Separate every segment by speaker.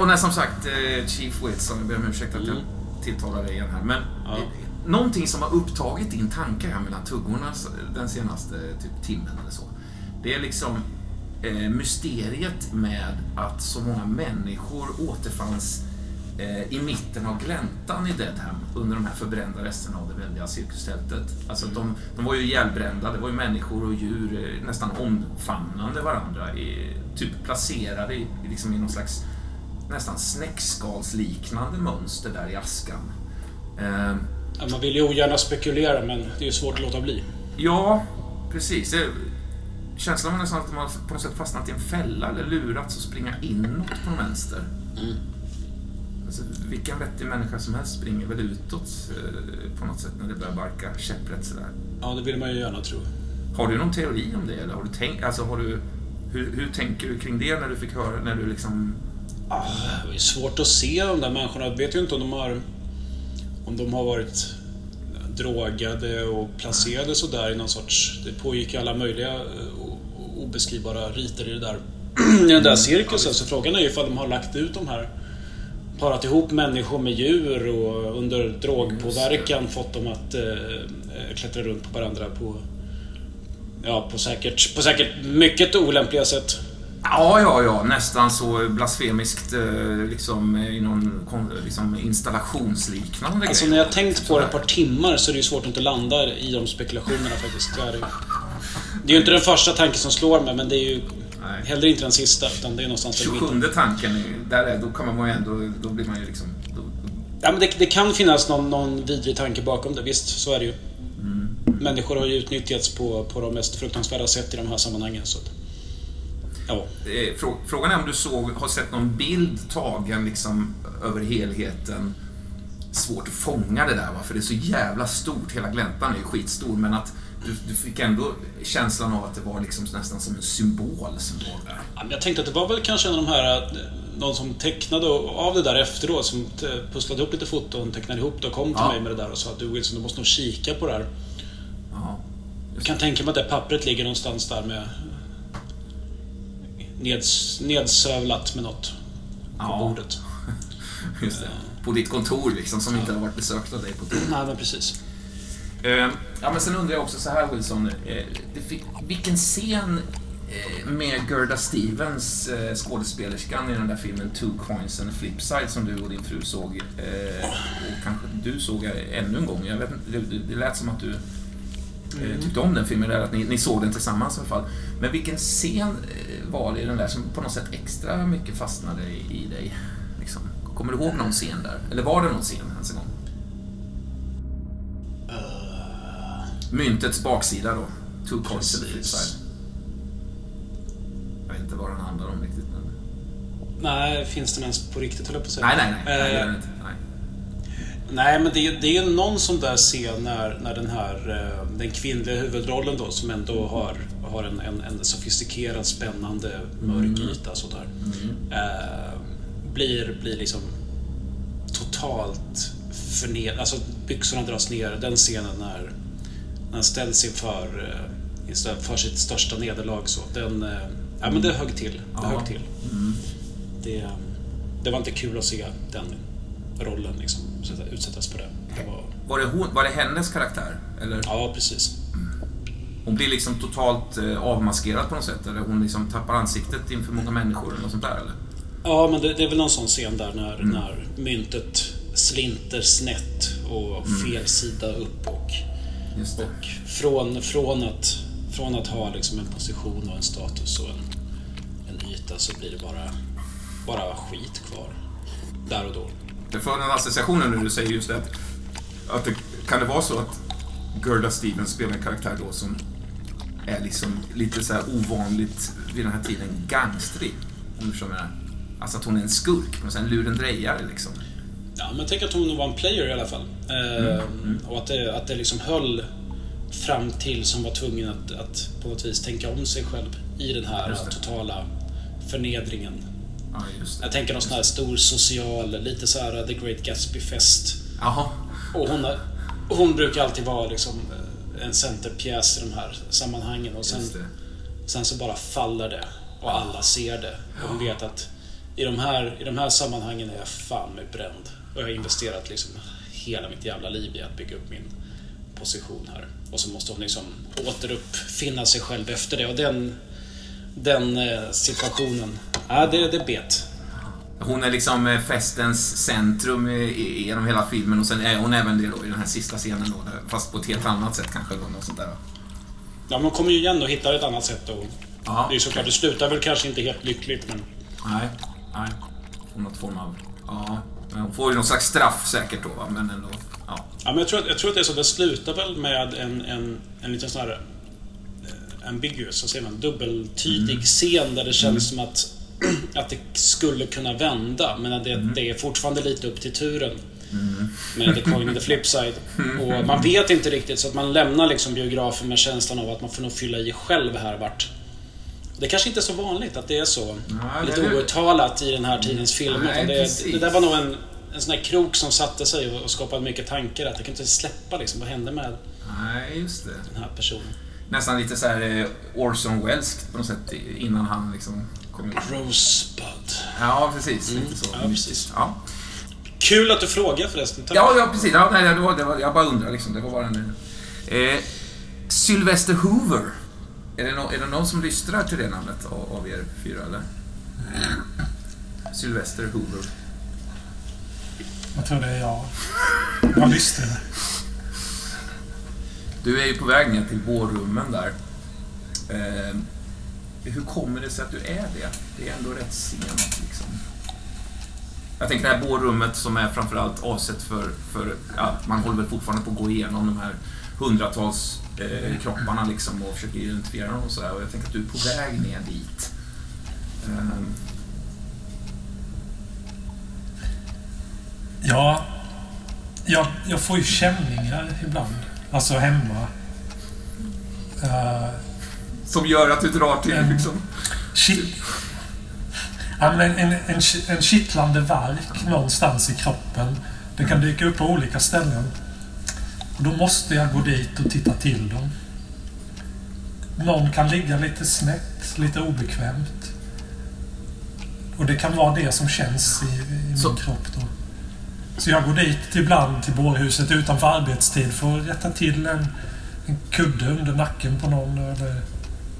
Speaker 1: Och när som sagt, eh, Chief Wilson, jag ber om ursäkt att jag
Speaker 2: Mm.
Speaker 1: tilltalar dig igen här. Men
Speaker 2: Ja.
Speaker 1: eh, någonting som har upptagit din tanke här mellan tuggorna den senaste typ, timmen eller så. Det är liksom eh, mysteriet med att så många människor återfanns eh, i mitten av gläntan i Deadham under de här förbrända resterna av det väldiga cirkustältet. Alltså de, de var ju ihjälbrända, det var ju människor och djur nästan omfamnande varandra, i, typ placerade i liksom i någon slags nästan snäckskalsliknande mönster där i askan. Eh,
Speaker 2: Ja, Man vill ju ogärna spekulera, men det är ju svårt att låta bli.
Speaker 1: ja, precis. Det, känslan var nästan att har på något sätt fastnat i en fälla eller lurats att springa inåt på vänster. Alltså, vilken vettig människa som helst springer väl utåt eh, på något sätt när det börjar barka käpprätt sådär.
Speaker 2: Ja, det vill man ju gärna tro.
Speaker 1: Har du någon teori om det? Eller har du tänkt, alltså har du, hur, hur tänker du kring det när du fick höra, när du liksom...
Speaker 2: Det är svårt att se de där människorna. Jag vet ju inte om de har, om de har varit drogade och placerade sådär i någon sorts... Det pågick alla möjliga eh, obeskrivbara riter i det där, i den där cirkusen. Så frågan är ju ifall de har lagt ut de här parat ihop människor med djur och under drogpåverkan fått dem att eh, klättra runt på varandra på, ja, på, säkert, på säkert mycket olämpliga sätt.
Speaker 1: Ja, ja, ja, nästan så blasfemiskt eh, liksom i någon liksom installationsliknande
Speaker 2: Alltså
Speaker 1: grej.
Speaker 2: när jag tänkt på det ett par timmar så är det ju svårt att inte landa i de spekulationerna faktiskt. Det är, det. det är ju inte den första tanken som slår mig, men det är ju
Speaker 1: Nej.
Speaker 2: heller inte den sista, utan det är någonstans där i mitten.
Speaker 1: 27 tanken, är ju- där är, då kommer man ju ändå, då blir man ju liksom... Då,
Speaker 2: Ja, men det, det kan finnas någon, någon vidrig tanke bakom det, visst, så är det ju. Människor har ju utnyttjats på, på de mest fruktansvärda sätt i de här sammanhangen. Så ja.
Speaker 1: Eh, frå- Frågan är om du såg, har sett någon bild tagen liksom över helheten. Svårt att fånga det där va, för det är så jävla stort. Hela gläntan är ju skitstor, men att du, du fick ändå känslan av att det var liksom nästan som en symbol som låg där.
Speaker 2: Jag tänkte att det var väl kanske en av de här, eh, någon som tecknade av det där efteråt, som pusslade ihop lite foton, tecknade ihop det och kom till
Speaker 1: Ja.
Speaker 2: mig med det där och sa att du Wilson, du måste nog kika på det här.
Speaker 1: Ja.
Speaker 2: Jag kan tänka mig att det pappret ligger någonstans där med neds, nedsövlat med något på
Speaker 1: Ja.
Speaker 2: bordet.
Speaker 1: Just det. På ditt kontor liksom, som inte har varit besökt av dig på tid.
Speaker 2: Nej, men precis.
Speaker 1: Eh, Ja, men sen undrar jag också så här Wilson. eh, vilken scen eh, med Gerda Stevens, eh, skådespelerskan i den där filmen Two Coins and a Flipside som du och din fru såg. Och kanske du såg ännu en gång. Jag vet det lät som att du eh, tyckte om den filmen, eller att ni, ni såg den tillsammans i alla fall. Men vilken scen eh, var det i den där som på något sätt extra mycket fastnade i, i dig? Liksom? Kommer du ihåg någon scen där? Eller var det någon scen ens en gång? Myntets baksida då. Two coins and a
Speaker 2: Precis.
Speaker 1: flipside. Jag vet inte vad den handlar om riktigt. Men...
Speaker 2: Nej, finns den ens på riktigt höll jag på att säga.
Speaker 1: Nej, nej, nej. inte. nej.
Speaker 2: Nej, men det, det är ju någon sån där scen när, när den här eh, den kvinnliga huvudrollen då som ändå har, har en, en, en sofistikerad, spännande, mörk yta sådär. Eh, blir, blir liksom totalt förnedrad. Alltså byxorna dras ner. Den scenen när, när han ställs inför, eh, inför sitt största nederlag så. Den, eh, ja men det högg till. Det högg till. Det, det var inte kul att se den rollen liksom, utsättas på det. det var,
Speaker 1: Var, det hon, var det hennes karaktär? Eller?
Speaker 2: ja, precis.
Speaker 1: Hon blir liksom totalt eh, avmaskerad på något sätt? Eller hon liksom tappar ansiktet inför många människor eller något sånt där? Eller?
Speaker 2: Ja, men det, det är väl någon sån scen där när, när myntet slinter snett och fel sida upp och, och från, från, att, från att ha liksom en position och en status och en, en yta så blir det bara, bara skit kvar. Där och då.
Speaker 1: Jag får en association när du säger just det. att- det, kan det vara så att Gerda Stevens spelar en karaktär då som är liksom lite så här ovanligt vid den här tiden gangstrig? Om du förstår. Alltså att hon är en skurk, en lurendrejare liksom.
Speaker 2: Ja, men tänk att hon var en player i alla fall. Eh, Och att det, att det liksom höll fram till som var tvungen att, att på något vis tänka om sig själv i den här
Speaker 1: det.
Speaker 2: totala förnedringen.
Speaker 1: Ja.
Speaker 2: Jag tänker någon sån här stor social, lite så här The Great Gatsby-fest. Och hon, hon brukar alltid vara liksom eh, en centerpjäs i de här sammanhangen. Och sen, sen så bara faller det och alla ser det. Och hon vet att i de här, i de här sammanhangen är jag fan med bränd. Och jag har investerat liksom hela mitt jävla liv i att bygga upp min position här. Och så måste hon liksom återuppfinna sig själv efter det. Och den, den eh, situationen, ja, det, det bet.
Speaker 1: Hon är liksom eh, festens centrum genom hela filmen och sen är hon även det då i den här sista scenen då, fast på ett helt annat sätt kanske. Då, något sånt där.
Speaker 2: Ja, men hon kommer ju igen och hittar ett annat sätt. Och ja, det är såklart, det slutar väl kanske inte helt lyckligt, men...
Speaker 1: Nej, nej. Får något form av... Ja, men hon får ju någon slags straff säkert då, va? men ändå. Ja.
Speaker 2: ja men jag tror, jag tror att det är så. Det slutar väl med en, en, en liten sån här eh, ambiguous, vad säger man, dubbeltydig mm. scen där det känns mm. som att, att det skulle kunna vända, men att det, mm. det är fortfarande lite upp till turen. Mm. Med The Coin in the Flip Side. Mm. Och man vet inte riktigt, så att man lämnar liksom biografen med känslan av att man får nog fylla i själv här vart. Det kanske inte är så vanligt att det är så Nej, lite outtalat i den här tidens filmer. Nej, det, det, där var nog en, en sån här krok som satte sig och skapade mycket tankar. Att jag kan inte släppa liksom, vad hände med
Speaker 1: Nej, just det.
Speaker 2: den här personen.
Speaker 1: Nästan lite så här eh, Orson Welles på något sätt innan han liksom.
Speaker 2: Rosebud.
Speaker 1: Ja, precis. Mm. Lite så. Ja, precis. Ja.
Speaker 2: Kul att du frågar förresten.
Speaker 1: Tack. Ja, ja, precis. Ja, nej, det var, det var, jag bara undrar liksom. Det var bara en... Eh, Sylvester Hoover. Är det, no, är det någon som lyssnar till det namnet av, av er fyra, eller? Sylvester Hoover.
Speaker 3: Jag tror det är jag. Jag lyssnar.
Speaker 1: Du är ju på väg ner till bårummen där. Eh, hur kommer det sig att du är det? Det är ändå rätt sent liksom. Jag tänker det här bårrummet som är framförallt avsett för, för ja, man håller väl fortfarande på att gå igenom de här hundratals eh, kropparna liksom och försöker identifiera dem och sådär. Och jag tänker att du är på väg ner dit. Um.
Speaker 3: Ja, jag, jag får ju känningar ibland. Alltså hemma. Uh,
Speaker 1: som gör att du drar till liksom...
Speaker 3: Shit, en, en, en, en kittlande verk någonstans i kroppen. Det kan dyka upp på olika ställen. Och då måste jag gå dit och titta till dem. Någon kan ligga lite snett, lite obekvämt. Och det kan vara det som känns i, i min Så. kropp då. Så jag går dit ibland till bårhuset utanför arbetstid för att rätta till en, en kudde under nacken på någon. Eller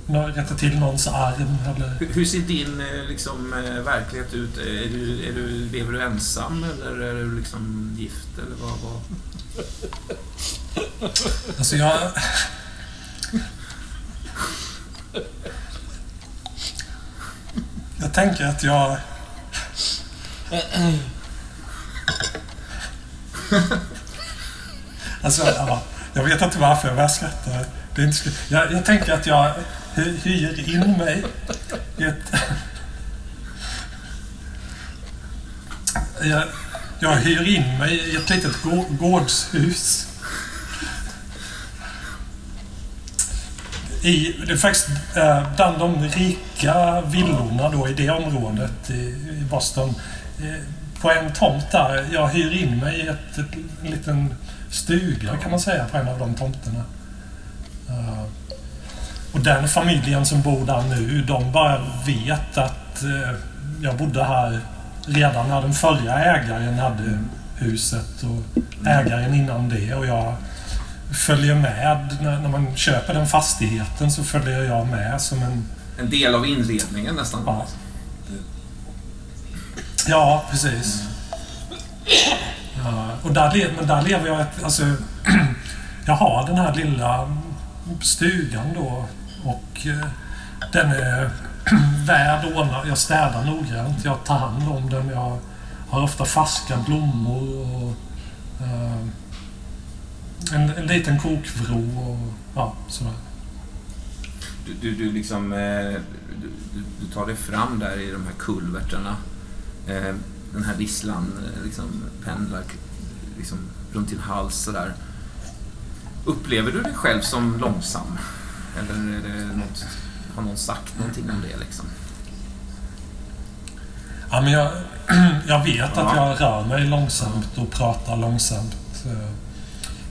Speaker 3: rätta till någons arm eller...
Speaker 1: Hur, ser din eh, liksom, eh, verklighet ut? Är du, är du, lever du ensam eller är du liksom gift eller vad? vad?
Speaker 3: Alltså jag... Jag tänker att jag... Alltså, ja, jag vet inte varför jag börjar skratta. Det är inte... jag, jag tänker att jag hyr in mig i ett... Jag, jag hyr in mig i ett litet gårdshus. I, det är faktiskt eh, bland de rika villorna då i det området i, Boston. Eh, på en tomt där. Jag hyr in mig i ett, ett, en liten stuga kan man säga på en av de tomterna. Eh, och den familjen som bor där nu, de bara vet att eh, jag bodde här redan när den förra ägaren hade huset och ägaren innan det. Och jag följer med. När, när man köper den fastigheten så följer jag med som en...
Speaker 1: En del av inredningen nästan?
Speaker 3: Ja. Ja, precis. Ja, och där, men där lever jag ett... Alltså, jag har den här lilla stugan då och eh, den är värd ordnad. Jag städar noggrant. Jag tar hand om den. Jag har ofta färska blommor och eh, en, en liten kokvrå och ja, sådär.
Speaker 1: Du, du, du liksom... Eh, du, du, tar dig fram där i de här kulvertarna. Den här visslan liksom pendlar liksom runt din hals sådär. Upplever du dig själv som långsam? Eller är det något, har någon sagt någonting om det liksom?
Speaker 3: Ja, men jag, jag vet ja. att jag rör mig långsamt och pratar långsamt. Eh,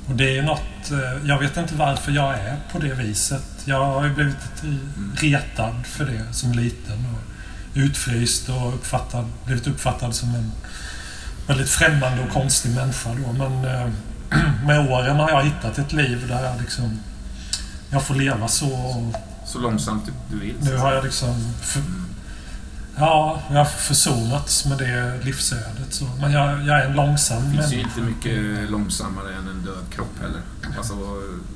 Speaker 3: och det är något... Eh, jag vet inte varför jag är på det viset. Jag har ju blivit retad för det som liten. Och utfryst och uppfattad, blivit uppfattad som en väldigt främmande och konstig människa då. Men eh, med åren har jag hittat ett liv där jag liksom... Jag får leva så.
Speaker 1: Så långsamt du vill.
Speaker 3: Nu har jag liksom... För, ja, jag har försonats med det livsödet. Så. Men jag, jag är en långsam
Speaker 1: Det finns ju inte mycket långsammare än en död kropp heller. Alltså,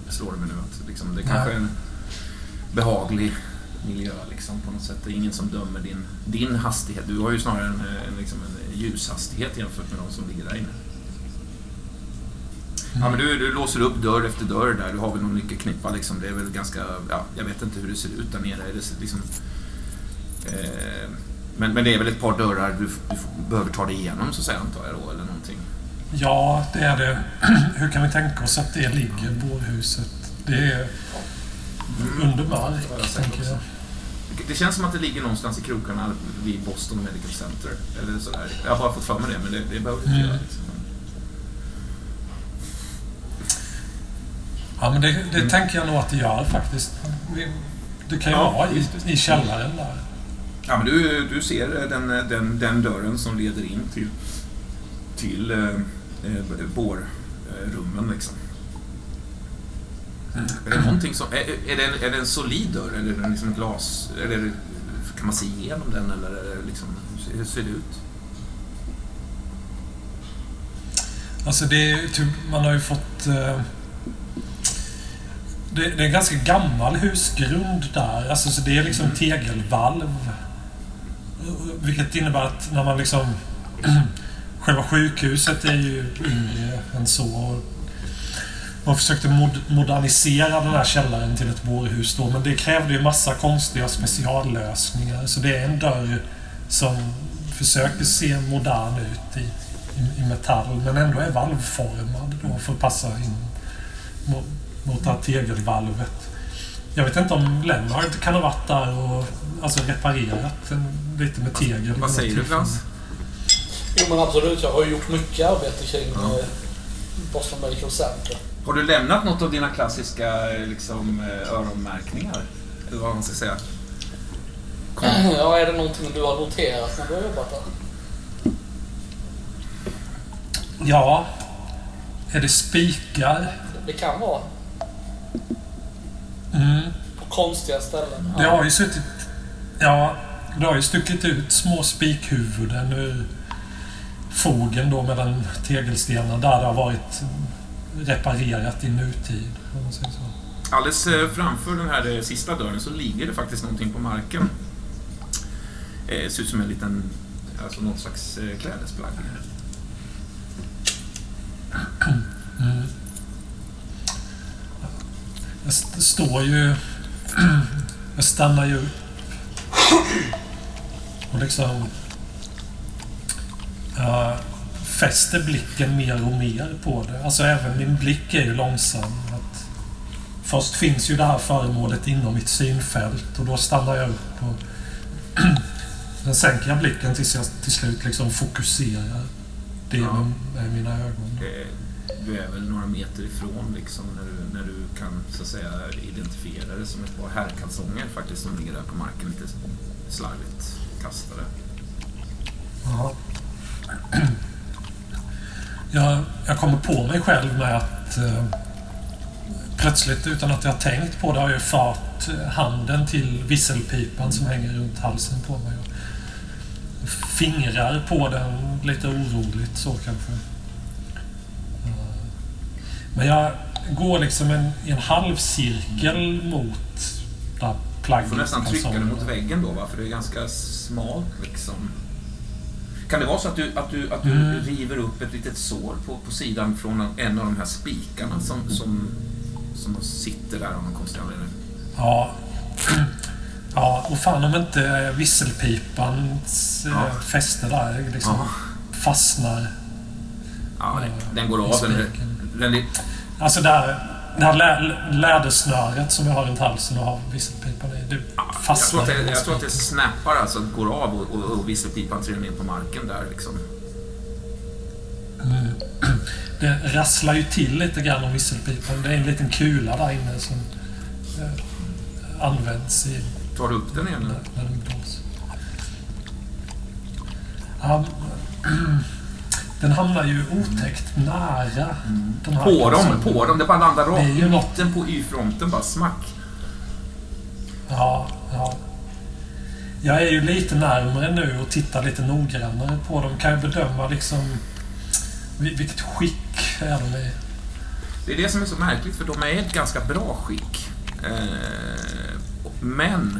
Speaker 1: slår det mig nu att liksom, det kanske är en behaglig miljö liksom, på något sätt. Det är ingen som dömer din, din hastighet. Du har ju snarare en, en, liksom en ljushastighet jämfört med de som ligger där inne. Ja, men du, du låser upp dörr efter dörr där. Du har väl någon nyckelknippa liksom. Det är väl ganska... Ja, jag vet inte hur det ser ut där nere. Är det liksom, eh, men, men det är väl ett par dörrar du, du behöver ta dig igenom så att säga antar jag då, eller någonting.
Speaker 3: Ja, det är det. Hur kan vi tänka oss att det ligger, bårhuset? Det är under
Speaker 1: jag
Speaker 3: mark,
Speaker 1: sett
Speaker 3: tänker jag.
Speaker 1: Det- känns som att det ligger någonstans i krokarna vid Boston Medical Center. Eller sådär. Jag har bara fått för mig det, men det, det behöver inte
Speaker 3: Mm.
Speaker 1: göra. Liksom.
Speaker 3: Ja, men det, det tänker jag nog att det gör faktiskt. Det kan ju
Speaker 1: Ja,
Speaker 3: vara i, i källaren där.
Speaker 1: Ja, men du, du ser den, den, den dörren som leder in till, till eh, eh, bårrummen. Liksom. Är det någonting som... Är, är, det en, är det en solid dörr? Eller är det liksom glas? Eller kan man se igenom den? Eller är liksom, hur ser det ut?
Speaker 3: Alltså det är typ, man har ju fått... Eh, det, det är en ganska gammal husgrund där. Alltså så det är liksom tegelvalv. Vilket innebär att när man liksom... själva sjukhuset är ju yngre än så. Man försökte mod modernisera den här källaren till ett bårhus då, men det krävde ju massa konstiga speciallösningar. Så det är en dörr som försöker se modern ut i, i, i metall, men ändå är valvformad då för att passa in mot, det här tegelvalvet. Jag vet inte om Lennart kan ha varit där och alltså reparerat lite med tegel.
Speaker 1: Vad säger du Frans?
Speaker 4: Jo men absolut, jag har ju gjort mycket arbete kring
Speaker 1: Ja.
Speaker 4: eh, Boston Medical Center.
Speaker 1: Har du lämnat något av dina klassiska eh, liksom, eh, öronmärkningar? Eller vad man ska säga?
Speaker 4: Ja, är det någonting du har noterat när du har jobbat där?
Speaker 3: Ja, är det spikar?
Speaker 4: Det kan vara.
Speaker 3: Mm.
Speaker 4: På konstiga ställen.
Speaker 3: Det har ju suttit... Ja, det har ju stuckit ut små spikhuvuden ur fogen då mellan tegelstenarna där det har varit reparerat i nutid. Om man säger så.
Speaker 1: Alldeles eh, framför den här eh, sista dörren så ligger det faktiskt någonting på marken. Eh, ser ut som en liten, alltså någon slags klädesplagg.
Speaker 3: Mm. Jag står ju... Jag stannar ju upp. Och liksom... Jag fäster blicken mer och mer på det. Alltså även min blick är ju långsam. Att först finns ju det här föremålet inom mitt synfält och då stannar jag upp och... Sen sänker jag blicken tills jag till slut liksom fokuserar det
Speaker 1: Ja.
Speaker 3: med, med mina ögon.
Speaker 1: Det, du är väl några meter ifrån liksom när du, när du kan så att säga identifiera det som ett par herrkalsonger faktiskt som ligger där på marken lite slarvigt kastade.
Speaker 3: Ja. Jag, jag kommer på mig själv med att eh, plötsligt, utan att jag har tänkt på det, har jag fört eh, handen till visselpipan som hänger runt halsen på mig. Och fingrar på den lite oroligt så kanske. Eh, Men jag går liksom en, i en halvcirkel mot det här
Speaker 1: Du
Speaker 3: plagget.
Speaker 1: får nästan trycka
Speaker 3: kalsongerna.
Speaker 1: mot väggen då va? För det är ganska smalt liksom. Kan det vara så att du, att du, att du
Speaker 3: Mm.
Speaker 1: river upp ett litet sår på, på sidan från en av de här spikarna som, som, som sitter där av någon konstig anledning?
Speaker 3: Ja. Ja, och fan om inte visselpipans
Speaker 1: Ja.
Speaker 3: ja. fäste där liksom
Speaker 1: Ja.
Speaker 3: fastnar.
Speaker 1: Ja, den, den går av. Den, är,
Speaker 3: Alltså där, det här lä, lädersnöret som jag har runt halsen och har visselpipan i, det
Speaker 1: jag, tror
Speaker 3: fastnar
Speaker 1: att det, jag tror att det snappar, alltså går av och, och, och visselpipan trillar ner på marken där liksom.
Speaker 3: Mm. Det rasslar ju till lite grann om visselpipan. Det är en liten kula där inne som eh, används i
Speaker 1: Tar du upp den igen?
Speaker 3: när,
Speaker 1: eller?
Speaker 3: när den blåser. Han, den hamnar ju otäckt nära den här
Speaker 1: På dem, på dem. Det bara landar rakt i mitten på Y-fronten. Bara smack.
Speaker 3: Ja, ja. Jag är ju lite närmare nu och tittar lite noggrannare på dem. Kan jag bedöma liksom vil- vilket skick är de i?
Speaker 1: Det är det som är så märkligt, för de är i ett ganska bra skick. Eh, men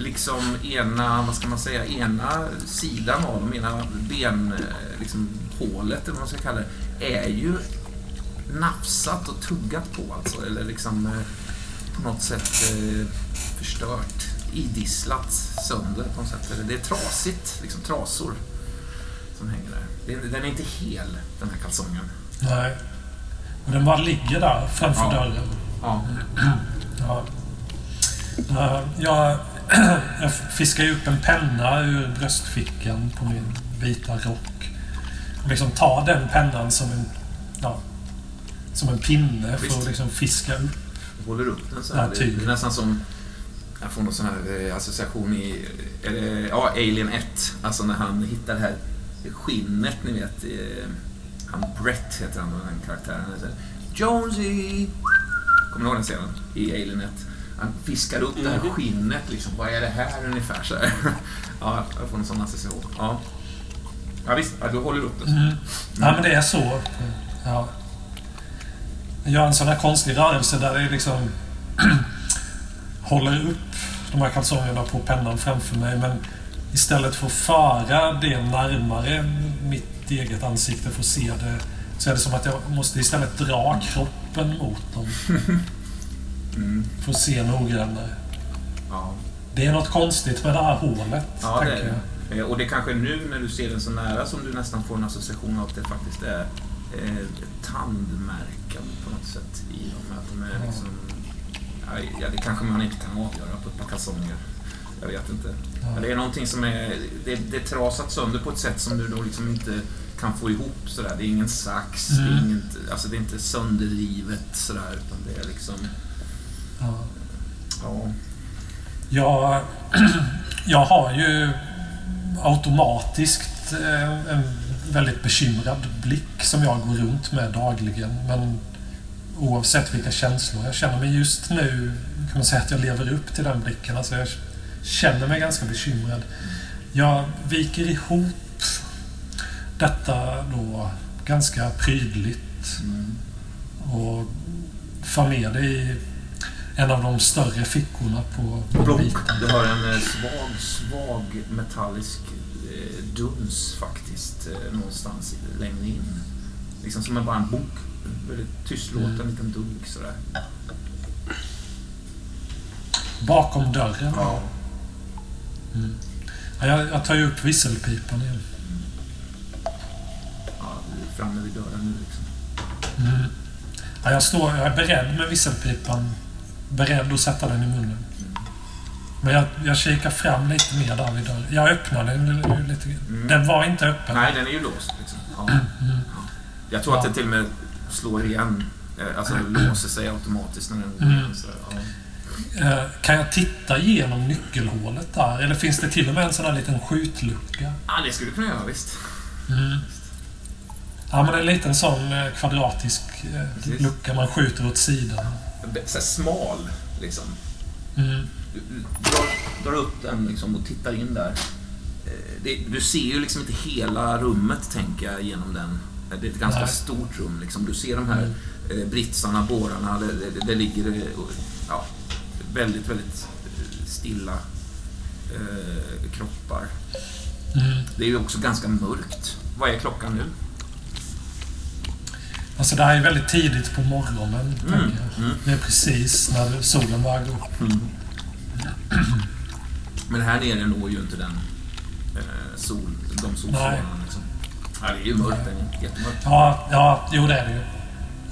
Speaker 1: liksom ena, vad ska man säga, ena sidan av dem, ena ben, eh, liksom hålet eller vad man ska kalla det, är ju nafsat och tuggat på alltså. Eller liksom eh, på något sätt eh, förstört, idisslat sönder på något sätt. Det är trasigt, liksom trasor som hänger där. Den är inte hel, den här kalsongen.
Speaker 3: Nej. Men den bara ligger där framför
Speaker 1: Ja.
Speaker 3: dörren.
Speaker 1: Ja.
Speaker 3: Ja. Eh, Jag, jag fiskar ju upp en penna ur bröstfickan på min vita rock. Och liksom tar den pennan som en, ja, som en pinne för
Speaker 1: Visst.
Speaker 3: att liksom fiska upp.
Speaker 1: håller upp den så här.
Speaker 3: Ja,
Speaker 1: det, är nästan som... Jag får någon sån här eh, association i... Ja, Alien 1. Alltså när han hittar det här skinnet, ni vet. eh, Han Brett heter han, den karaktären. Han säger, Jonesy! Kommer ni ihåg den scenen? I Alien 1. Han fiskar upp det här
Speaker 2: Mhm.
Speaker 1: skinnet liksom. Vad är det här ungefär? Så här. Ja, jag får en sån association. Ja. Ja visst, ja, du håller upp den.
Speaker 3: Mm. Ja, men det är så. Ja. Jag gör en sån här konstig rörelse där det liksom håller upp de här kalsongerna på pennan framför mig. Men istället för att föra det närmare mitt eget ansikte för att se det så är det som att jag måste istället dra kroppen mot dem
Speaker 1: Mm.
Speaker 3: för att se noggrannare.
Speaker 1: Ja.
Speaker 3: Det är något konstigt med det här hålet,
Speaker 1: Ja, det
Speaker 3: tänker
Speaker 1: är
Speaker 3: jag.
Speaker 1: Eh, Och det kanske nu när du ser den så nära som du nästan får en association av att det faktiskt är eh, tandmärken på något sätt i dem. Att de är liksom, ja, det kanske man inte kan avgöra på ett par kalsonger. Jag vet inte.
Speaker 3: Ja.
Speaker 1: Det är någonting som är, det, det är trasat sönder på ett sätt som du då liksom inte kan få ihop sådär. Det är ingen sax, det, är
Speaker 3: Mm.
Speaker 1: inget, alltså det är inte sönderrivet sådär, utan det är liksom,
Speaker 3: Ja.
Speaker 1: ja.
Speaker 3: Jag, jag har ju automatiskt eh, en väldigt bekymrad blick som jag går runt med dagligen. Men oavsett vilka känslor jag känner mig just nu kan man säga att jag lever upp till den blicken. Alltså jag känner mig ganska bekymrad. Jag viker ihop detta då ganska prydligt
Speaker 1: Mm.
Speaker 3: och för ner det i en av de större fickorna på vita.
Speaker 1: Du har en eh, svag, svag metallisk eh, duns faktiskt eh, någonstans längre in. Liksom som en bara en bok. Väldigt tystlåten
Speaker 3: Mm.
Speaker 1: liten dunk sådär.
Speaker 3: Bakom dörren.
Speaker 1: Ja.
Speaker 3: Ja, jag, jag tar ju upp visselpipan igen.
Speaker 1: ja, du är framme vid dörren nu liksom.
Speaker 3: Mm. Ja, jag, står, jag är beredd med visselpipan. Beredd att sätta den i munnen. Men jag, jag kikar fram lite mer där vid dörren. Jag öppnar den lite.
Speaker 1: Mm.
Speaker 3: Den var inte öppen.
Speaker 1: Nej, den är ju låst liksom. Ja.
Speaker 3: Mm.
Speaker 1: Ja. Jag tror att
Speaker 3: Ja.
Speaker 1: det till och med slår igen. Eh, Alltså låser sig automatiskt när den går
Speaker 3: Mm.
Speaker 1: igen. Ja.
Speaker 3: Eh, Kan jag titta genom nyckelhålet där? Eller finns det till och med en sån här liten skjutlucka?
Speaker 1: ja, det skulle du kunna göra visst.
Speaker 3: Mm. Ja, men en liten sån eh, kvadratisk
Speaker 1: Precis.
Speaker 3: lucka man skjuter åt sidan.
Speaker 1: Så smal liksom.
Speaker 3: Mm.
Speaker 1: Du, du drar, drar upp den liksom och tittar in där. Eh, Det, du ser ju liksom inte hela rummet, tänker jag, genom den. Det är ett ganska
Speaker 3: Nej.
Speaker 1: stort rum. Liksom. Du ser de här
Speaker 3: Mm.
Speaker 1: eh, britsarna, bårarna. Det, det, det ligger eh, ja, väldigt, väldigt stilla eh, kroppar.
Speaker 3: Mm.
Speaker 1: Det är ju också ganska mörkt. Vad är klockan nu?
Speaker 3: Alltså det här är väldigt tidigt på morgonen.
Speaker 1: Mm. Mm.
Speaker 3: Det är precis när solen börjar gå upp.
Speaker 1: Men här nere når ju inte den eh, sol, de solstrålarna. Liksom. Ja, det är ju mörkt. Den är jättemörkt.
Speaker 3: Ja, ja, jo det är det ju.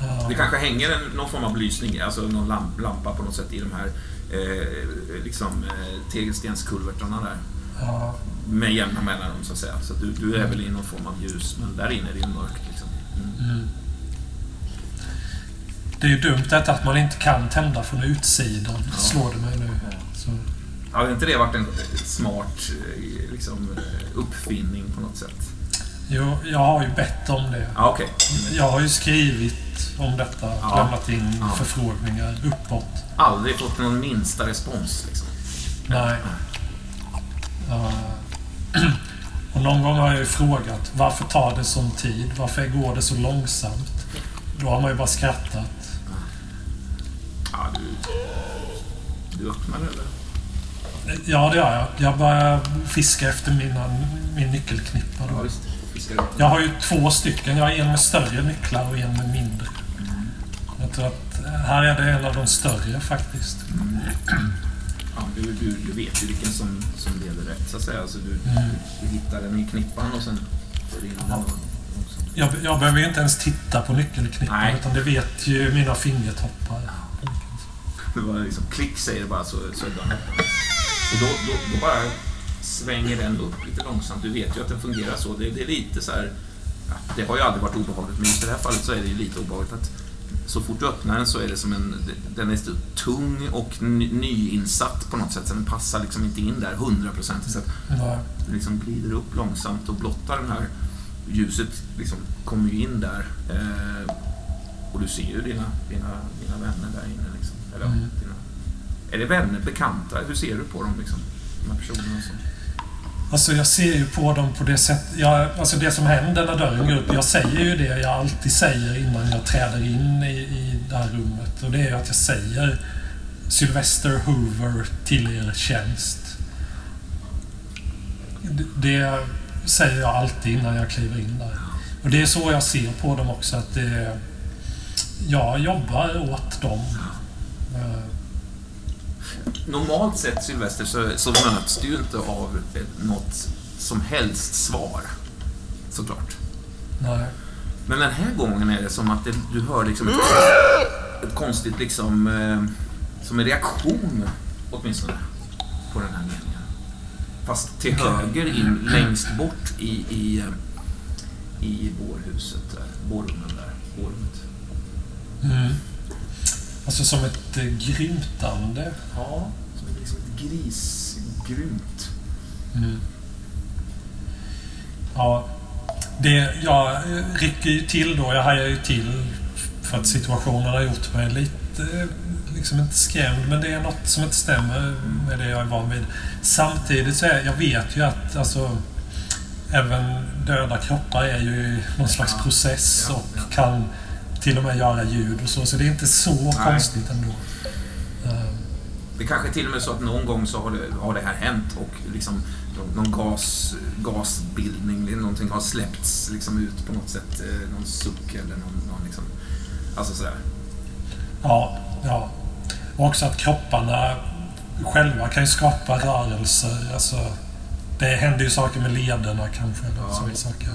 Speaker 3: Ja.
Speaker 1: Det kanske hänger en, någon form av belysning, alltså någon lamp, lampa på något sätt i de här eh, liksom, eh, tegelstenskulvertarna där.
Speaker 3: Ja.
Speaker 1: Med jämna mellanrum så att säga. Så du, du är väl i någon form av ljus, men där inne är det ju mörkt. Liksom. Mm.
Speaker 3: Det är ju dumt detta att man inte kan tända från utsidan,
Speaker 1: Ja.
Speaker 3: slår det mig nu. Så,
Speaker 1: Hade inte det varit en smart eh, liksom, eh, uppfinning på något sätt?
Speaker 3: Jo, jag har ju bett om det.
Speaker 1: Ja, okej.
Speaker 3: Jag har ju skrivit om detta,
Speaker 1: Ja.
Speaker 3: lämnat in
Speaker 1: Ja.
Speaker 3: förfrågningar uppåt.
Speaker 1: Aldrig fått någon minsta respons liksom.
Speaker 3: Nej. Ja. Och någon gång har jag ju frågat varför tar det sån tid? Varför går det så långsamt? Då har man ju bara skrattat.
Speaker 1: Ja, du... Du öppnar eller?
Speaker 3: Ja, det gör jag. Jag börjar fiska efter mina, min nyckelknippa.
Speaker 1: Ja, visst. Fiskar.
Speaker 3: Jag har ju två stycken. Jag har en med större nycklar och en med mindre. Jag tror att här är det en av de större faktiskt.
Speaker 1: Ja, du, du, du vet ju vilken som, som leder rätt, så att säga. Alltså, du,
Speaker 3: Mm.
Speaker 1: du hittar den i knippan och sen får du in den. Så.
Speaker 3: Jag, jag behöver ju inte ens titta på nyckelknippan
Speaker 1: Nej.
Speaker 3: utan det vet ju mina fingertoppar.
Speaker 1: Det var liksom klick säger det bara så, så. Och då, då, då bara svänger den upp lite långsamt. Du vet ju att den fungerar så. Det, det är lite så här... Ja, det har ju aldrig varit obehagligt, men just i det här fallet så är det ju lite obehagligt att så fort du öppnar den så är det som en... Den är så tung och ny, nyinsatt på något sätt, så den passar liksom inte in där hundraprocentigt. Så att du liksom glider upp långsamt och blottar den här... Ljuset liksom kommer ju in där. Eh, och du ser ju dina, dina, dina vänner där inne. Liksom. Eller,
Speaker 3: Mm.
Speaker 1: dina, är det vänner, bekanta? Hur ser du på dem? Liksom? De här personerna som...
Speaker 3: Alltså jag ser ju på dem på det sätt... Jag, alltså det som händer när dörren går upp. Jag säger ju det jag alltid säger innan jag träder in i, i det här rummet. Och det är att jag säger Sylvester Hoover till er tjänst. Det, det säger jag alltid innan jag kliver in där. Och det är så jag ser på dem också. Att det, jag jobbar åt dem. Eh,
Speaker 1: Normalt sett, Sylvester, så, så möts du inte av ett- något som helst svar. Såklart.
Speaker 3: Nej.
Speaker 1: Men den här gången är det som att det, du hör liksom ett, ett konstigt liksom... Eh, som en reaktion, åtminstone, på den här meningen. Fast till
Speaker 3: Okej.
Speaker 1: höger in, längst bort i, i, eh, i bårhuset där. Bårrummen där. Bårrummet.
Speaker 3: Mm. Alltså som ett eh, grymtande.
Speaker 1: Ja, som ett, liksom ett grisgrymt.
Speaker 3: Mm. Ja, det, jag rycker ju till då. Jag hajar ju till för att situationen har gjort mig lite, eh, liksom inte skrämd, men det är något som inte stämmer med det jag är van vid. Samtidigt så är jag vet ju att alltså, även döda kroppar är ju någon slags process och kan till och med göra ljud och så, så det är inte så
Speaker 1: Nej.
Speaker 3: konstigt ändå. Eh,
Speaker 1: Det kanske är till och med så att någon gång så har det, har det här hänt och liksom någon- gas, gasbildning, någonting har släppts liksom ut på något sätt. eh, Någon suck eller någon, någon liksom... Alltså sådär.
Speaker 3: Ja, ja. Och också att kropparna själva kan ju skapa rörelser. Alltså, det händer ju saker med lederna kanske.
Speaker 1: Ja.
Speaker 3: sådana saker.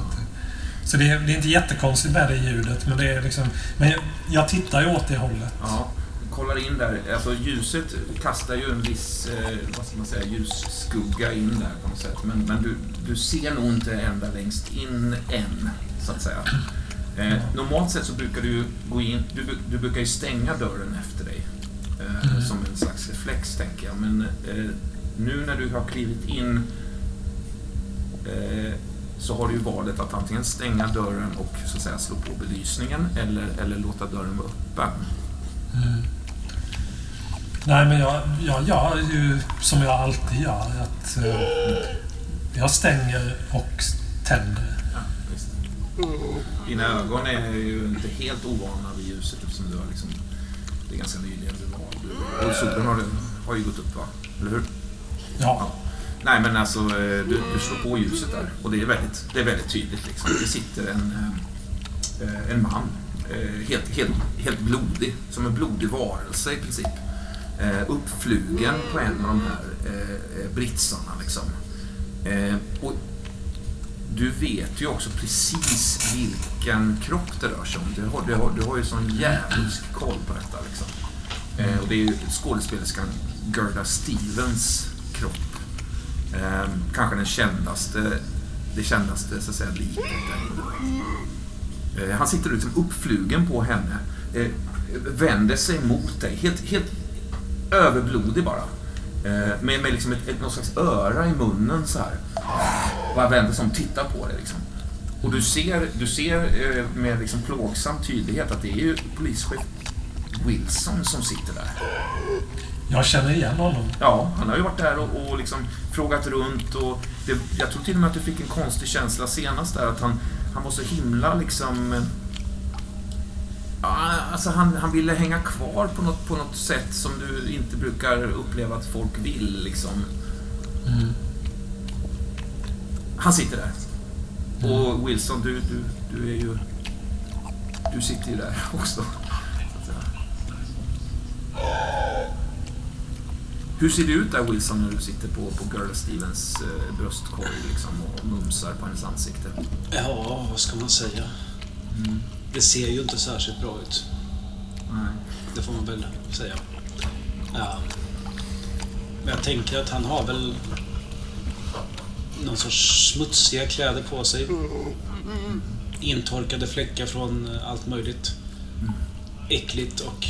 Speaker 3: Så det är, det är inte jättekonstigt med det ljudet. Men, det är liksom, men jag, tittar ju åt det hållet.
Speaker 1: Ja, kollar in där. Alltså ljuset kastar ju en viss, eh, vad ska man säga, ljusskugga in där på något sätt. Men, men du, du ser nog inte ända längst in än, så att säga. Eh, normalt sett så brukar du gå in, du, du brukar ju stänga dörren efter dig. Eh,
Speaker 3: Mm.
Speaker 1: Som en slags reflex, tänker jag. Men eh, nu när du har klivit in eh, så har du ju valet att antingen stänga dörren och så att säga slå på belysningen eller, eller låta dörren vara öppen.
Speaker 3: Mm. Nej, men jag, jag gör ju som jag alltid gör. Att, eh, jag stänger och tänder.
Speaker 1: Ja, visst. Dina ögon är ju inte helt ovana vid ljuset eftersom du har liksom, det är ganska nyligen du var. Du, och solen har, har ju gått upp va? Eller hur?
Speaker 3: Ja.
Speaker 1: Nej men alltså, eh, du, du slår på ljuset där och det är väldigt, det är väldigt tydligt liksom. Det sitter en, eh, eh, en man, helt, helt, helt blodig, som en blodig varelse i princip. Uppflugen på en av de här britsarna liksom. Och du vet ju också precis vilken kropp det rör sig om. Du har, du har, du har ju sån jävulsk koll på detta. Liksom. Och det är ju skådespelerskan Gerda Stevens kropp. Eh, kanske den kändaste, det kändaste så att säga, liket där inne. Eh, han sitter liksom uppflugen på henne. Eh, vänder sig mot dig. Helt, helt överblodig bara. Eh, med med liksom ett, ett, någon slags öra i munnen så här. Bara vänder sig om och tittar på dig. liksom. Och du ser, du ser eh, med liksom plågsam tydlighet att det är ju polischef Wilson som sitter där.
Speaker 3: Jag känner igen honom.
Speaker 1: Ja, han har ju varit där och, och liksom frågat runt och det, jag tror till och med att du fick en konstig känsla senast där att han, han var så himla liksom... Ja, alltså han, han ville hänga kvar på något, på något sätt som du inte brukar uppleva att folk vill liksom. Han sitter där. Och Wilson, du, du, du är ju... Du sitter ju där också. Hur ser det ut där Wilson när du sitter på, på Girl Stevens eh, bröstkorg liksom, och mumsar på hennes ansikte?
Speaker 2: Ja, vad ska man säga? Det ser ju inte särskilt bra ut.
Speaker 1: Nej.
Speaker 2: Det får man väl säga. Ja. Men jag tänker att han har väl någon sorts smutsiga kläder på sig. Intorkade fläckar från allt möjligt. Äckligt och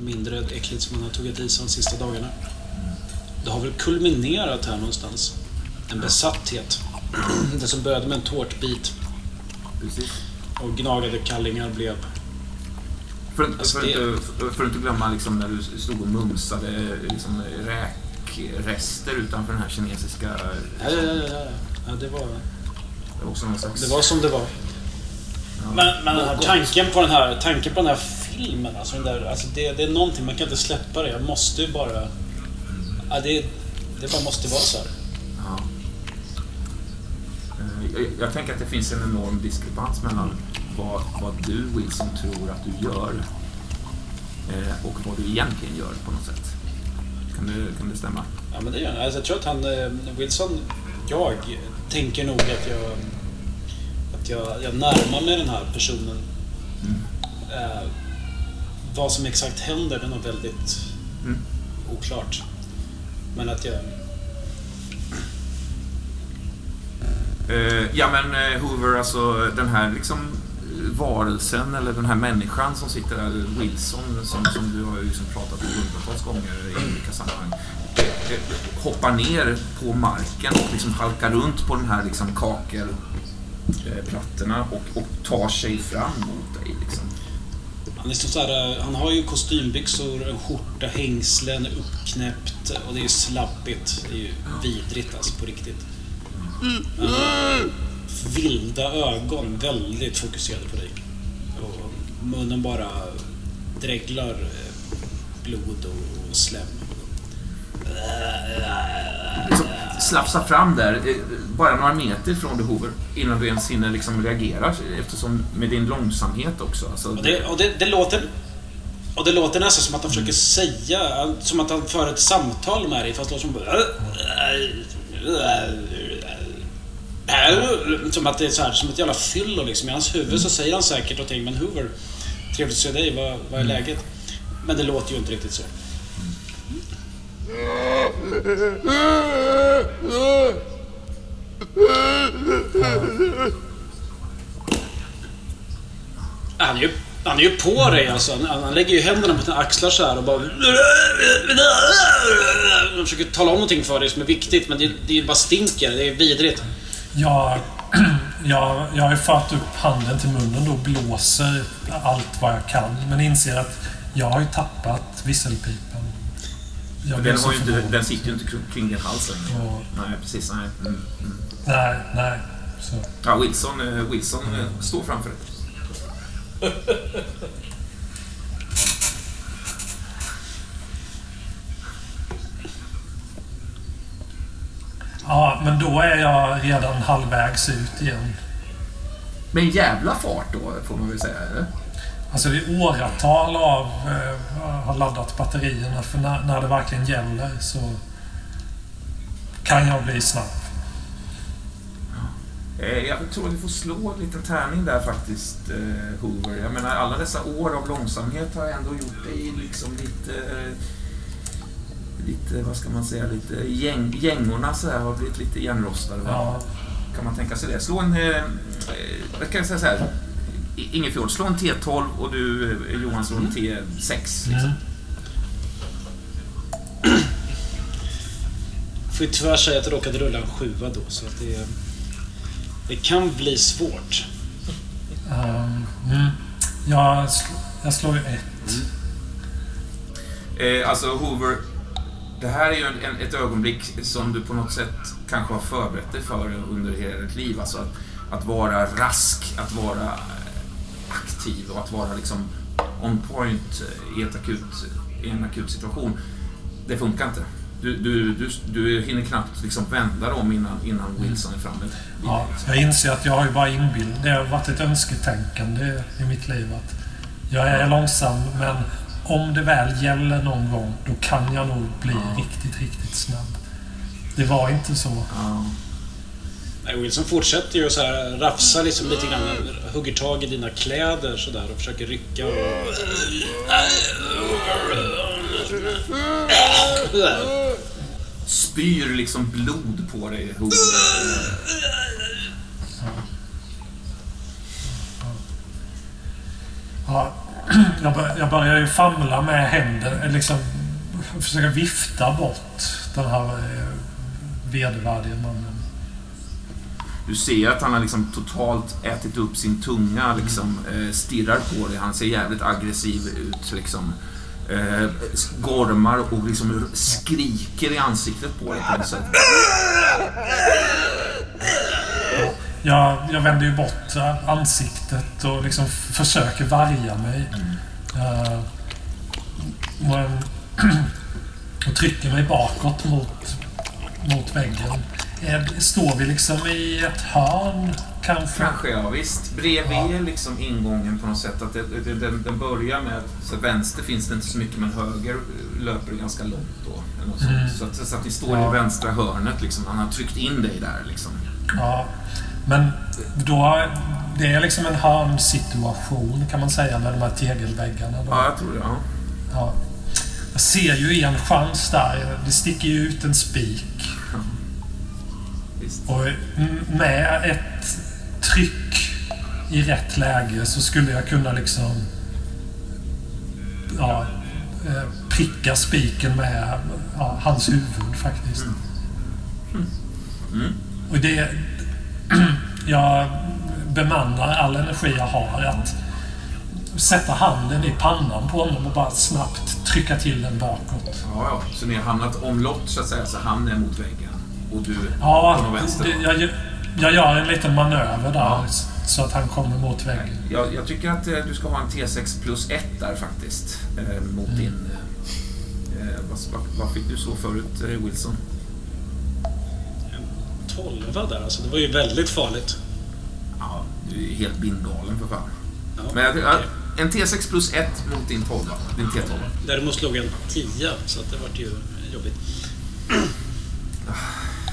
Speaker 2: mindre äckligt som han har tuggat i sig de sista dagarna. Det har väl kulminerat här någonstans. En besatthet. Det som började med en tårtbit
Speaker 1: Precis.
Speaker 2: och gnagade kallingar blev
Speaker 1: För,
Speaker 2: Alltså,
Speaker 1: för,
Speaker 2: det-
Speaker 1: inte, för, för att inte glömma liksom, när du stod och mumsade liksom, räkrester utanför den här kinesiska...
Speaker 2: Ja, ja, ja, ja. ja det, var,
Speaker 1: Det var också någon slags...
Speaker 2: det var som det var.
Speaker 1: ja,
Speaker 2: Men, men den här tanken på den här, tanken på den här filmen, alltså, den där, alltså det, det är någonting, man kan inte släppa det. Jag måste ju bara... Ja, det, det bara måste vara så här.
Speaker 1: Ja. Eh, Jag, jag tänker att det finns en enorm diskrepans mellan vad, vad du, Wilson, tror att du gör eh, och vad du egentligen gör på något sätt. Kan det, kan det stämma?
Speaker 2: Ja, men det gör jag. Alltså, jag tror att han, eh, Wilson, jag tänker nog att jag, att jag, jag närmar mig den här personen. Eh, vad som exakt händer, det är nog väldigt
Speaker 1: Mm.
Speaker 2: oklart. Men att jag...
Speaker 1: Eh, ja men eh, Hoover, alltså den här liksom varelsen eller den här människan som sitter där, Wilson, som, som du har liksom pratat om hundratals gånger i olika sammanhang, eh, hoppar ner på marken och liksom halkar runt på de här liksom kakelplattorna och, och tar sig fram mot dig. Liksom.
Speaker 2: Han, är så här, eh, han har ju kostymbyxor, en skjorta, hängslen, uppknäppt och det är ju slabbigt. Det är ju vidrigt alltså på riktigt. Han har vilda ögon, väldigt fokuserade på dig. Och munnen bara dreglar eh, blod och slem.
Speaker 1: Slafsar fram där, eh, bara några meter från dig Hoover, innan du ens hinner liksom reagera eftersom med din långsamhet också. Alltså,
Speaker 2: Och det, och det, det låter... Och det låter nästan som att han försöker säga, som att han för ett samtal med dig fast låter som... Som att det är så här, som ett jävla fyllo liksom. I hans huvud så säger han säkert någonting, men Hoover, trevligt att se dig, vad, vad är läget? Men det låter ju inte riktigt så. Han är ju, han är ju på dig alltså. Han, han lägger ju händerna på dina axlar så här och bara... Han försöker tala om någonting för dig som är viktigt, men det, det är bara stinker. Det är vidrigt.
Speaker 3: Jag, jag, jag har ju fört upp handen till munnen då och blåser allt vad jag kan. Men inser att jag har ju tappat visselpipan.
Speaker 1: Den,
Speaker 3: så
Speaker 1: har inte,
Speaker 3: förvånad.
Speaker 1: den sitter ju inte kring- din hals längre.
Speaker 3: Ja.
Speaker 1: Nej, precis. Nej. Mm, mm.
Speaker 3: Nej, nej. Så.
Speaker 1: Ja, Wilson, eh, Wilson eh, står framför dig.
Speaker 3: Ja, men då är jag redan halvvägs ut igen.
Speaker 1: Med en jävla fart då, får man väl säga. Eller?
Speaker 3: Alltså är åratal av eh, har laddat batterierna för när, när det verkligen gäller så kan jag bli snabb.
Speaker 1: Eh, Jag tror att du får slå en liten tärning där faktiskt, eh, Hoover. Jag menar, alla dessa år av långsamhet har ändå gjort dig liksom lite... eh, Lite, vad ska man säga, lite... Gäng, gängorna så här har blivit lite igenrostade.
Speaker 3: Ja,
Speaker 1: Kan man tänka sig det? Slå en... Vad kan jag säga så här? Ingefjord, slå en T12 och du, Johan, slå en T6. Liksom.
Speaker 3: mm.
Speaker 2: får ju tyvärr säga att det råkade rulla en sjua då, så att det... Det kan bli svårt.
Speaker 3: Um, mm. jag, sl- jag slår ju ett.
Speaker 1: Eh, alltså Hoover, det här är ju en, ett ögonblick som du på något sätt kanske har förberett dig för under hela ditt liv. Alltså att, att vara rask, att vara aktiv och att vara liksom on point i, ett akut, i en akut situation. Det funkar inte. Du, du, du, du hinner knappt liksom vända om innan, innan Wilson är framme.
Speaker 3: Ja, jag inser att jag har ju bara inbild. Det har varit ett önsketänkande i mitt liv. Att jag är långsam, men om det väl gäller någon gång, då kan jag nog bli riktigt, riktigt snabb. Det var inte så.
Speaker 1: Ja.
Speaker 2: Wilson fortsätter ju så här rafsa liksom lite grann, hugger tag i dina kläder sådär och försöker rycka och...
Speaker 1: Spyr liksom blod på dig.
Speaker 3: Ja, jag, bör, jag börjar ju famla med händer, liksom försöka vifta bort den här eh, vedervärdige mannen.
Speaker 1: Du ser att han har liksom totalt ätit upp sin tunga, liksom, eh, stirrar på dig. Han ser jävligt aggressiv ut. Liksom. Eh, gormar och liksom skriker i ansiktet på dig på något sätt.
Speaker 3: Jag, jag vänder ju bort ansiktet och liksom försöker värja mig. Eh, och, och trycker mig bakåt mot, mot väggen. Är, står vi liksom i ett hörn kanske?
Speaker 1: Kanske, ja visst. Bredvid liksom ingången på något sätt. Att det, det, den, den börjar med så vänster finns det inte så mycket, men höger löper ganska långt då. Eller något.
Speaker 3: Mm.
Speaker 1: Så, att, så att ni står
Speaker 3: Ja.
Speaker 1: i vänstra hörnet. Liksom. Han har tryckt in dig där. Liksom.
Speaker 3: Ja. Men då, det är liksom en hörnsituation kan man säga med de här tegelväggarna. Då.
Speaker 1: Ja, jag tror det. Ja.
Speaker 3: Ja. Jag ser ju en chans där. Det sticker ju ut en spik.
Speaker 1: Visst.
Speaker 3: Och med ett tryck i rätt läge så skulle jag kunna liksom ja, eh, pricka spiken med ja, hans huvud faktiskt.
Speaker 1: Mm.
Speaker 3: Och det... Jag bemannar all energi jag har att sätta handen i pannan på honom och bara snabbt trycka till den bakåt.
Speaker 1: Ja, ja. Så ni har hamnat omlott så att säga, så han är mot väggen. Och du
Speaker 3: Ja,
Speaker 1: på någon vänster.
Speaker 3: det, jag, jag gör en liten manöver där
Speaker 1: Ja.
Speaker 3: så att han kommer mot väggen.
Speaker 1: Jag, jag tycker att eh, du ska ha en T6 plus 1 där faktiskt. Eh, mot
Speaker 3: Mm.
Speaker 1: din... Eh, eh, vad, vad, fick du så förut, eh, Wilson?
Speaker 2: En tolva där alltså, det var ju väldigt farligt.
Speaker 1: Ja, du är helt bindgalen för fan.
Speaker 2: Ja,
Speaker 1: Men jag, ja, en T6 plus 1 mot din 12, din T12.
Speaker 2: Däremot slog jag en tia, så att det vart ju jobbigt.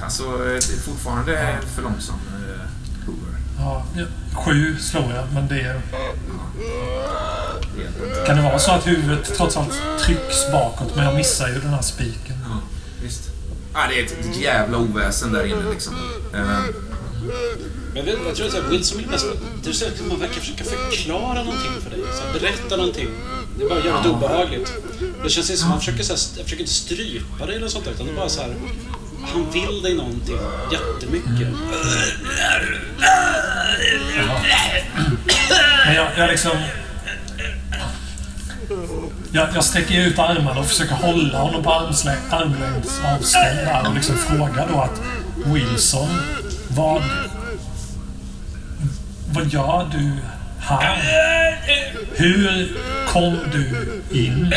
Speaker 1: Alltså, eh, det är fortfarande för långsam, eh, Hoover.
Speaker 3: Ja, ja, sju slår jag, men det...
Speaker 1: Är.
Speaker 3: Kan det vara så att huvudet trots allt trycks bakåt, men jag missar ju den här spiken?
Speaker 1: Ja, visst. Ja, det är ett, jävla oväsen där inne liksom. Eh,
Speaker 2: Men jag, vet, jag tror att Wilson vill mest... Det är så att man verkar försöka förklara någonting för dig. Så här, berätta någonting. Det är bara jävligt
Speaker 1: Ja.
Speaker 2: obehagligt. Det känns inte som att han försöker, så här, jag försöker inte strypa dig eller sånt där, utan det är bara så här... Han vill dig någonting jättemycket.
Speaker 3: Men jag, jag liksom... Jag, jag sträcker ut armarna och försöker hålla honom på armlängds avstånd där och liksom frågar då att Wilson, vad... Vad gör du här? Hur kom du in?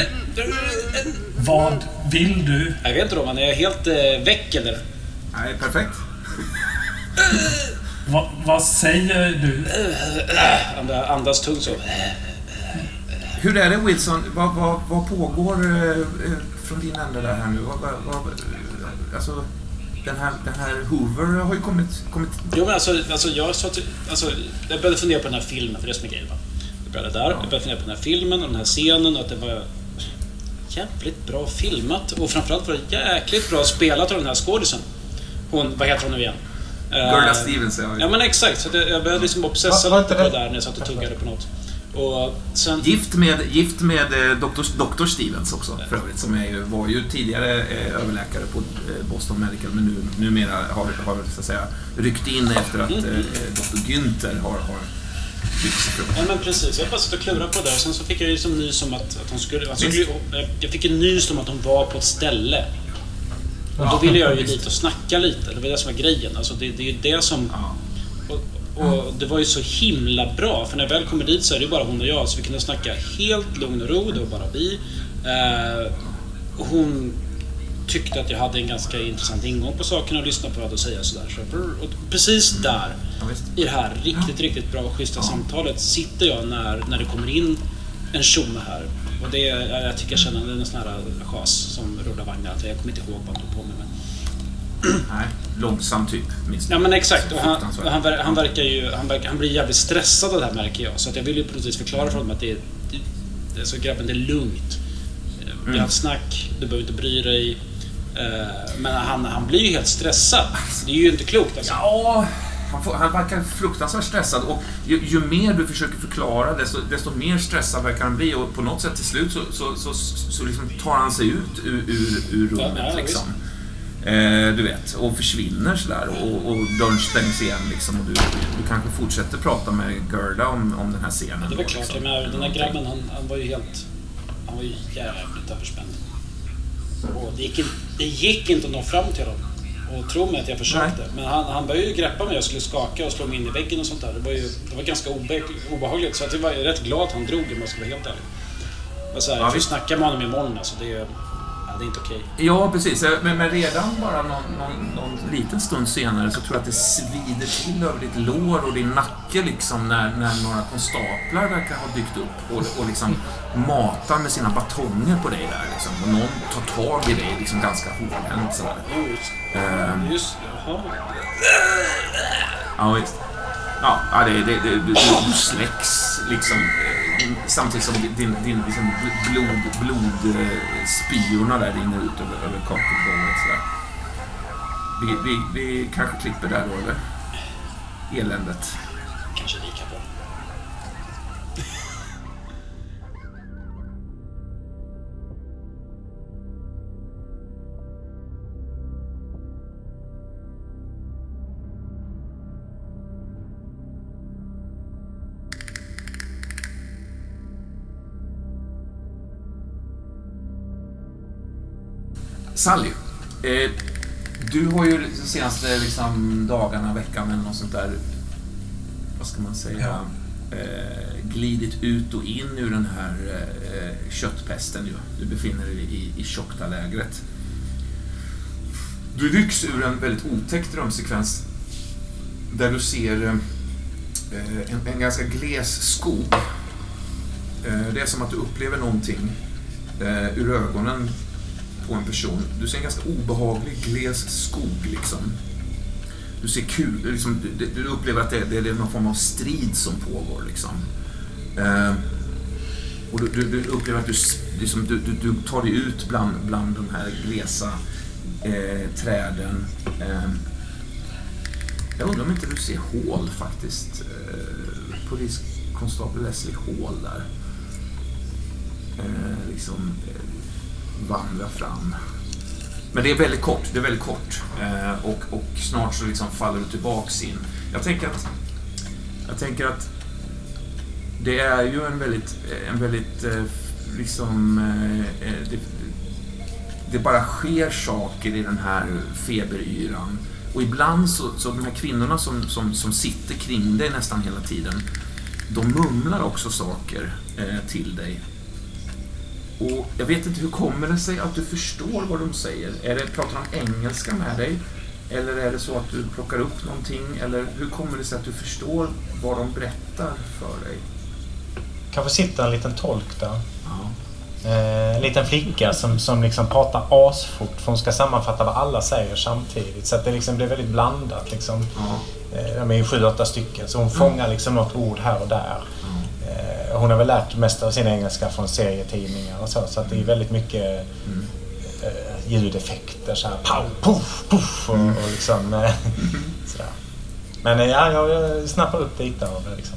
Speaker 3: Vad vill du?
Speaker 2: Jag vet inte om han är helt eh, väck eller?
Speaker 1: nej, perfekt.
Speaker 3: Va, vad säger du?
Speaker 2: Andas, tungt så.
Speaker 1: Hur är det Wilson? Vad, vad, vad pågår eh, eh, från din ände där här nu? Vad, vad, vad, alltså, den här, den här Hoover har ju kommit... kommit
Speaker 2: Jo men alltså, alltså, jag, sa till, alltså, jag började fundera på den här filmen, för det är som är grejen. Va? Jag började där, jag började fundera på den här filmen och den här scenen och att det var jävligt bra filmat och framförallt var det jäkligt bra spelat av den här skådisen. Hon, vad heter hon nu igen? Eh,
Speaker 1: Gerda Stevens, ja.
Speaker 2: Ja men exakt, så jag, jag började liksom obsessa
Speaker 5: Va-
Speaker 2: lite på det där när jag satt och tuggade på något. Och sen...
Speaker 1: Gift med, gift med eh, Dr. Dr. Stevens också för övrigt, som är ju, var ju tidigare eh, överläkare på Boston Medical men nu, numera har, har så att säga, ryckt in efter att
Speaker 2: Mm.
Speaker 1: eh, Dr. Günther har, har.
Speaker 2: Ja men precis, jag bara satt och klurade på det där. Sen så fick jag ju som nys om att, att hon skulle... Alltså, jag fick en nys om att hon var på ett ställe. Och då ville jag ju dit och snacka lite. Det var det som var grejen. Alltså det, det är ju det som... Och, och det var ju så himla bra, för när jag väl kommer dit så är det ju bara hon och jag, så vi kunde snacka helt lugn och ro, det var bara vi. Eh, och hon tyckte att jag hade en ganska intressant ingång på sakerna och lyssnade på vad jag hade att säga. Sådär. Så, och precis där, i det här riktigt, riktigt bra och schyssta samtalet, sitter jag när, när det kommer in en tjomme här. Och det jag- jag tycker jag känner det är en sån här chas som rullar vagnar. Jag kommer inte ihåg vad han tog på mig. Men...
Speaker 1: Nej, långsam typ, minst
Speaker 2: Ja men exakt. Och han, han, han verkar ju... Han, verkar, han blir jävligt stressad av det här märker jag. Så att jag vill ju på något vis förklara för honom att det är... Det är så grabben, det är lugnt. Vi har haft snack, du behöver inte bry dig. Eh, Men han, han blir ju helt stressad. Det är ju inte klokt alltså.
Speaker 1: Ja, han, får, han verkar fruktansvärt stressad och ju, ju mer du försöker förklara desto, desto mer stressad verkar han bli och på något sätt till slut så, så, så, så liksom tar han sig ut ur, ur, ur rummet.
Speaker 2: Ja, ja,
Speaker 1: liksom. Eh, du vet, och försvinner sådär och, och dörren stängs igen liksom och du, du kanske fortsätter prata med Gerda om, om den här scenen.
Speaker 2: Det
Speaker 1: då,
Speaker 2: var klart.
Speaker 1: liksom.
Speaker 2: Jag menar, den här grabben han, han var ju helt... Han var ju jävligt överspänd. Och det gick, in- det gick inte att nå fram till honom. Och tro mig att jag försökte. Men han, han började ju greppa mig och skulle skaka och slå mig in i väggen och sånt där. Det var ju det var ganska obe, obehagligt. Så jag var rätt glad att han drog om jag ska vara helt ärlig. Och så här,
Speaker 1: Ja,
Speaker 2: jag får snacka med honom imorgon alltså. Det är, det är inte okej.
Speaker 1: Ja, precis. Eh, Men, men redan bara någon, någon, någon liten stund senare så tror jag att det svider till över ditt lår och din nacke liksom när, när några konstaplar verkar ha dykt upp och, och liksom matar med sina batonger på dig där liksom. Och någon tar tag i dig liksom ganska hårdhänt sådär.
Speaker 2: Just,
Speaker 1: Ehm,
Speaker 2: just jaha.
Speaker 1: Ja, visst. Ja, det, det, det, du, släcks liksom samtidigt som din, din liksom blod, blodspyorna där rinner ut över, över kakgolvet sådär. Vi, vi, vi kanske klipper där då, eller? Eländet.
Speaker 2: Kanske lika bra.
Speaker 1: Sally, eh, du har ju de senaste liksom, dagarna, veckan eller något sånt där, vad ska man säga, eh, glidit ut och in ur den här eh, köttpesten ju. Du befinner dig i, i Tjokta-lägret. Du rycks ur en väldigt otäck drömsekvens där du ser eh, en, en ganska gles skog. Eh, det är som att du upplever någonting eh, ur ögonen på en person. Du ser en ganska obehaglig gles skog liksom. Du ser kul, liksom, du, du upplever att det, det är någon form av strid som pågår liksom. Eh, och du, du, du upplever att du, liksom, du, du, du tar dig ut bland, bland de här glesa eh, träden. Eh, jag undrar om inte du ser hål faktiskt. Eh, poliskonstapel Leslie Hall där. Eh, liksom eh, vandra fram. Men det är väldigt kort, det är väldigt kort. Eh, och, och snart så liksom faller du tillbaks in. Jag tänker att, jag tänker att det är ju en väldigt, en väldigt eh, liksom, eh, eh det, det bara sker saker i den här feberyran. Och ibland så, så de här kvinnorna som, som, som sitter kring dig nästan hela tiden, de mumlar också saker eh, till dig. Och jag vet inte, hur kommer det sig att du förstår vad de säger? Är det, pratar de engelska med dig? Eller är det så att du plockar upp någonting? Eller hur kommer det sig att du förstår vad de berättar för dig?
Speaker 5: Kanske sitter en liten tolk där.
Speaker 1: Ja.
Speaker 5: Eh, en liten flicka som, som liksom pratar asfort för hon ska sammanfatta vad alla säger samtidigt. Så att det liksom blir väldigt blandat. Liksom.
Speaker 1: Ja.
Speaker 5: Eh, de är ju sju, åtta stycken. Så hon fångar liksom något ord här och där. Eh, hon har väl lärt mest av sin engelska från serietidningar och så. Så att det är väldigt mycket
Speaker 1: Mm.
Speaker 5: eh, ljudeffekter. Så här, pow, puff, puff och, och liksom... Eh, sådär. Men eh, ja, jag, jag snappar upp lite av det liksom.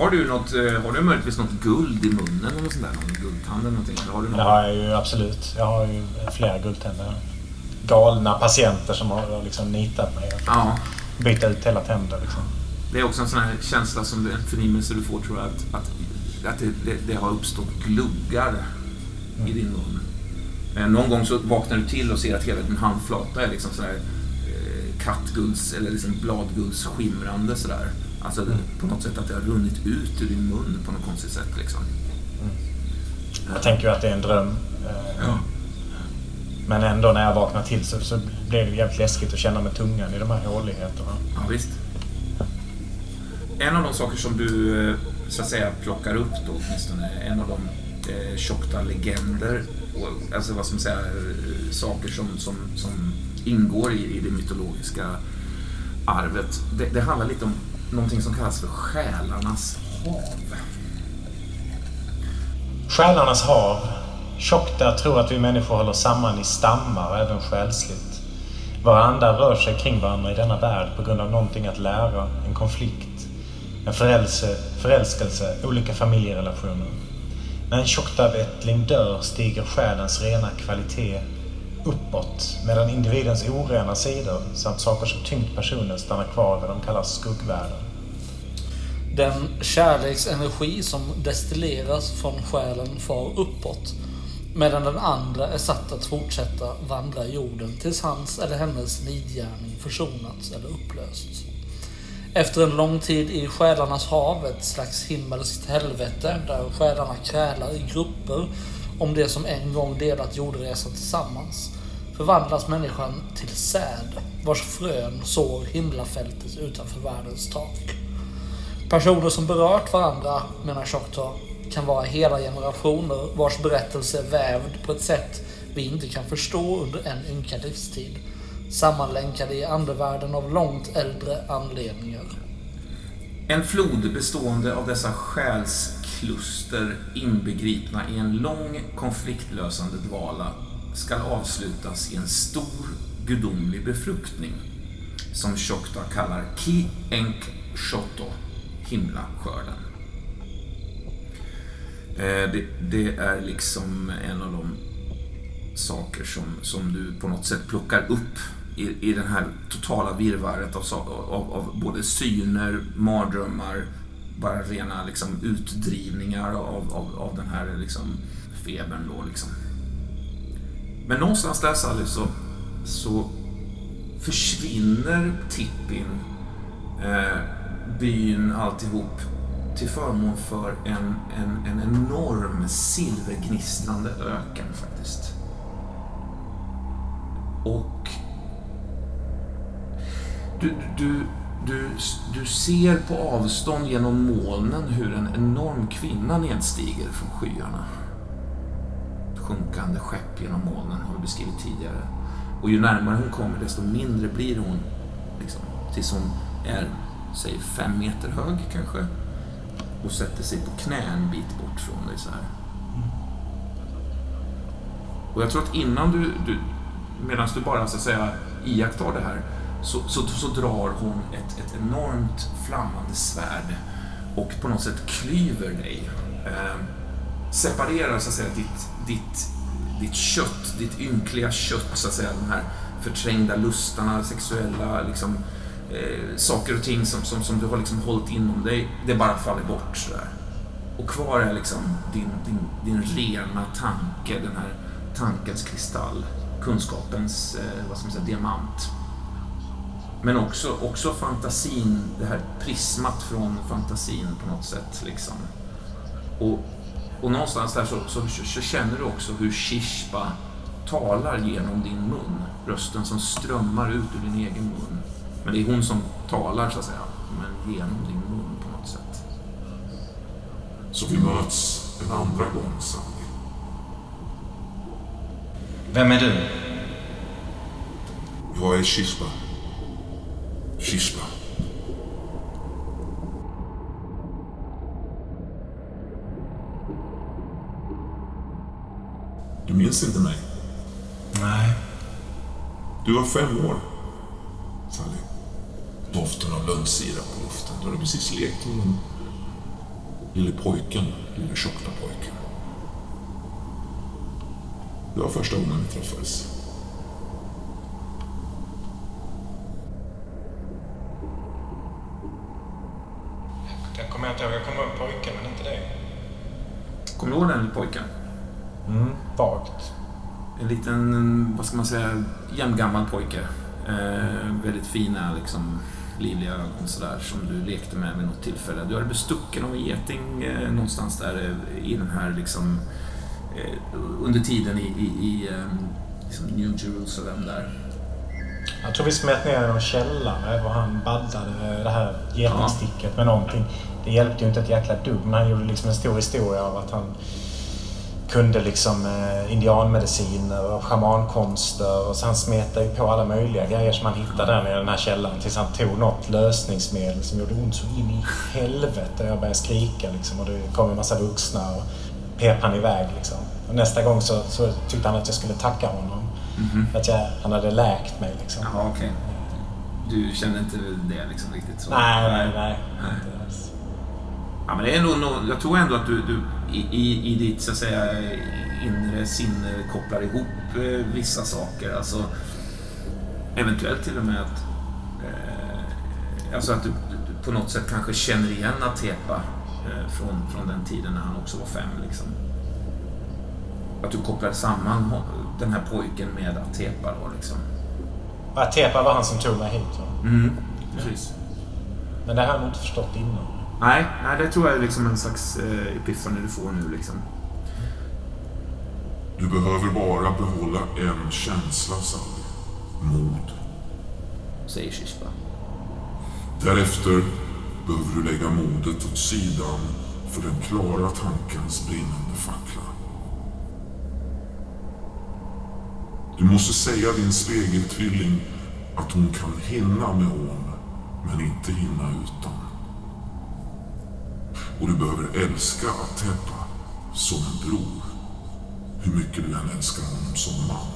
Speaker 1: Har du, något, eh, har du möjligtvis något guld i munnen eller sånt där? Någon guldtand eller någonting? Eller har du något?
Speaker 5: Det har jag ju absolut. Jag har ju flera guldtänder. Galna patienter som har liksom nitat mig
Speaker 1: Ja.
Speaker 5: byta ut hela tänder. Liksom.
Speaker 1: Det är också en sån här känsla som en förnimmelse du får tror jag att, att, att det, det, det har uppstått gluggar i din mun. Eh, Någon gång så vaknar du till och ser att hela din handflata är liksom sådär eh, kattgulds eller liksom bladguldsskimrande sådär. Alltså det- på något sätt att det har runnit ut ur din mun på något konstigt sätt liksom.
Speaker 5: Jag tänker ju att det är en dröm. eh,
Speaker 1: Ja.
Speaker 5: Men ändå när jag vaknar till så, så blir det jävligt läskigt att känna med tungan i de här håligheterna.
Speaker 1: Ja, visst. En av de saker som du eh, så att säga plockar upp då åtminstone, en av de eh, tjockta legender, och, alltså vad ska man säga, eh, saker som, som, som ingår i, i det mytologiska arvet. Det, det handlar lite om någonting som kallas för själarnas hav.
Speaker 5: Själarnas hav. tjockta tror att vi människor håller samman i stammar, även själsligt. Våra andar rör sig kring varandra i denna värld på grund av någonting att lära, en konflikt, en förälse, förälskelse, olika familjerelationer. När en tjoktavättling dör stiger själens rena kvalitet uppåt, medan individens orena sidor samt saker som tyngt personen stannar kvar i vad de kallar skuggvärlden.
Speaker 4: Den kärleksenergi som destilleras från själen far uppåt. Medan den andra är satt att fortsätta vandra jorden tills hans eller hennes nidgärning försonats eller upplösts. Efter en lång tid i själarnas hav, ett slags himmelskt helvete där själarna krälar i grupper om det som en gång delat jordresan tillsammans, förvandlas människan till säd vars frön sår himlafältet utanför världens tak. Personer som berört varandra, menar Choctaw, kan vara hela generationer vars berättelse är vävd på ett sätt vi inte kan förstå under en ynka livstid. Sammanlänkade i andevärlden av långt äldre anledningar.
Speaker 1: En flod bestående av dessa själskluster inbegripna i en lång konfliktlösande dvala skall avslutas i en stor gudomlig befruktning som Shokta kallar Ki Enk Shoto, himlaskörden. Eh, det, det är liksom en av de saker som, som du på något sätt plockar upp i, i den här totala virrvarret av, av, av både syner, mardrömmar, bara rena liksom, utdrivningar av, av, av den här liksom, febern. Då, liksom. Men någonstans där Sally så, så försvinner Tippin, eh, byn, alltihop till förmån för en, en, en enorm silvergnistrande öken faktiskt. Och du, du, du, du ser på avstånd genom molnen hur en enorm kvinna nedstiger från skyarna. Ett sjunkande skepp genom molnen har vi beskrivit tidigare. Och ju närmare hon kommer desto mindre blir hon. Liksom, tills hon är, säg fem meter hög kanske. Och sätter sig på knä en bit bort från dig så här. Och jag tror att innan du, du medan du bara så att säga iakttar det här, så, så, så drar hon ett, ett enormt flammande svärd och på något sätt klyver dig. Eh, separerar så att säga ditt, ditt, ditt kött, ditt ynkliga kött, så att säga, de här förträngda lustarna, sexuella liksom, eh, saker och ting som, som, som du har liksom hållit inom dig, det bara faller bort sådär. Och kvar är liksom din, din, din rena tanke, den här tankens kristall, kunskapens, eh, vad ska man säga, diamant. Men också, också fantasin, det här prismat från fantasin på något sätt. Liksom. Och, och någonstans där så, så, så känner du också hur Shishpa talar genom din mun. Rösten som strömmar ut ur din egen mun. Men det är hon som talar så att säga, men genom din mun på något sätt.
Speaker 6: Så vi möts en andra gång, Sally.
Speaker 5: Vem är du?
Speaker 6: Jag är Shishba. Shishba. Du minns inte mig?
Speaker 5: Nej.
Speaker 6: Du var fem år, Sally. Doften av lönnsirap på luften. Du hade precis lekt med en Lille pojken, lille tjockna pojken. Det var första gången vi träffades.
Speaker 5: Jag kommer inte ihåg. Jag kommer ihåg pojken, men inte dig.
Speaker 1: Kommer du ihåg den pojken?
Speaker 5: Mm, vagt.
Speaker 1: En liten, vad ska man säga, jämngammal pojke. Eh, väldigt fina, liksom, livliga ögon sådär som du lekte med vid något tillfälle. Du hade bestucken av en geting eh, någonstans där eh, i den här liksom eh, under tiden i, i, i eh, liksom New Jerusalem där.
Speaker 5: Jag tror vi smet ner i någon källare och han baddade det här getingsticket med någonting. Det hjälpte ju inte ett jäkla dugg, men han gjorde liksom en stor historia av att han kunde liksom eh, indianmediciner och schamankonster och så han smetade ju på alla möjliga grejer som han hittade där nere i den här källaren tills han tog något lösningsmedel som gjorde ont så in i helvete. Jag började skrika liksom och det kom en massa vuxna och pep han iväg liksom. Och nästa gång så, så tyckte han att jag skulle tacka honom. För att jag, han hade läkt mig liksom.
Speaker 1: Jaha, okej. Du kände inte det liksom riktigt så?
Speaker 5: Nej, nej, nej. Alls.
Speaker 1: Ja, men det är nog, jag tror ändå att du, du i, i, ditt så att säga, inre sinne kopplar ihop eh, vissa saker. Alltså, eventuellt till och med att, eh, alltså att du, du på något sätt kanske känner igen Atepa eh, från, från den tiden när han också var fem. Liksom. Att du kopplar samman den här pojken med Atepa då liksom.
Speaker 5: Atepa var han som tog mig hit. va?
Speaker 1: Mm, precis.
Speaker 5: Men det har jag nog inte förstått innan.
Speaker 1: Nej, nej, det tror jag är liksom en slags eh, epiphany du får nu liksom.
Speaker 6: Du behöver bara behålla en känsla, Sally. Mod.
Speaker 1: Säger Shishba.
Speaker 6: Därefter behöver du lägga modet åt sidan för den klara tankens brinnande fackla. Du måste säga din spegeltvilling att hon kan hinna med ån, men inte hinna utan. Och du behöver älska Atepa som en bror, hur mycket du än älskar honom som man.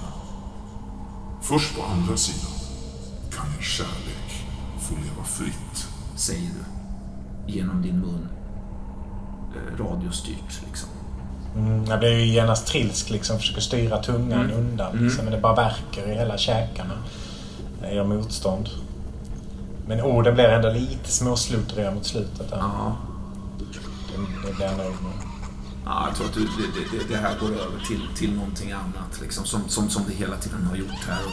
Speaker 6: Först på andra sidan kan er kärlek få leva fritt.
Speaker 1: Säger du. Genom din mun. Eh, radiostyrt liksom.
Speaker 5: Mm, jag blir ju genast trilsk liksom. Försöker styra tungan
Speaker 1: Mm.
Speaker 5: undan.
Speaker 1: Mm.
Speaker 5: Liksom, men det bara verkar i hela käkarna. Jag gör motstånd. Men orden blir ändå lite småsluttriga mot slutet. Där.
Speaker 1: Ja.
Speaker 5: Det, blir jag nöjd med.
Speaker 1: Ja, jag tror att du, det, det, det här går över till, till någonting annat liksom, som, som, som det hela tiden har gjort här. Och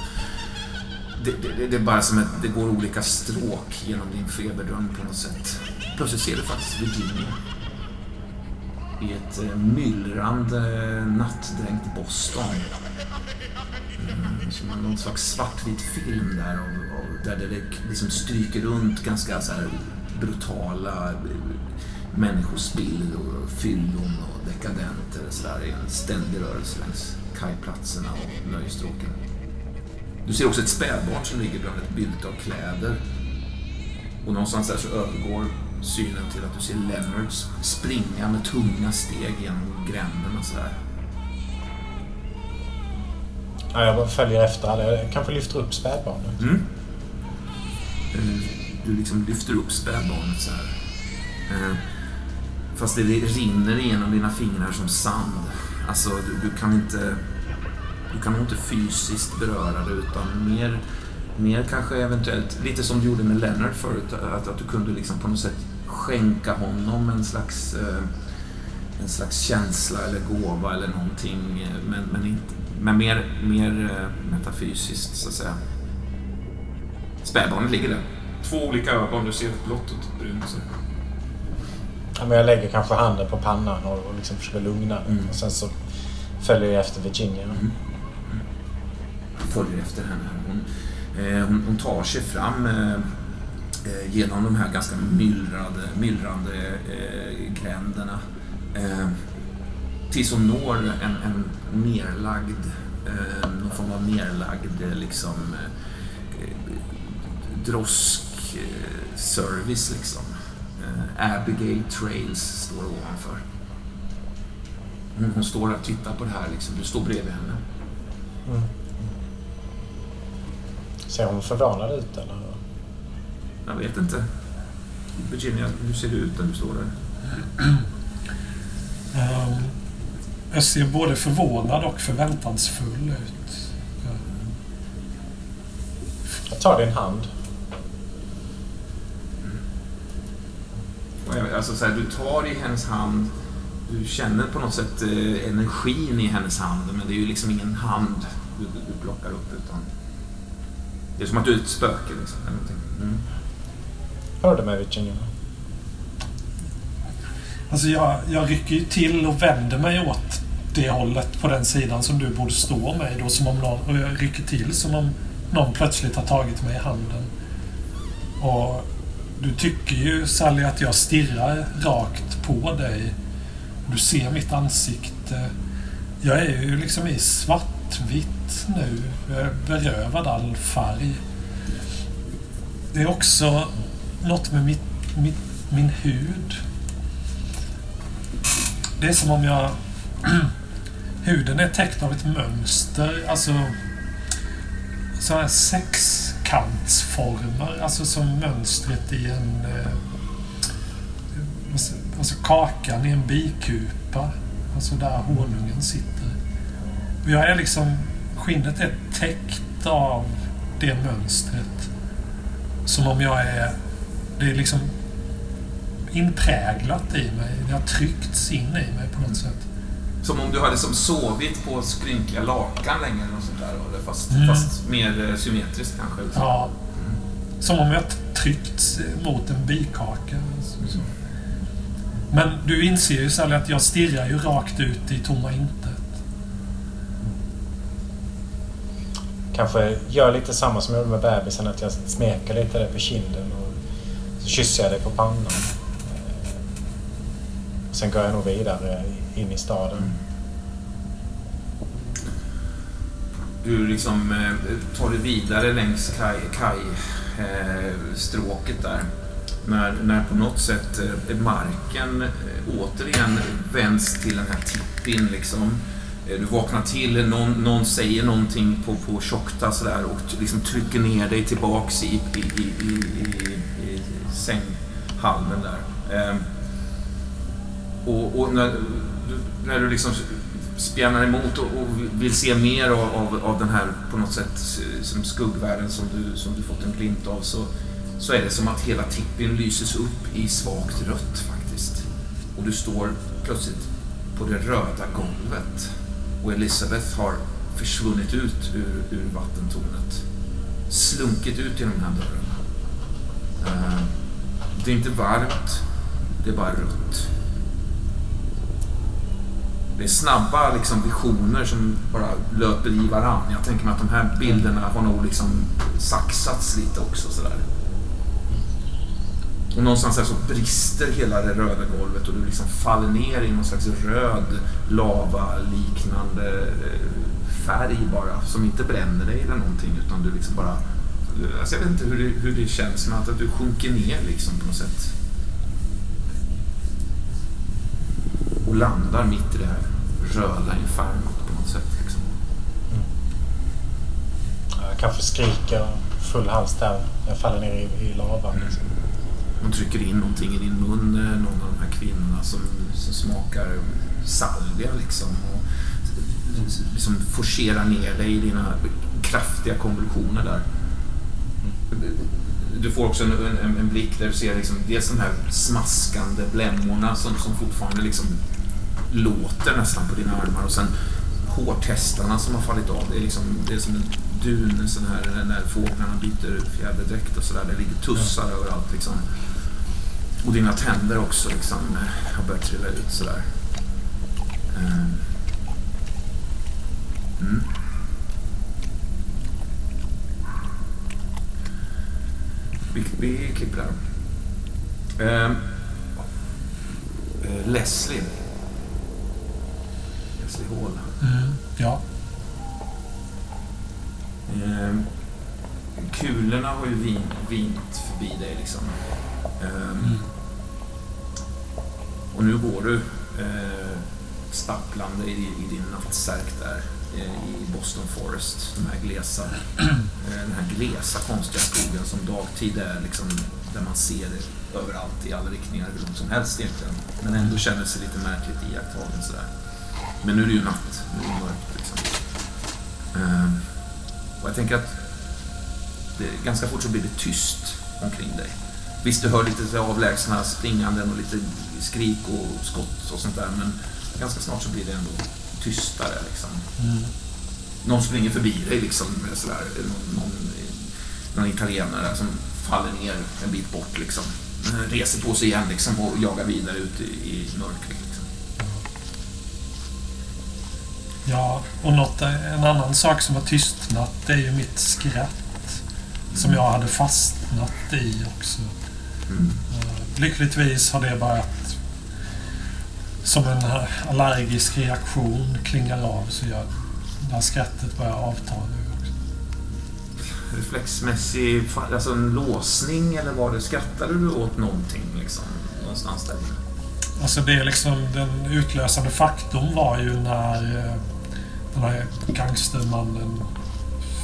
Speaker 1: det, det, det är bara som att det går olika stråk genom din feberdröm på något sätt. Plötsligt ser du faktiskt Virginia. I ett eh, myllrande eh, nattdränkt Boston. Mm, som någon slags svartvit film där och, och där det liksom stryker runt ganska så här brutala eh, eh, människospill och fyllon och dekadenter och sådär i en ständig rörelse längs kajplatserna och nöjesstråken. Du ser också ett spädbarn som ligger bland ett bylte av kläder. Och någonstans där så övergår synen till att du ser Leonard springa med tunga steg genom gränderna sådär.
Speaker 5: Ja, jag bara följer efter. Jag kanske lyfter upp spädbarnet.
Speaker 1: Mm. Eh, Du liksom lyfter upp spädbarnet så här. Fast det rinner igenom dina fingrar som sand. Alltså, du, du kan inte... Du kan nog inte fysiskt beröra det utan mer, mer kanske eventuellt, lite som du gjorde med Leonard förut, att, att du kunde liksom på något sätt skänka honom en slags, eh, en slags känsla eller gåva eller någonting, men, men, inte, men mer, mer eh, metafysiskt så att säga. Spädbarnet ligger där. Två olika ögon, du ser ett blått och ett brunt.
Speaker 5: Ja, men jag lägger kanske handen på pannan och, och liksom försöker lugna den.
Speaker 1: Mm.
Speaker 5: Och sen så följer jag efter Virginia.
Speaker 1: följer efter henne. Hon, eh, hon, hon tar sig fram eh, eh, genom de här ganska myllrade, myllrande eh, gränderna eh, tills hon når en, en nerlagd, eh, någon form av nerlagd eh, liksom eh, droskservice liksom. Eh, Abigail Trails står ovanför. Hon, hon står där och tittar på det här liksom. Du står bredvid henne.
Speaker 5: Ser hon förvånad ut eller?
Speaker 1: Jag vet inte. Virginia, hur ser det ut när du står där?
Speaker 3: Ehm, jag ser både förvånad och förväntansfull ut.
Speaker 5: Jag tar din hand.
Speaker 1: Och jag- Alltså så här, du tar i hennes hand, du känner på något sätt eh, energin i hennes hand, men det är ju liksom ingen hand du, du plockar upp, utan det är som att du är ett spöke. Liksom, eller någonting. Mm.
Speaker 5: Hör du mig Virginia?
Speaker 3: Alltså jag, jag rycker ju till och vänder mig åt det hållet på den sidan som du borde stå med då, som om någon, och jag rycker till som om någon plötsligt har tagit mig i handen. Och du tycker ju Sally att jag stirrar rakt på dig. Du ser mitt ansikte. Jag är ju liksom i svartvitt nu. Jag är berövad all färg. Det är också något med mitt, mitt, min hud. Det är som om jag... huden är täckt av ett mönster. Alltså... Sådana här sex kantsformer. Alltså som mönstret i en... Eh, alltså kakan i en bikupa. Alltså där honungen sitter. Och jag är liksom... Skinnet är täckt av det mönstret. Som om jag är... Det är liksom inpräglat i mig. Det har tryckts in i mig på något sätt.
Speaker 1: Som om du hade som sovit på skrynkliga lakan länge, eller något sånt där, fast,
Speaker 3: Mm.
Speaker 1: fast mer eh, symmetriskt kanske.
Speaker 3: Ja. Som om jag tryckts mot en bikaka. Så- så. Men du inser ju Sally att jag stirrar ju rakt ut i tomma intet.
Speaker 5: Kanske gör lite samma som jag gjorde med bebisen, att jag smeker lite där på kinden och så kysser jag dig på pannan. Eh, Sen går jag nog vidare in i staden. Mm.
Speaker 1: Du liksom eh, tar dig vidare längs kajstråket kaj, eh, där. När, när på något sätt eh, marken eh, återigen vänds till den här tippin liksom. Eh, Du vaknar till, någon, någon säger någonting på, på tjockta sådär och liksom trycker ner dig tillbaks i, i, i, i, i, i sänghalmen där. Eh, och, och när, när du liksom spjärnar emot och, och vill se mer av, av, av den här på något sätt som skuggvärlden som du, som du fått en glimt av så, så är det som att hela tippen lyses upp i svagt rött faktiskt. Och du står plötsligt på det röda golvet och Elisabeth har försvunnit ut ur, ur vattentornet. Slunkit ut genom den här dörren. Eh, det är inte varmt, det är bara rött. Det är snabba liksom, visioner som bara löper i varann. Jag tänker mig att de här bilderna har nog liksom saxats lite också. Sådär. Och någonstans här så brister hela det röda golvet och du liksom faller ner i någon slags röd lava-liknande eh, färg bara. Som inte bränner dig eller någonting utan du liksom bara... Alltså jag vet inte hur det, hur det känns men att du sjunker ner liksom på något sätt. Och landar mitt i det här röda infernot på något sätt. Liksom.
Speaker 5: Jag kanske skriker full hals där. Jag faller ner i, i lavan. Liksom.
Speaker 1: De trycker in någonting i din mun, eh, någon av de här kvinnorna som, som smakar salvia liksom. Och liksom forcerar ner dig i dina kraftiga konvulsioner där. Du får också en, en, en blick där du ser liksom, dels de här smaskande blämmorna som, som fortfarande liksom låter nästan på dina armar och sen hårtestarna som har fallit av. Det är, liksom, det är som en dun, en sån här, när fåglarna byter fjäderdräkt och sådär. Det ligger tussar överallt liksom. Och dina tänder också liksom har börjat trilla ut sådär. Ehm. Mm. Vi, vi klipper där. Eh, Leslie. Hall.
Speaker 3: Mm. Ja.
Speaker 1: Ehm, kulorna har ju vin, vint förbi dig liksom. Ehm, Och nu går du eh, stapplande i, i din nattsärk där eh, i Boston Forest. De här glesa, eh, den här glesa konstiga skogen som dagtid är liksom där man ser det överallt i alla riktningar hur långt som helst egentligen. Men ändå känner sig lite märkligt iakttagen sådär. Men nu är det ju natt, nu är det mörkt liksom. Ehm, och jag tänker att det, ganska fort så blir det tyst omkring dig. Visst, du hör lite så avlägsna springanden och lite skrik och skott och sånt där, men ganska snart så blir det ändå tystare liksom. Någon springer förbi dig liksom, sådär, någon, någon, någon italienare som faller ner en bit bort liksom. Reser på sig igen liksom och jagar vidare ut i, i mörkret. Liksom.
Speaker 3: Ja, och något, en annan sak som har tystnat det är ju mitt skratt. Som jag hade fastnat i också.
Speaker 1: Mm.
Speaker 3: Lyckligtvis har det börjat som en allergisk reaktion klingar av så jag, det här skrattet börjar avta nu också.
Speaker 1: Reflexmässig, alltså en låsning eller var det, skrattade du åt någonting liksom? Någonstans där?
Speaker 3: Alltså det är liksom den utlösande faktorn var ju när eh, den här gangstermannen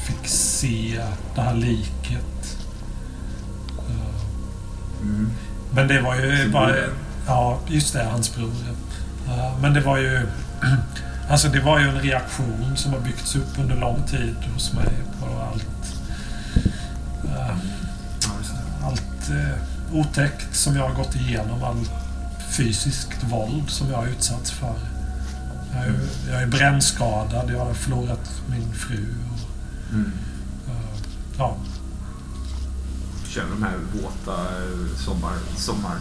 Speaker 3: fick se det här liket.
Speaker 1: Mm.
Speaker 3: Men det var ju bara... Ja, just det. Hans bror. Eh, Men det var ju... Alltså det var ju en reaktion som har byggts upp under lång tid hos mig på allt... eh. Allt eh, otäckt som jag har gått igenom. Allt fysiskt våld som jag har utsatts för. Jag är, jag är brännskadad. Jag har förlorat min fru. Och,
Speaker 1: Mm.
Speaker 3: eh, ja,
Speaker 1: känner de här våta eh, sommar, sommar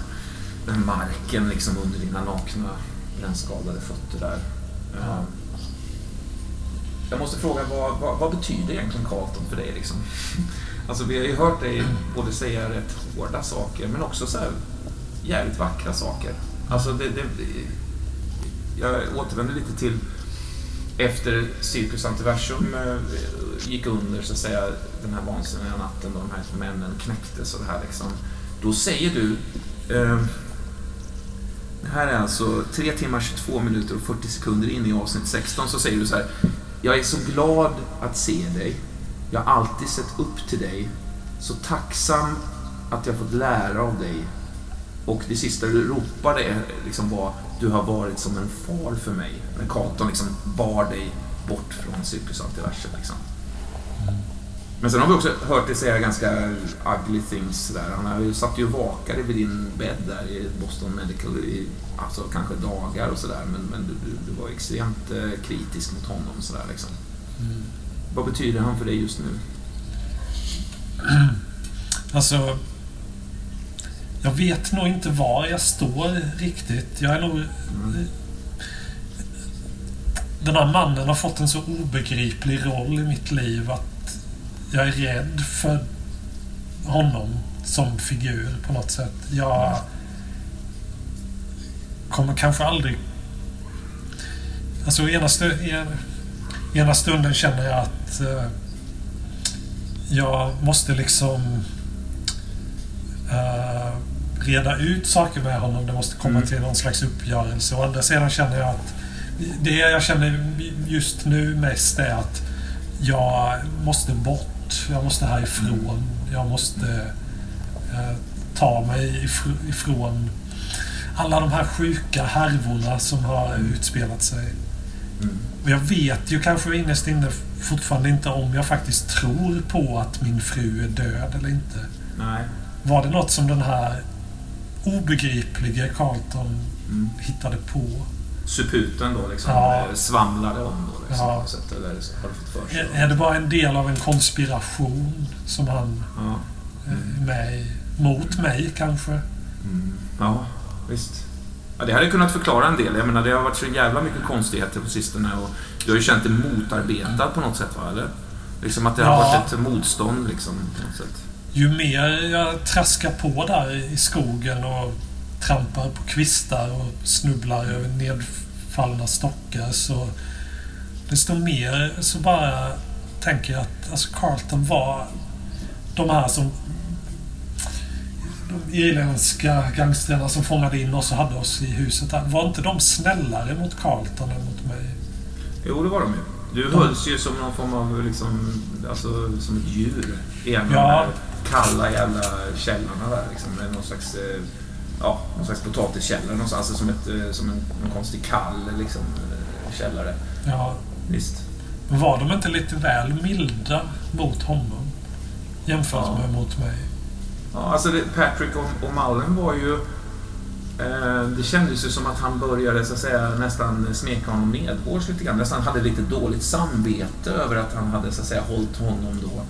Speaker 1: den marken liksom under dina nakna brännskadade fötter där. Eh, Jag måste fråga, vad, vad, vad betyder egentligen Carlton för dig? Liksom? Alltså, vi har ju hört dig både säga rätt hårda saker, men också så här jävligt vackra saker. Alltså, det, det, jag återvänder lite till efter Cirkus Antiversum eh, gick under, så att säga, den här vansinniga natten då de här männen knäcktes och det här liksom. Då säger du, eh, det här är alltså 3 timmar 22 minuter och 40 sekunder in i avsnitt 16, så säger du så här. Jag är så glad att se dig. Jag har alltid sett upp till dig. Så tacksam att jag fått lära av dig. Och det sista du ropade eh, liksom var du har varit som en far för mig. När Katon liksom bar dig bort från Cirkus Antiversum. Liksom. Men sen har vi också hört dig säga ganska ugly things. Där. Han har ju satt ju och vakade vid din bädd där i Boston Medical i alltså, kanske dagar och sådär. Men, men du, du, du var extremt eh, kritisk mot honom. Så där, liksom. Vad betyder han för dig just nu?
Speaker 3: Alltså... Jag vet nog inte var jag står riktigt. Jag är nog... Den här mannen har fått en så obegriplig roll i mitt liv att jag är rädd för honom som figur på något sätt. Jag kommer kanske aldrig... Alltså ena, stu, e- ena stunden känner jag att eh, jag måste liksom Uh, reda ut saker med honom. Det måste komma
Speaker 1: Mm.
Speaker 3: till någon slags uppgörelse. Och andra sidan känner jag att det jag känner just nu mest är att jag måste bort. Jag måste härifrån. Jag måste eh, ta mig ifr- ifrån alla de här sjuka härvorna som har utspelat sig.
Speaker 1: Mm.
Speaker 3: Och jag vet ju kanske innerst inne fortfarande inte om jag faktiskt tror på att min fru är död eller inte.
Speaker 1: Nej.
Speaker 3: Var det något som den här obegripliga Carlton
Speaker 1: Mm.
Speaker 3: hittade på?
Speaker 1: Suputen då liksom
Speaker 3: Ja.
Speaker 1: eh, svamlade om då liksom,
Speaker 3: Ja.
Speaker 1: sätt, eller har du fått för sig?
Speaker 3: Är, är det bara en del av en konspiration som han
Speaker 1: Ja.
Speaker 3: eh, är med i? Mot mig kanske?
Speaker 1: Mm. ja, visst. Ja, det hade kunnat förklara en del. Jag menar, det har varit så jävla mycket konstigheter på sistone och du har ju känt dig motarbetad på något sätt, va? Eller? Liksom att det har varit ett motstånd liksom, på något sätt.
Speaker 3: Ju mer jag traskar på där i skogen och trampar på kvistar och snubblar över nedfallna stockar så desto mer så bara tänker jag att alltså Carlton var de här som de irländska gangstrarna som fångade in oss och hade oss i huset där. Var inte de snällare mot Carlton än mot mig?
Speaker 1: Jo, det var de ju. Du hölls ju som någon form av, liksom, alltså, som ett djur.
Speaker 3: Ja.
Speaker 1: Kalla jävla källarna där liksom. Någon slags, eh, ja, någon slags potatiskällare någonstans. Alltså som, ett, eh, som en, en konstig kall liksom, eh, källare.
Speaker 3: Ja.
Speaker 1: Visst.
Speaker 3: Var de inte lite väl milda mot honom? Jämfört
Speaker 1: Ja.
Speaker 3: med mot mig.
Speaker 1: Ja, alltså det, Patrick och, och Mullen var ju... Eh, det kändes ju som att han började så att säga nästan smeka honom medhårs lite grann. Nästan hade lite dåligt samvete över att han hade så att säga hållit honom då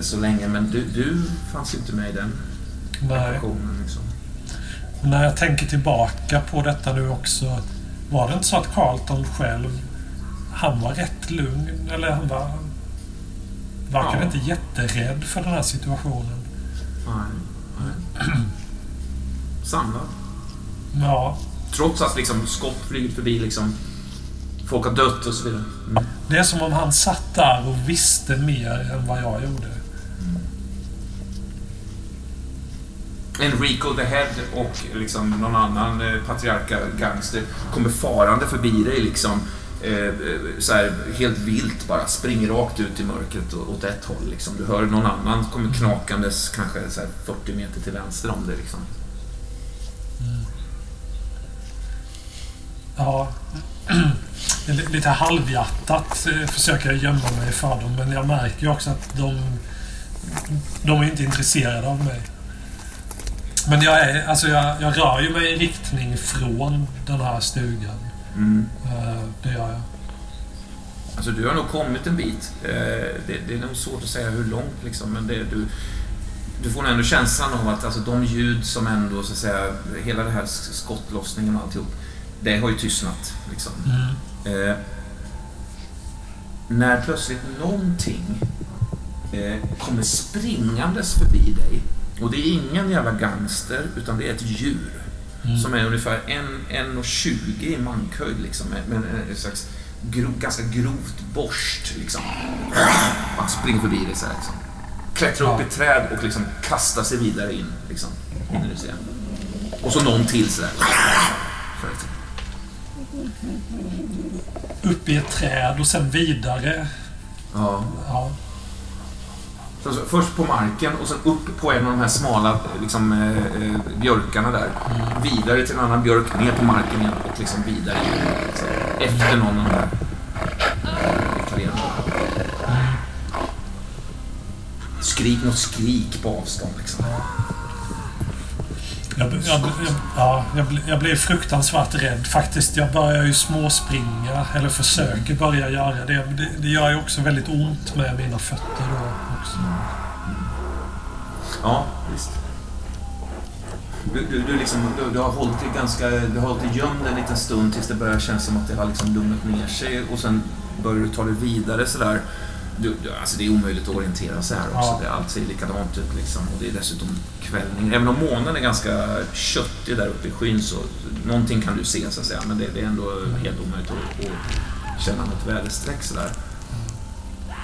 Speaker 1: så länge. Men du, du fanns ju inte med i den
Speaker 3: Nej.
Speaker 1: ekvationen liksom.
Speaker 3: När jag tänker tillbaka på detta nu också. Var det inte så att Carlton själv, han var rätt lugn? Eller han var... Verkade
Speaker 1: Ja.
Speaker 3: inte jätterädd för den här situationen.
Speaker 1: Nej, nej. Samlad.
Speaker 3: Ja,
Speaker 1: Trots att liksom skott flugit förbi liksom. Folk har dött och så vidare. Mm.
Speaker 3: Det är som om han satt där och visste mer än vad jag gjorde.
Speaker 1: Enrico the Head och liksom någon annan eh, patriarkal gangster kommer farande förbi dig liksom. Eh, så här, helt vilt bara, springer rakt ut i mörkret och- åt ett håll. Liksom. Du hör någon annan kommer knakandes kanske så här 40 meter till vänster om dig. Liksom.
Speaker 3: Ja. Lite halvhjärtat eh, försöker jag gömma mig för dem, men jag märker ju också att de... De är inte intresserade av mig. Men jag, är, alltså jag, jag rör ju mig i riktning från den här stugan.
Speaker 1: Mm.
Speaker 3: Eh, Det gör jag.
Speaker 1: Alltså du har nog kommit en bit. Eh, det, det är nog svårt att säga hur långt liksom, men det, du, du får nog ändå känslan av att alltså, de ljud som ändå, så att säga, hela det här sk- skottlossningen och alltihop, det har ju tystnat. Liksom.
Speaker 3: Mm.
Speaker 1: Eh, när plötsligt någonting eh, kommer springandes förbi dig och det är ingen jävla gangster utan det är ett djur
Speaker 3: Mm.
Speaker 1: som är ungefär 1,20 i mankhöjd liksom, med, en slags gro, ganska grovt borst. Liksom. Man springer förbi dig så här. Liksom. Klättrar upp i träd och liksom kastar sig vidare in. Liksom, hinner du se. Och så någon till sådär. Så.
Speaker 3: Upp i ett träd och sen vidare.
Speaker 1: Ja.
Speaker 3: Ja.
Speaker 1: Så, så, först på marken och sen upp på en av de här smala liksom, eh, eh, björkarna där. Vidare till en annan björk, ner på marken igen och liksom vidare. Så, efter någon av de här. Skrik något skrik på avstånd liksom.
Speaker 3: Jag, jag, jag, ja, jag, jag blev fruktansvärt rädd faktiskt. Jag börjar ju småspringa, eller försöker börja göra det. Det, det gör ju också väldigt ont med mina fötter då också.
Speaker 1: Ja, visst. Du, du, du, liksom, du, du har hållit dig ganska, du har hållit dig gömd en liten stund tills det börjar kännas som att det har liksom lugnat ner sig och sen börjar du ta dig vidare sådär. Du, du, alltså det är omöjligt att orientera sig här också.
Speaker 3: Ja.
Speaker 1: Det, allt ser likadant ut liksom. Och det är dessutom kvällning. Även om månen är ganska köttig där uppe i skyn så någonting kan du se så att säga. Men det, det är ändå helt omöjligt att, att känna något väderstreck sådär.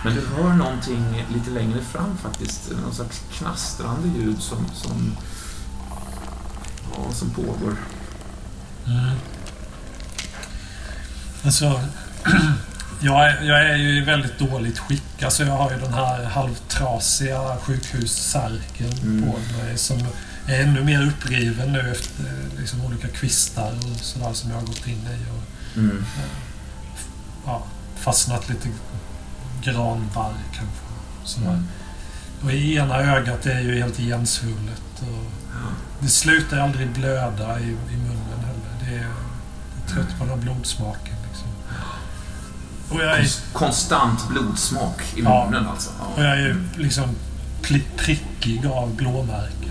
Speaker 1: Men du hör någonting lite längre fram faktiskt. Någon slags knastrande ljud som, som, ja, som pågår.
Speaker 3: Mm. Alltså, jag, är, jag är ju i väldigt dåligt skick. Alltså jag har ju den här halvtrasiga sjukhussärken
Speaker 1: Mm.
Speaker 3: på mig som är ännu mer uppriven nu efter liksom, olika kvistar och sådär som jag har gått in i. Och,
Speaker 1: Mm.
Speaker 3: ja, fastnat lite granbarr kanske. Sådär.
Speaker 1: Mm.
Speaker 3: Och i ena ögat är ju helt igensvullet. Och det slutar aldrig blöda i, i munnen heller. Det är, jag är trött på den här blodsmaken. Och, jag är,
Speaker 1: Konst- Konstant blodsmak i
Speaker 3: Ja.
Speaker 1: munnen alltså.
Speaker 3: och
Speaker 1: Ja.
Speaker 3: jag är ju liksom prickig av blåmärken.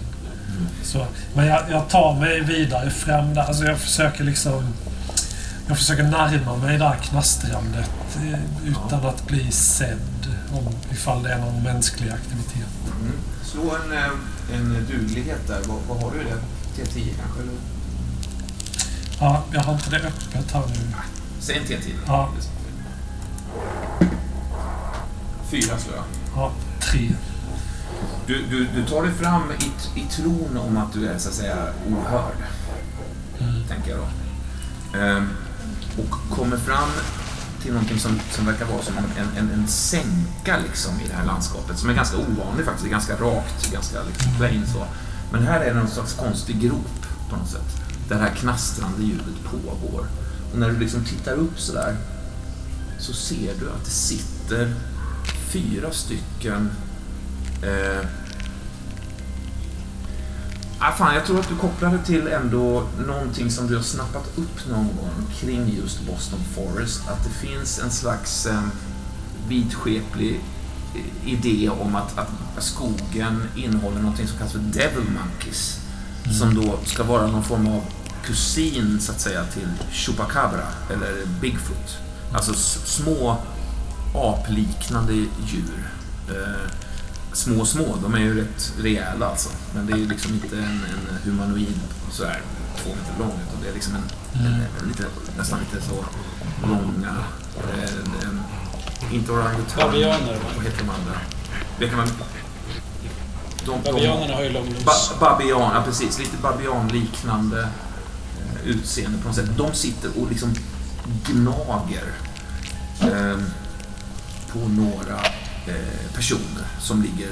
Speaker 3: Så, men jag, jag tar mig vidare fram där. Alltså jag försöker liksom... Jag försöker närma mig det här knastrandet eh, utan att bli sedd om ifall det är någon mänsklig aktivitet.
Speaker 1: Mm. Slå en, eh, en duglighet där. Vad, vad har du i det? T10 kanske? Eller?
Speaker 3: Ja, jag har inte det öppet här nu.
Speaker 1: Säg en T10.
Speaker 3: Ja.
Speaker 1: Fyra slår jag.
Speaker 3: Ja, tre.
Speaker 1: Du, du, du tar dig fram i, i tron om att du är så att säga ohörd.
Speaker 3: Mm.
Speaker 1: Tänker jag då. Ehm, och kommer fram till någonting som, som verkar vara som en, en, en sänka liksom i det här landskapet. Som är ganska ovanlig faktiskt. Ganska rakt, ganska liksom plain så. Men här är det någon slags konstig grop på något sätt. Där det här knastrande ljudet pågår. Och när du liksom tittar upp sådär så ser du att det sitter fyra stycken eh, Ah, fan, jag tror att du kopplade till ändå någonting som du har snappat upp någon gång kring just Boston Forest. Att det finns en slags eh, vidskeplig eh, idé om att, att skogen innehåller någonting som kallas för Devil Monkeys. Mm. Som då ska vara någon form av kusin, så att säga, till Chupacabra eller Bigfoot. Alltså små apliknande djur. Eh, små, små. De är ju rätt rejäla alltså. Men det är ju liksom inte en, en humanoid sådär två meter lång. Utan det är liksom en, mm. en, en lite, nästan lite så långa... En, en, inte orangutang.
Speaker 2: Babianer.
Speaker 1: Vad heter de andra? Vet man,
Speaker 2: de, Babianerna har ju lång
Speaker 1: ba, Babian, ja precis. Lite babianliknande eh, utseende på något sätt. De sitter och liksom gnager eh, på några Eh, personer som ligger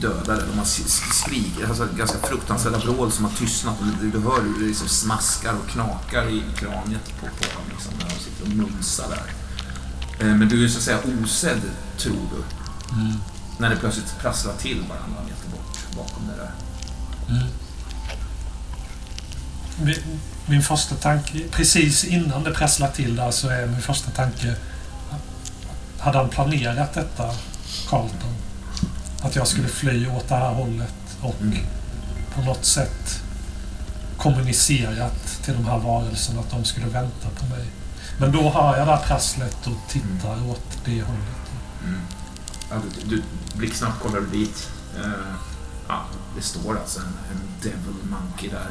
Speaker 1: dödade. De har skriker, alltså ganska fruktansvärda vrål som har tystnat. Du, du hör hur det liksom smaskar och knakar i kraniet på, på dem liksom, när de sitter och mumsar där. Eh, men du är så att säga osedd, tror du. Mm. När det plötsligt prasslar till bara några meter bort bakom det där. Mm.
Speaker 3: Min, första tanke, precis innan det prasslar till där så är min första tanke hade han planerat detta Carlton. Att jag skulle fly åt det här hållet och mm. på något sätt kommunicerat till de här varelserna att de skulle vänta på mig. Men då hör jag det här prasslet och tittar mm. åt det hållet.
Speaker 1: Mm. Ja, du, du blixtsnabbt kollar dit. Uh, ja, det står alltså en, en Devil Monkey där.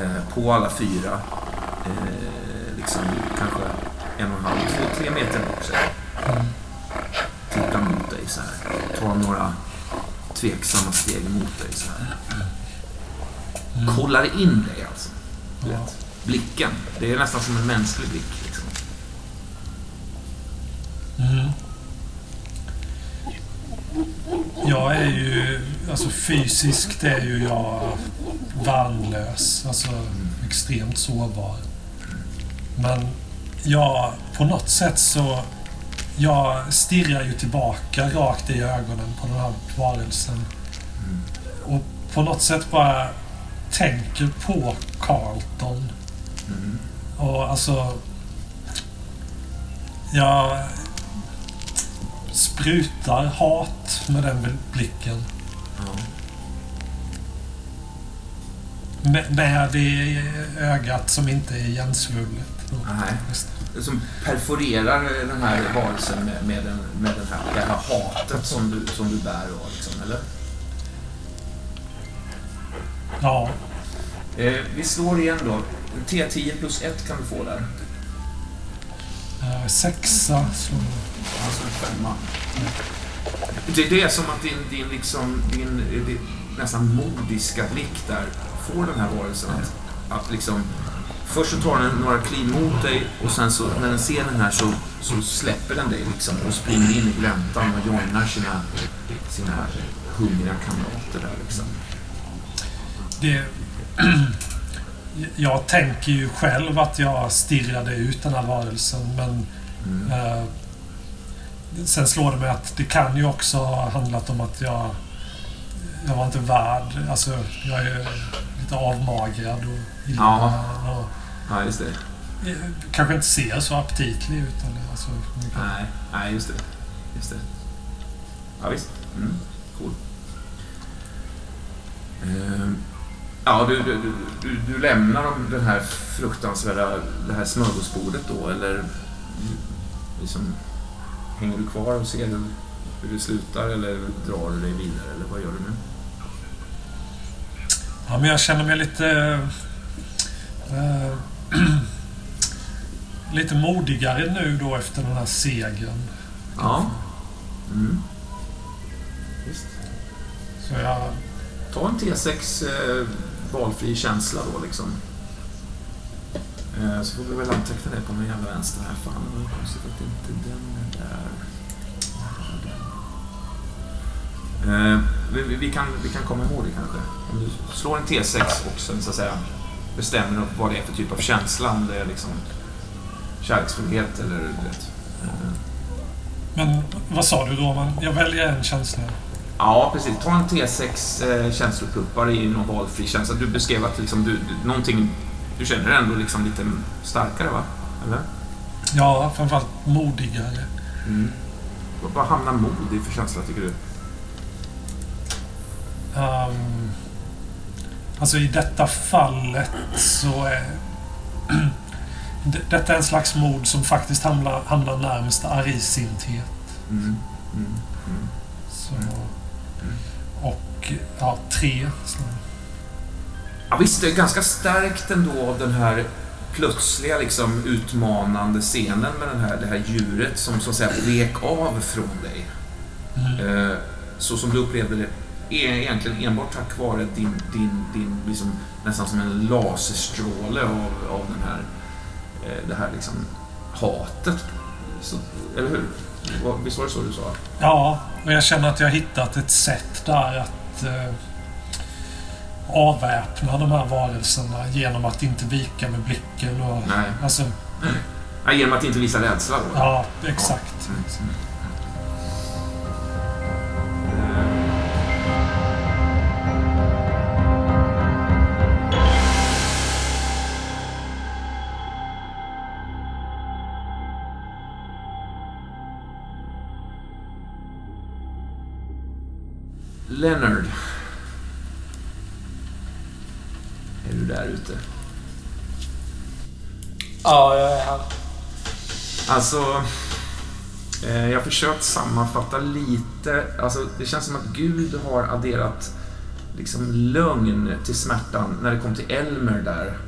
Speaker 1: Uh, på alla fyra. Uh, liksom kanske en och en halv, två, tre meter bort. Mm tittar mot dig så här. Tar några tveksamma steg mot dig så här. Kollar in dig alltså. Ja. Blicken. Det är nästan som en mänsklig blick. Liksom.
Speaker 3: Mm. Jag är ju, alltså fysiskt är ju jag värnlös. Alltså extremt sårbar. Men jag, på något sätt så jag stirrar ju tillbaka rakt i ögonen på den här varelsen. Och på något sätt bara tänker på Carlton. Mm. Och alltså... Jag sprutar hat med den blicken. Mm. Med, med det ögat som inte är igensvullet.
Speaker 1: Nej som perforerar den här varelsen med, med, den, med den här, det här hatet som du, som du bär av, liksom, eller?
Speaker 3: Ja.
Speaker 1: Eh, vi slår igen då. T10 plus 1 kan du få där.
Speaker 3: Eh, sexa slår
Speaker 1: Alltså en femma. Det, det är som att din, din, liksom, din, din nästan modiska blick där får den här varelsen att, att liksom Först så tar den några kliv mot dig och sen så när den ser den här så, så släpper den dig liksom och springer in i gläntan och joinar sina, sina hungriga kamrater där liksom.
Speaker 3: Det... Jag tänker ju själv att jag stirrade ut den här varelsen men mm. eh, Sen slår det mig att det kan ju också ha handlat om att jag Jag var inte värd, alltså jag är lite avmagrad och illa. Ja. Och,
Speaker 1: Ja, just det.
Speaker 3: Kanske inte ser så aptitlig ut. Eller, alltså,
Speaker 1: nej, nej, just det. Just det. Ja, visst. Mm, cool. Ehm, ja, du, du, du, du lämnar den här fruktansvärda, det här smörgåsbordet då, eller liksom, hänger du kvar och ser hur, hur det slutar, eller drar du dig vidare, eller vad gör du nu?
Speaker 3: Ja, men jag känner mig lite... Äh, lite modigare nu då efter den här segern.
Speaker 1: Ja. Mm. Visst.
Speaker 3: Så jag...
Speaker 1: Ta en T6 eh, valfri känsla då liksom. Eh, Så får vi väl anteckna det på den jävla vänster här. Fan, det var konstigt att inte den vi, vi- vi, kan, vi kan komma ihåg det kanske. Om du slår en T6 och sen så att säga bestämmer upp vad det är för typ av känsla. Om det är liksom kärleksfullhet eller du vet. Eh,
Speaker 3: Men vad sa du Roman? Jag väljer en känsla.
Speaker 1: Ja, precis. Ta en T6 eh, känslopuppar i någon valfri känsla. Du beskrev att liksom, du, någonting, du känner dig ändå liksom lite starkare, va? Eller?
Speaker 3: Ja, framförallt modigare.
Speaker 1: Mm. Vad hamnar mod i för känsla, tycker du?
Speaker 3: Um, alltså i detta fallet så är... Detta är en slags mod som faktiskt hamnar, hamnar närmast argsinthet.
Speaker 1: Mm. Mm. Mm.
Speaker 3: Så, och ja, tre. Så.
Speaker 1: Ja, visst, det är ganska starkt ändå av den här plötsliga liksom, utmanande scenen med den här, det här djuret som så att säga vek av från dig.
Speaker 3: Mm.
Speaker 1: Eh, så som du upplevde det är egentligen enbart tack vare din, din, din liksom, nästan som en laserstråle av, av den här, eh, det här liksom hatet. Så, eller hur? Visst var det så du sa?
Speaker 3: Ja, och jag känner att jag har hittat ett sätt där att eh, avväpna de här varelserna genom att inte vika med blicken. Och,
Speaker 1: Nej.
Speaker 3: Alltså,
Speaker 1: Ja, genom att inte visa rädsla då?
Speaker 3: ja, exakt.
Speaker 1: Mm. Leonard. Är du där ute?
Speaker 4: Ja, jag är här.
Speaker 1: Alltså, eh, jag har försökt sammanfatta lite. Alltså, det känns som att Gud har adderat liksom lögn till smärtan när det kom till Elmer där.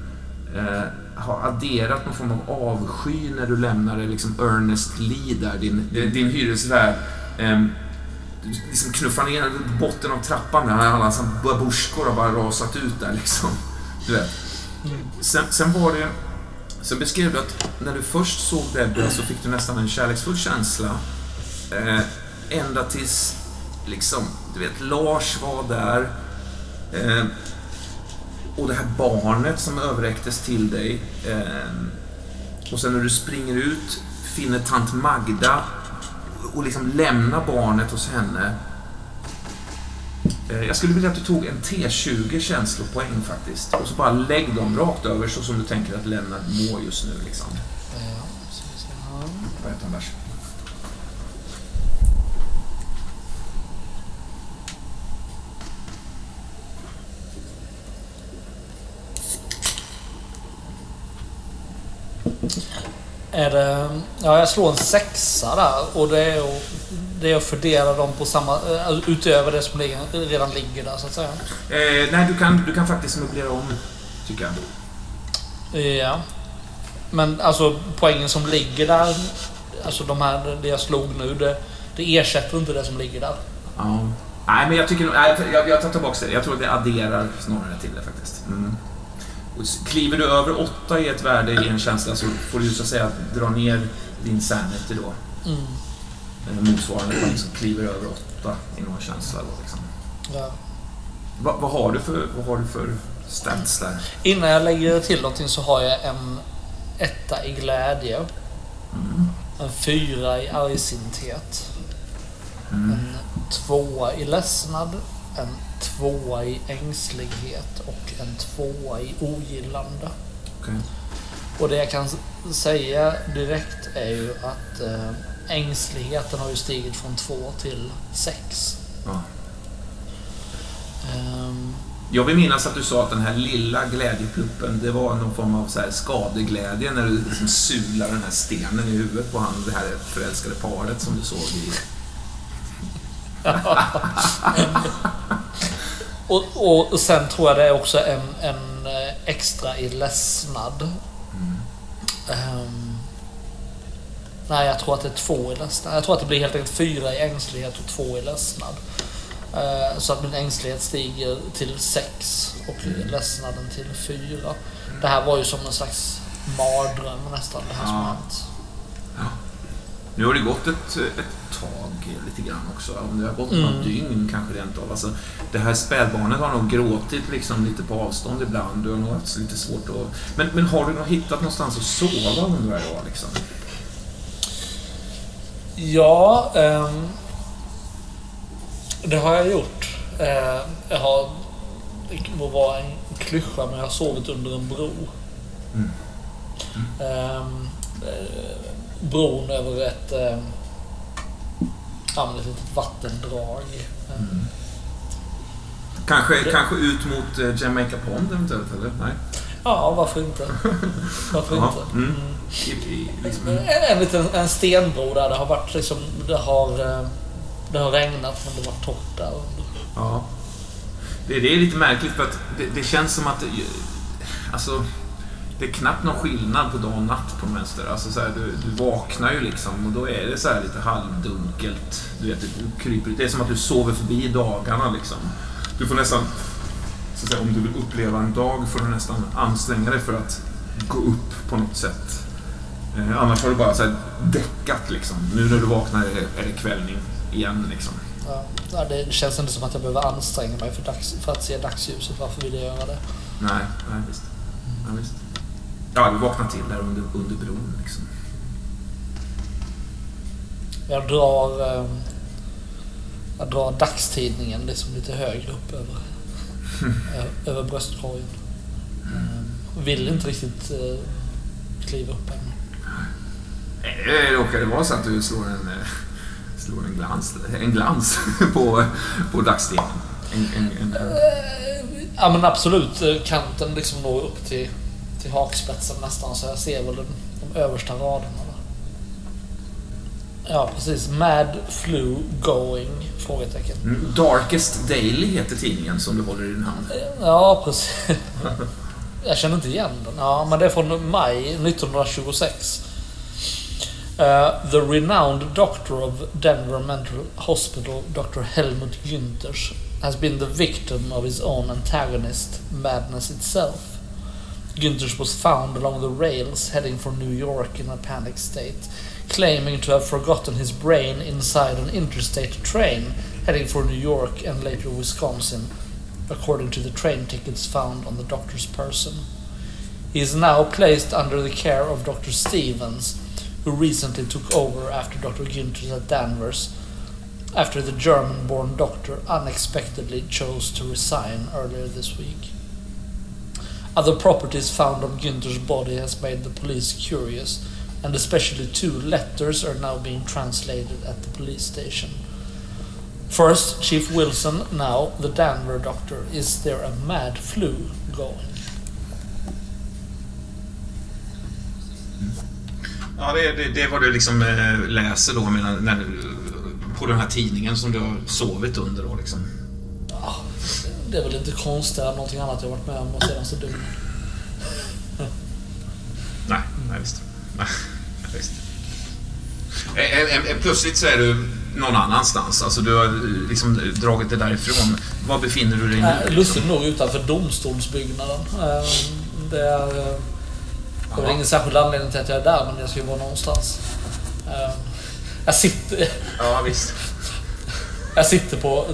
Speaker 1: Eh, har adderat någon form av avsky när du lämnade liksom Ernest Lee där, din, din hyresvärd. Eh, liksom knuffar ner botten av trappan där. Alla babusjkor har bara rasat ut där liksom. Du vet. Sen, sen var det... Sen beskrev du att när du först såg Deborah så fick du nästan en kärleksfull känsla. Eh, ända tills, liksom, du vet, Lars var där. Eh, och det här barnet som överräcktes till dig. Eh, och sen när du springer ut, finner tant Magda och liksom lämnar barnet hos henne. Eh, Jag skulle vilja att du tog en T20 känslopoäng faktiskt. Och så bara lägg dem rakt över så som du tänker att Lennart mår just nu. Liksom. Vad heter han där?
Speaker 4: Är det... Ja, jag slår en sexa där och det är att, det är att fördela dem på samma... eh, Utöver det som redan ligger där så att säga.
Speaker 1: Eh, nej, du kan, du kan faktiskt möblera om, tycker jag.
Speaker 4: Ja. Men alltså poängen som ligger där, alltså de här, det jag slog nu, det, det ersätter inte det som ligger där.
Speaker 1: Ja. Nej, men jag tycker nej, jag, jag tar tillbaka det. Jag tror att det adderar snarare till det faktiskt. Mm. Och kliver du över åtta i ett värde i en känsla så får du så att säga dra ner din sanity då.
Speaker 4: Mm.
Speaker 1: Motsvarande poäng som kliver över åtta i någon känsla då liksom.
Speaker 4: Ja.
Speaker 1: Va, vad har du för, vad har du för stats där?
Speaker 4: Innan jag lägger till någonting så har jag en etta i glädje. En fyra i argsinthet. En tvåa i ledsnad. En tvåa i ängslighet och en tvåa i ogillande.
Speaker 1: Okej.
Speaker 4: Och det jag kan säga direkt är ju att eh, ängsligheten har ju stigit från två till sex.
Speaker 1: Ja.
Speaker 4: Ehm,
Speaker 1: Jag vill minnas att du sa att den här lilla glädjepluppen, det var någon form av så här skadeglädje när du liksom sular den här stenen i huvudet på han, det här förälskade paret som du såg i...
Speaker 4: och, och sen tror jag det är också en, en eh, extra i ledsnad. Ehm, nej, jag tror att det är två i ledsnad. Jag tror att det blir helt enkelt fyra i ängslighet och två i ledsnad. Eh, så att min ängslighet stiger till sex och ledsnaden till fyra. Det här var ju som en slags mardröm nästan det här som
Speaker 1: Ja.
Speaker 4: har hänt.
Speaker 1: Nu har det gått ett, ett tag lite grann också. Om det har gått några
Speaker 4: Mm.
Speaker 1: dygn kanske rent av. Alltså, det här spädbarnet har nog gråtit liksom lite på avstånd ibland. Du har nog haft lite svårt att... Men, men har du nog hittat någonstans att sova undrar jag liksom?
Speaker 4: Ja, ehm, det har jag gjort. Eh, jag har, det må vara en klyscha, men jag har sovit under en bro.
Speaker 1: Mm.
Speaker 4: Ehm, eh, bron över ett, eh, men ett litet vattendrag. Eh,
Speaker 1: Kanske,
Speaker 4: Det-
Speaker 1: kanske ut mot eh, Jamaica Pond eventuellt, eller? Nej?
Speaker 4: Ja, varför inte? Varför
Speaker 1: Ja,
Speaker 4: inte?
Speaker 1: mm.
Speaker 4: Mm.
Speaker 1: I, i, liksom,
Speaker 4: En, en liten en stenbro där det har varit liksom, det har, eh, det har regnat men det var torrt där.
Speaker 1: Ja. Det, det är lite märkligt för att det, det känns som att... Det, alltså, det är knappt någon skillnad på dag och natt på något vänster. Alltså, så här, du, du vaknar ju liksom och då är det så här lite halvdunkelt. Du vet, du kryper, det är som att du sover förbi dagarna liksom. Du får nästan... Så att säga, om du vill uppleva en dag får du nästan anstränga dig för att gå upp på något sätt. Eh, annars har du bara så här däckat liksom. Nu när du vaknar är det, är det kvällning igen liksom.
Speaker 4: Ja, ja, det känns inte som att jag behöver anstränga mig för, dags, för att se dagsljuset. Varför vill jag göra det?
Speaker 1: Nej, nej visst. Ja, visst. Ja, du vaknar till där under, under bron liksom.
Speaker 4: Jag drar, eh, jag drar dagstidningen liksom lite högre upp över, ö- över bröstkorgen. Eh, vill inte riktigt eh, kliva upp än.
Speaker 1: Det vara så att du slår en, eh, slår en glans, en glans på, på dagstenen? En, en, en,
Speaker 4: Eh, Ja men absolut, eh, kanten liksom når upp till, till hakspetsen nästan så jag ser väl de, de översta raderna. Där. Ja precis, Mad Flu Going? Frågetecken.
Speaker 1: Mm, Darkest Daily heter tidningen som du håller i din hand.
Speaker 4: Ja precis. Jag känner inte igen den. Ja men det är från maj 1926. Uh, the renowned doctor of Denver Mental Hospital, Dr. Helmut Günthers, has been the victim of his own antagonist, madness itself. Günthers was found along the rails heading for New York in a panic state, claiming to have forgotten his brain inside an interstate train heading for New York and later Wisconsin, according to the train tickets found on the doctor's person. He is now placed under the care of Dr. Stevens, who recently took over after Dr. Günther's at Danvers, after the German born doctor unexpectedly chose to resign earlier this week. Other properties found on Günther's body has made the police curious, and especially two letters are now being translated at the police station. First, Chief Wilson, now the Danver doctor. Is there a mad flu going?
Speaker 1: Ja, det, det, det är vad du liksom eh, läser då medan, när, på den här tidningen som du har sovit under då liksom.
Speaker 4: Ja, det är väl inte konstigare än någonting annat jag varit med om de senaste dygnen.
Speaker 1: Nej, nej visst. Nej, visst. Eh, eh, eh, Plötsligt så är du någon annanstans. Alltså du har liksom dragit det därifrån. Var befinner du dig nu?
Speaker 4: Äh, lustigt nog utanför domstolsbyggnaden. Det är, det är ingen särskild anledning till att jag är där, men jag ska ju vara någonstans. Jag sitter,
Speaker 1: Ja, visst.
Speaker 4: jag sitter på...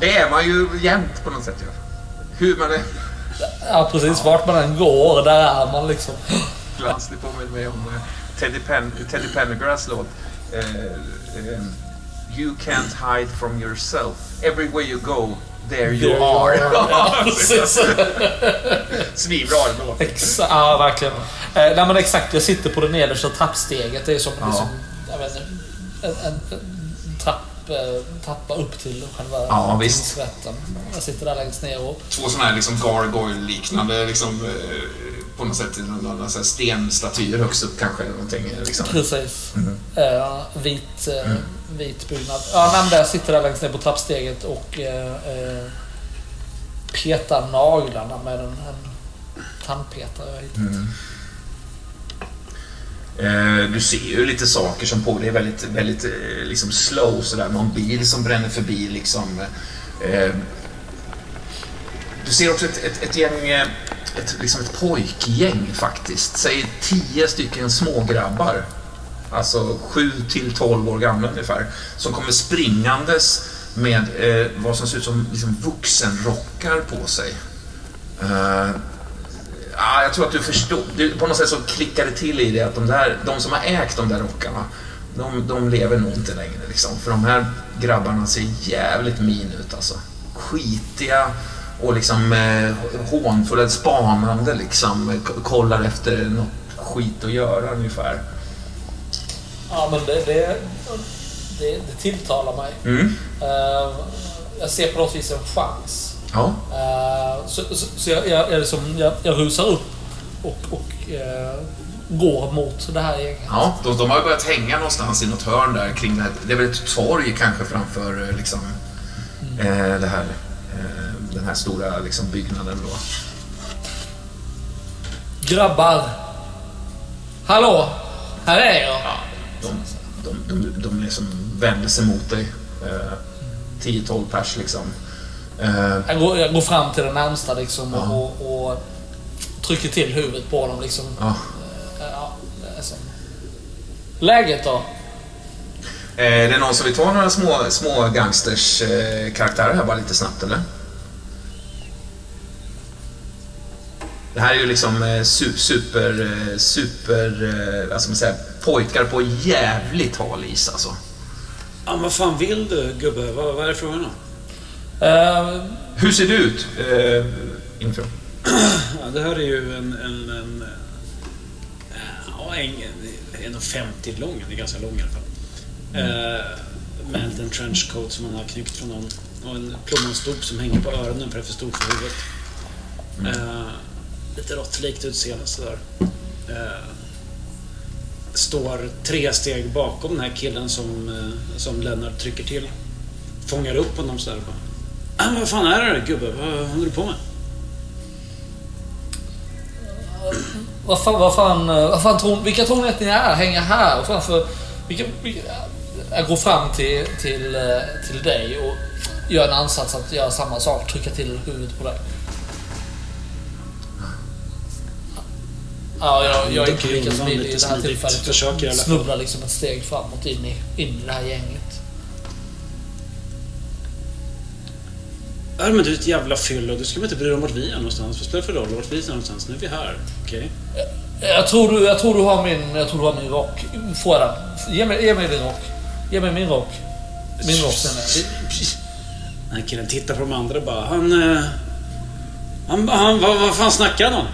Speaker 1: Det är man ju jämt på något sätt. Ja. Hur man är...
Speaker 4: Ja, precis. Vart man än går, där är man liksom.
Speaker 1: Glans, det påminner mig om eh, Teddy, Pen, Teddy Pendergrass låt. Eh, eh, you can't hide from yourself. Everywhere you go, there you
Speaker 4: There
Speaker 1: are.
Speaker 4: Ja.
Speaker 1: Svinbra låt.
Speaker 4: Exa- ja, verkligen. Eh, nej, men exakt. Jag sitter på det nedersta trappsteget. Det är som,
Speaker 1: Ja.
Speaker 4: liksom, jag vet inte, en, en, en trappa upp till själva
Speaker 1: Ja,
Speaker 4: tingsrätten. Jag sitter där längst ner och...
Speaker 1: Två sådana här liksom gargoyle-liknande liksom, eh, på något sätt några stenstatyer högst upp kanske. eller Någonting, liksom.
Speaker 4: Precis.
Speaker 1: Mm.
Speaker 4: Eh, vit, eh, vit byggnad. Ja, men där jag sitter där längst ner på trappsteget och eh, eh, petar naglarna med en, en tandpetare jag hittat.
Speaker 1: Mm. Eh, du ser ju lite saker som på Det är väldigt, väldigt eh, liksom slow sådär. Någon bil som bränner förbi liksom. Eh, du ser också ett, ett, ett gäng ett, liksom ett pojkgäng faktiskt. Säg tio stycken smågrabbar. Alltså 7 till 12 år gamla ungefär. Som kommer springandes med eh, vad som ser ut som liksom vuxenrockar på sig. Eh, ja, jag tror att du förstod. Du, på något sätt så klickade till i det att de, där, de som har ägt de där rockarna, de, de lever nog inte längre. Liksom. För de här grabbarna ser jävligt min ut alltså. Skitiga och liksom eh, hånfulla, spanande liksom. Kollar efter något skit att göra ungefär.
Speaker 4: Ja, men det, det, det, det tilltalar mig.
Speaker 1: Mm.
Speaker 4: Eh, jag ser på något vis en chans.
Speaker 1: Ja.
Speaker 4: Eh, så så, så jag, jag, jag, liksom, jag, jag rusar upp och, och eh, går mot det här gänget.
Speaker 1: Ja, de, de har börjat hänga någonstans i något hörn där kring det här. Det är väl ett torg kanske framför eh, liksom, eh, det här, eh, den här stora liksom, byggnaden då.
Speaker 4: Grabbar! Hallå! Här är jag!
Speaker 1: Ja, de, de, de, de liksom vänder sig mot dig. Eh, 10-12 pers liksom. Eh,
Speaker 4: Jag går, jag går fram till den närmsta liksom
Speaker 1: Ja.
Speaker 4: och, och trycker till huvudet på dem. Liksom.
Speaker 1: ja.
Speaker 4: Eh, Ja, alltså. Läget då?
Speaker 1: Eh, är det någon som vill ta några små, små gangsters eh, karaktärer här bara lite snabbt eller? Det här är ju liksom eh, su- super, super, vad ska man säga, pojkar på jävligt hal is alltså.
Speaker 2: Ja, vad fan vill du gubbe? Vad, vad är det frågan om?
Speaker 4: Eh,
Speaker 1: Hur ser du ut? Eh, intro.
Speaker 2: Ja, det här är ju en... en, en eh, ja, en, en 1,50 lång. Den är ganska lång i alla fall. Eh, med en trenchcoat som man har knyckt från någon. Och en plommonstop som hänger på öronen för det är för stort för huvudet. Eh, lite råttlikt utseende sådär. Eh, står tre steg bakom den här killen som, som Lennart trycker till. Fångar upp honom sådär bara. "Ah, men vad fan är det gubbe? Vad håller du på med?
Speaker 4: vad fan, vad fan, vad fan tror, vilka tror ni att ni är? Hänger här framför... Vilka, vilka, jag går fram till, till, eh, till dig och gör en ansats att göra samma sak. Trycka till huvudet på dig. Ja, jag, jag är inte lika smidig i det här tillfället.
Speaker 2: Försöker
Speaker 4: Jag snubblar liksom ett steg framåt in i, in i det här gänget.
Speaker 2: Ja, men du är ett jävla fyllo. Du ska väl inte bry dig om vart vi är någonstans? Vad spelar det för roll vart vi är någonstans? Nu är vi här. Okej?
Speaker 4: Jag tror du, jag tror du har min, jag tror du har min rock. Få den. Ge mig, ge mig din rock. Ge mig min rock. Min rock är.
Speaker 2: Den här killen tittar på de andra och bara... Han... eh, Han... han vad, vad fan snackar han om?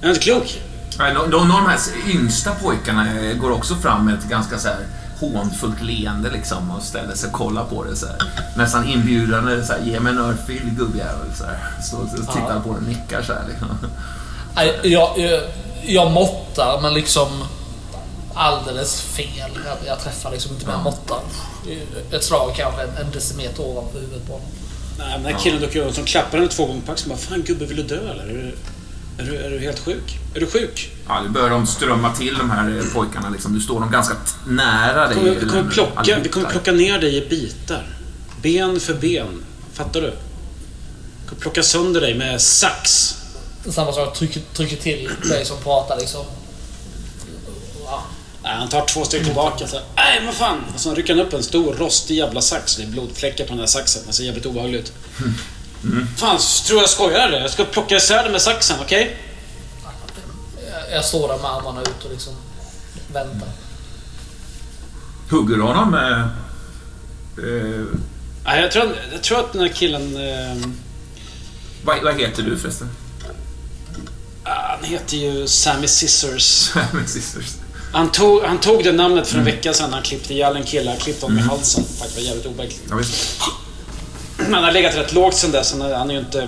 Speaker 2: Är han inte klok?
Speaker 1: Nej, Någon någon av de här yngsta pojkarna eh, går också fram med ett ganska så här hånfullt leende liksom och ställer sig och kollar på det så här. Nästan inbjudande så här, ge mig en örfil gubbjävel så här. Står och tittar
Speaker 4: Ja.
Speaker 1: på den och nickar så här liksom.
Speaker 4: Jag, jag, jag måttar men liksom alldeles fel. Jag, jag träffar liksom inte med
Speaker 1: Ja.
Speaker 4: måttan. Ett slag kanske en, en decimeter ovanför huvudet på honom.
Speaker 2: Nej, men den här killen duckar som klappar henne två gånger på axeln. Bara, fan gubbe, vill du dö eller? Är du, är du, helt sjuk? Är du sjuk?
Speaker 1: Ja, nu börjar de strömma till de här eh, pojkarna liksom. Du står dem ganska nära
Speaker 2: Vi
Speaker 1: dig.
Speaker 2: kommer, vi, kommer plocka, vi kommer plocka ner dig i bitar. Ben för ben. Fattar du? Vi kommer plocka sönder dig med sax.
Speaker 4: Samma sak, trycker, trycker till dig som pratar liksom. Ja.
Speaker 2: Nej, han tar två steg tillbaka. Så Nej, vad fan! Och så rycker han upp en stor rostig jävla sax. Det är blodfläckar på den här saxen. Det ser jävligt obehagligt ut. Fan, tror jag skojar eller? Jag ska plocka isär den med saxen, okej?
Speaker 4: Jag, jag står där med armarna ut och liksom väntar.
Speaker 1: Hugger du honom med... Eh,
Speaker 2: Nej, jag, tror, att- jag tror att den här killen... Eh,
Speaker 1: vad, vad heter du förresten?
Speaker 2: han heter ju Sammy Scissors.
Speaker 1: Med sisters.
Speaker 2: Han tog, han tog det namnet för en vecka sedan när han klippte ihjäl en kille. Han klippte honom i halsen. Faktiskt var jävligt obehagligt.
Speaker 1: Ja.
Speaker 2: Han har legat rätt lågt sen dess. Han är, han är ju inte...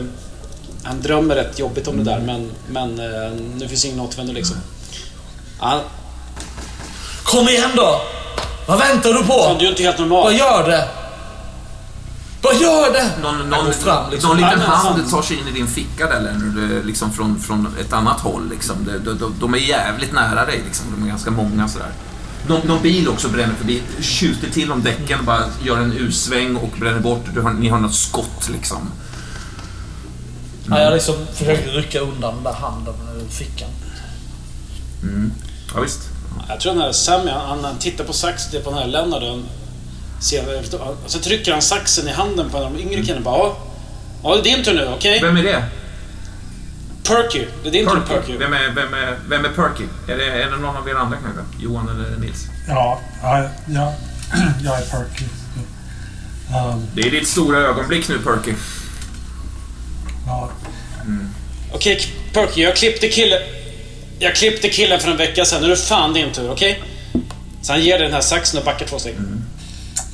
Speaker 2: Han drömmer rätt jobbigt om det där, men, men eh, nu finns ingen återvändo liksom. Han,
Speaker 4: Kom igen då! Vad väntar du
Speaker 2: fan,
Speaker 4: på?
Speaker 2: du är inte helt
Speaker 4: Vad
Speaker 2: normal.
Speaker 4: gör det? Vad gör det?
Speaker 1: Någon, någon,
Speaker 4: fram, liksom.
Speaker 1: någon liten hand
Speaker 2: fan.
Speaker 1: tar sig in i din ficka där det- liksom från, från ett annat håll. Liksom. De, de, de, de är jävligt nära dig, liksom. de är ganska många sådär. Någon, någon bil också bränner förbi, skjuter till om däcken, bara gör en U-sväng och bränner bort. Du har, ni har något skott liksom.
Speaker 4: Ja, jag liksom försökte rycka undan den där handen ur fickan.
Speaker 1: Mm. Ja, visst.
Speaker 2: Jag tror den här Sammy, han, han tittar på saxen på den här ser, så trycker han saxen i handen på de yngre killarna. Bara, ja, ja, det är din tur nu, okej?
Speaker 1: Vem är det?
Speaker 2: Perky. Det är din tur Perky.
Speaker 1: Vem är, vem är, vem är Perky? Är det, är det någon av er andra kanske? Johan eller Nils?
Speaker 3: Ja, ja, ja jag är Perky. Um,
Speaker 1: Det är ditt stora ögonblick nu, Perky.
Speaker 3: ja,
Speaker 2: Okej, Perky, jag klippte killen... Jag klippte killen för en vecka sedan. Nu är det fan din tur, okej? Så han ger dig den här saxen och backar två steg.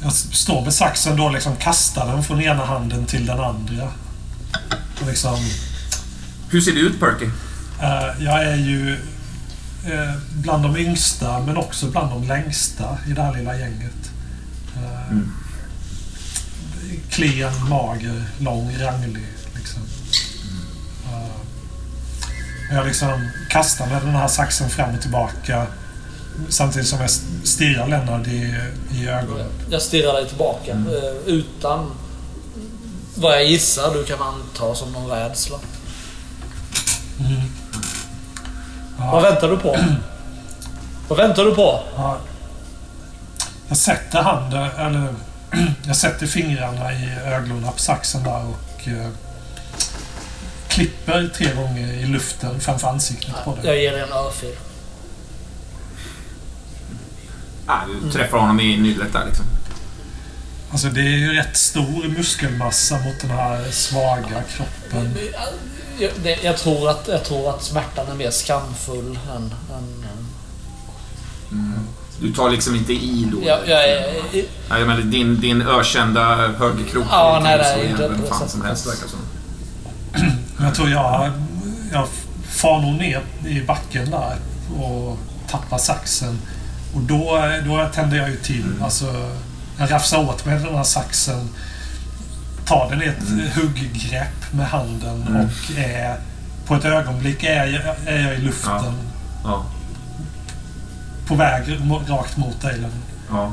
Speaker 3: jag står med saxen då liksom kastar den från ena handen till den andra. Och liksom,
Speaker 1: Hur ser det ut, Perky?
Speaker 3: eh, jag är ju eh, bland de yngsta men också bland de längsta i det här lilla gänget. Eh, Klen, mager, lång, ranglig. Liksom. Eh, jag liksom kastar med den här saxen fram och tillbaka samtidigt som jag stirrar Lennart i, i ögonen.
Speaker 4: Jag stirrar dig tillbaka eh, utan vad jag gissar du kan anta som någon rädsla. Vad väntar du på? Vad väntar du på?
Speaker 3: Ja. Jag sätter handen, eller jag sätter fingrarna i ögonen på saxen där och eh, klipper tre gånger i luften framför ansiktet på dig.
Speaker 4: Jag ger dig en örfil.
Speaker 1: Ah, du träffar honom i nyllet där liksom.
Speaker 3: Alltså det är ju rätt stor muskelmassa mot den här svaga kroppen.
Speaker 4: Jag, det, jag, tror att, jag tror att smärtan är mer skamfull än... än, än
Speaker 1: Du tar liksom inte i då?
Speaker 4: jag, jag är,
Speaker 1: Nej, jag menar, din, din ökända högerkrok
Speaker 4: Ja, nej, nej, inte
Speaker 1: vem fan som helst verkar som.
Speaker 3: Men jag tror jag, jag far nog ner i backen där och tappar saxen. Och då, då tänder jag ju till. Alltså, jag rafsar åt mig den här saxen. Tar den i ett hugggrepp med handen
Speaker 1: Mm.
Speaker 3: och är, på ett ögonblick är jag, är jag i luften.
Speaker 1: Ja.
Speaker 3: På väg rakt mot dig.
Speaker 1: Ja.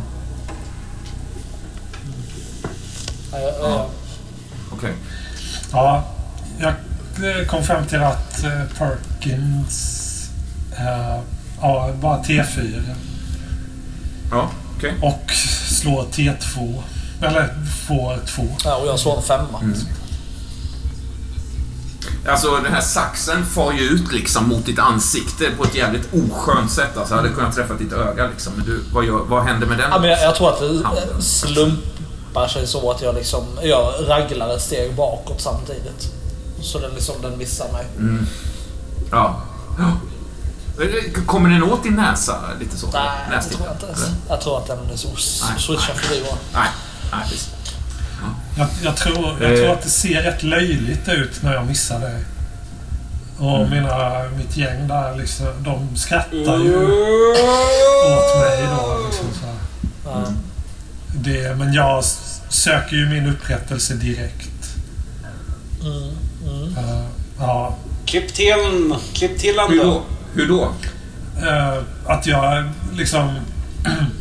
Speaker 4: ja,
Speaker 1: Okej.
Speaker 3: Ja, jag eh, kom fram till att eh, Perkins... eh, ja, bara T4.
Speaker 1: Ja, okej.
Speaker 3: Och slår T2. Eller får två.
Speaker 4: ja, och jag slår en femma.
Speaker 1: Mm. Alltså den här saxen far ju ut liksom mot ditt ansikte på ett jävligt oskönt sätt. Alltså, jag hade kunnat träffa ditt öga liksom. Men du, vad, gör, vad händer med den?
Speaker 4: Ja, men jag, jag tror att det
Speaker 1: Handen.
Speaker 4: slumpar sig så att jag liksom... Jag raglar ett steg bakåt samtidigt. Så den liksom den missar mig.
Speaker 1: Ja. Ja. Kommer den åt din näsa lite så?
Speaker 4: Nej, jag tror inte ens. Jag tror att den är så switchar förbi bara.
Speaker 1: Nej, nej precis.
Speaker 3: Jag, jag, tror, jag
Speaker 1: Eh.
Speaker 3: tror att det ser rätt löjligt ut när jag missar det. Och mina, mitt gäng där, liksom, de skrattar ju åt mig då. Liksom, så.
Speaker 4: Ja.
Speaker 3: det, men jag söker ju min upprättelse direkt.
Speaker 4: Mm, mm.
Speaker 3: Eh, ja,
Speaker 2: Klipp till, klipp till han
Speaker 1: Hur
Speaker 2: då.
Speaker 1: då? Hur då?
Speaker 3: Eh, att jag liksom...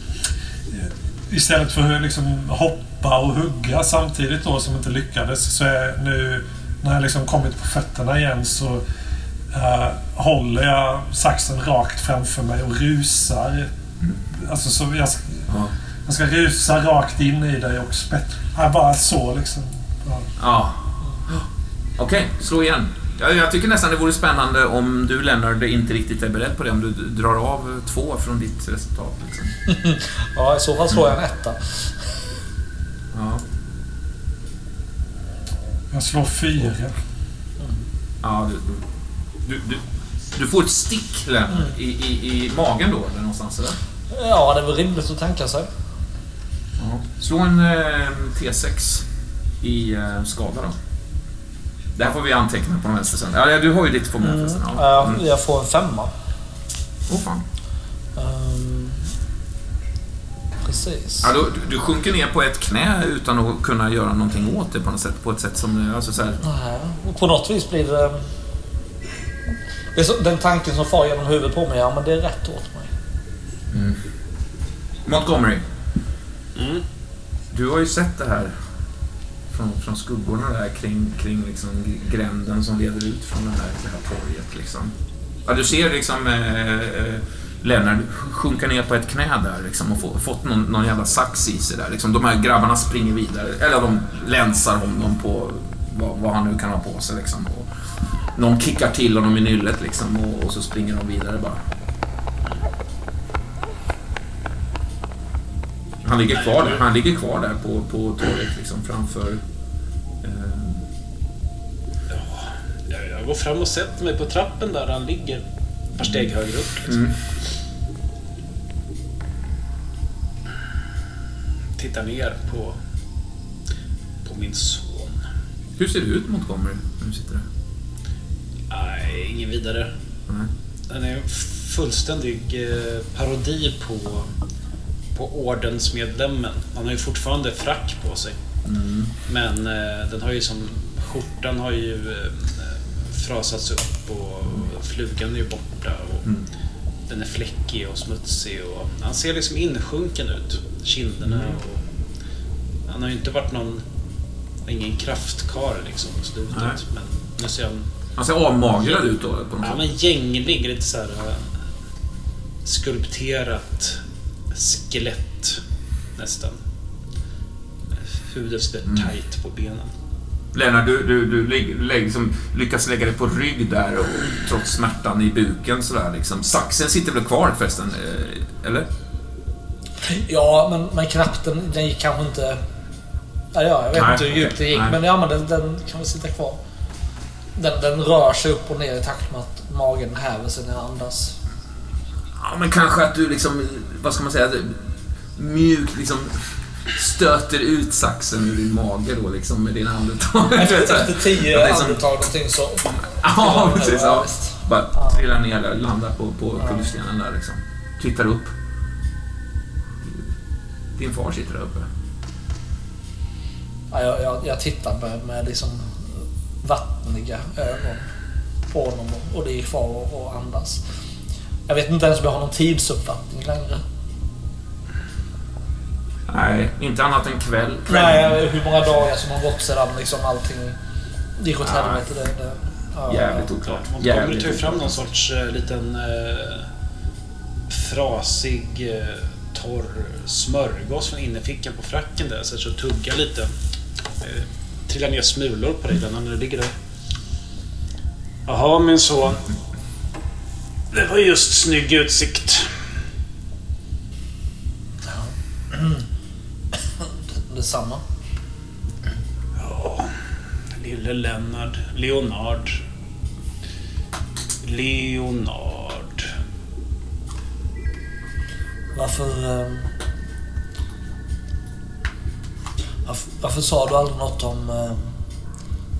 Speaker 3: istället för att liksom hoppa och hugga samtidigt då som inte lyckades så är nu när jag liksom kommit på fötterna igen så eh, håller jag saxen rakt framför mig och rusar. Alltså så jag, ska-
Speaker 1: Ja.
Speaker 3: jag ska rusa rakt in i dig och spett... Bara så liksom. Ja.
Speaker 1: Ja. Okej, slå igen. Jag, jag tycker nästan det vore spännande om du Lennart inte riktigt är beredd på det. Om du drar av två från ditt resultat. Liksom.
Speaker 4: ja, i så fall slår jag en etta.
Speaker 1: Ja.
Speaker 3: Jag slår fyra.
Speaker 1: Ja, du, du, du, du får ett stick Lennart, i, i, i magen då, eller någonstans eller?
Speaker 4: Ja, det är väl rimligt att tänka sig.
Speaker 1: Ja. Slå en eh, T6 i eh, skada då. Det här får vi anteckna på den vänstra sidan. Ja, du har ju ditt förmåga förresten. Ja.
Speaker 4: Ja,
Speaker 1: Mm.
Speaker 4: Jag får en femma.
Speaker 1: Åh fan.
Speaker 4: Ehm, precis.
Speaker 1: Ja, då, du, du sjunker ner på ett knä utan att kunna göra någonting åt det på något sätt. På ett sätt som... Alltså så här,
Speaker 4: Nej, och på något vis blir det... det är så, den tanken som far genom huvudet på mig, ja men det är rätt åt mig.
Speaker 1: Montgomery,
Speaker 2: Mm.
Speaker 1: du har ju sett det här från, från skuggorna där kring, kring liksom gränden som leder ut från det här, det här torget. Liksom. Ja, du ser liksom eh, eh, Lennart sjunka ner på ett knä där liksom, och få, fått någon, någon jävla sax i sig där. Liksom. De här grabbarna springer vidare, eller de länsar honom på vad, vad han nu kan ha på sig. Liksom. Och någon kickar till honom i nyllet liksom, och, och så springer de vidare bara. Han ligger kvar där, han ligger kvar där på, på torget liksom, framför...
Speaker 2: går fram och sätter mig på trappen där han ligger. Ett par steg högre upp. Liksom.
Speaker 1: Mm.
Speaker 2: Tittar ner på, på min son.
Speaker 1: Hur ser det ut Montgomery när du sitter där?
Speaker 2: Nej, ingen vidare.
Speaker 1: Nej.
Speaker 2: Den är en fullständig eh, parodi på, på ordensmedlemmen. Han har ju fortfarande frack på sig.
Speaker 1: Mm.
Speaker 2: Men eh, den har ju som... Skjortan har ju eh, frasats upp och flugan är ju borta. Och
Speaker 1: Mm.
Speaker 2: Den är fläckig och smutsig och han ser liksom insjunken ut. Kinderna
Speaker 1: Mm.
Speaker 2: och... Han har ju inte varit någon... Ingen kraftkar liksom på slutet.
Speaker 1: Nej.
Speaker 2: Men nu ser han
Speaker 1: Han ser avmagrad ut då på något
Speaker 2: Ja, men gänglig, lite så här äh, skulpterat skelett nästan. Huvudet sitter
Speaker 1: Mm.
Speaker 2: tight på benen.
Speaker 1: Lennart, du, du, du liksom, lyckas lägga dig på rygg där och, trots smärtan i buken sådär liksom. Saxen sitter väl kvar förresten? Eh, eller?
Speaker 4: Ja, men, men knappt den, den gick kanske inte... Ja, ja, jag vet
Speaker 1: Nej,
Speaker 4: inte hur djupt det gick,
Speaker 1: nej.
Speaker 4: men, ja, men den, den kan väl sitta kvar. Den, den rör sig upp och ner i takt med att magen häver sig när jag andas.
Speaker 1: Ja, men kanske att du liksom, vad ska man säga, mjukt liksom stöter ut saxen ur din mage då liksom med dina andetag.
Speaker 4: Efter, tio
Speaker 1: Att det är som-
Speaker 4: andetag någonting så...
Speaker 1: Ja, precis. Ja. Bara
Speaker 4: Ja.
Speaker 1: trillar ner där, landar på, på kullerstenen där liksom. Tittar upp. Din far sitter där uppe.
Speaker 4: Ja, jag, jag, jag tittar med, med liksom vattniga ögon på honom och, och det är kvar och, och andas. Jag vet inte ens om jag har någon tidsuppfattning längre.
Speaker 1: Nej, inte annat än kväll. kväll.
Speaker 4: Nej, hur många dagar som har gått sedan liksom allting gick åt
Speaker 1: Nej.
Speaker 4: helvete. Det, det, ja,
Speaker 1: Jävligt oklart.
Speaker 2: Man kommer ju fram någon sorts eh, liten eh, frasig, eh, torr smörgås från innerfickan på fracken där. Så jag tuggar lite. Eh, trillar ner smulor på dig när du ligger där. Jaha, min son. Det var just snygg utsikt.
Speaker 4: Detsamma.
Speaker 2: Ja, lille Lennart. Leonard. Leonard.
Speaker 4: Varför... ehm, varför, varför sa du aldrig något om... ehm,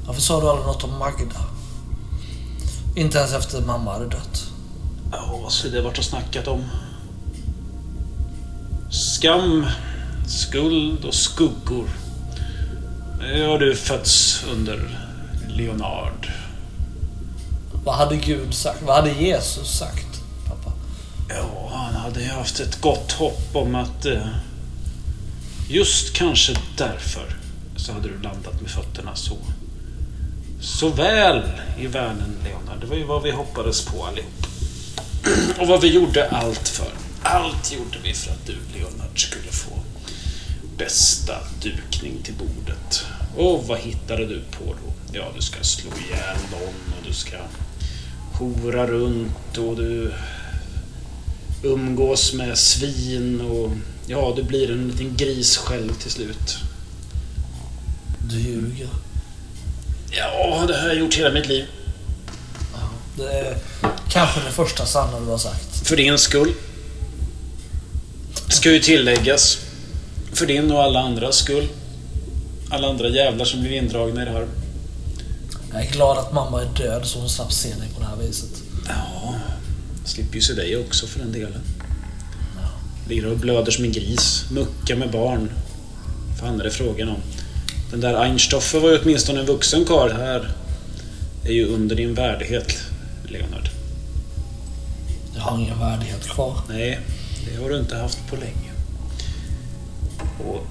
Speaker 4: varför sa du aldrig något om Magda? Inte ens efter mamma hade dött.
Speaker 2: Ja, skulle det varit att snackat om? Skam, skuld och skuggor. Har du fötts under Leonard.
Speaker 4: Vad hade Gud sagt? Vad hade Jesus sagt, pappa?
Speaker 2: Ja, han hade ju haft ett gott hopp om att eh, just kanske därför så hade du landat med fötterna så. Så väl i världen, Leonard. Det var ju vad vi hoppades på allihop. Och vad vi gjorde allt för. Allt gjorde vi för att du, Leonard, skulle få bästa dukning till bordet. Och vad hittade du på då? Ja, du ska slå ihjäl någon och du ska hora runt och du umgås med svin och ja, du blir en liten gris själv till slut.
Speaker 4: Du ljuger.
Speaker 2: Ja, det har jag gjort hela mitt liv.
Speaker 4: Det är kanske det första sanna du har sagt.
Speaker 2: För din skull. Ska ju tilläggas. För din och alla andras skull. Alla andra jävlar som blir indragna i det här.
Speaker 4: Jag är glad att mamma är död så hon slapp se dig på det här viset.
Speaker 2: Ja, slipper ju se dig också för den delen. Ligger och blöder som en gris. Mucka med barn. fan är det frågan om? Den där Einstoffer var ju åtminstone en vuxen karl. Här är ju under din värdighet, Leonard.
Speaker 4: Jag har ingen värdighet kvar.
Speaker 2: Nej, det har du inte haft på länge. Och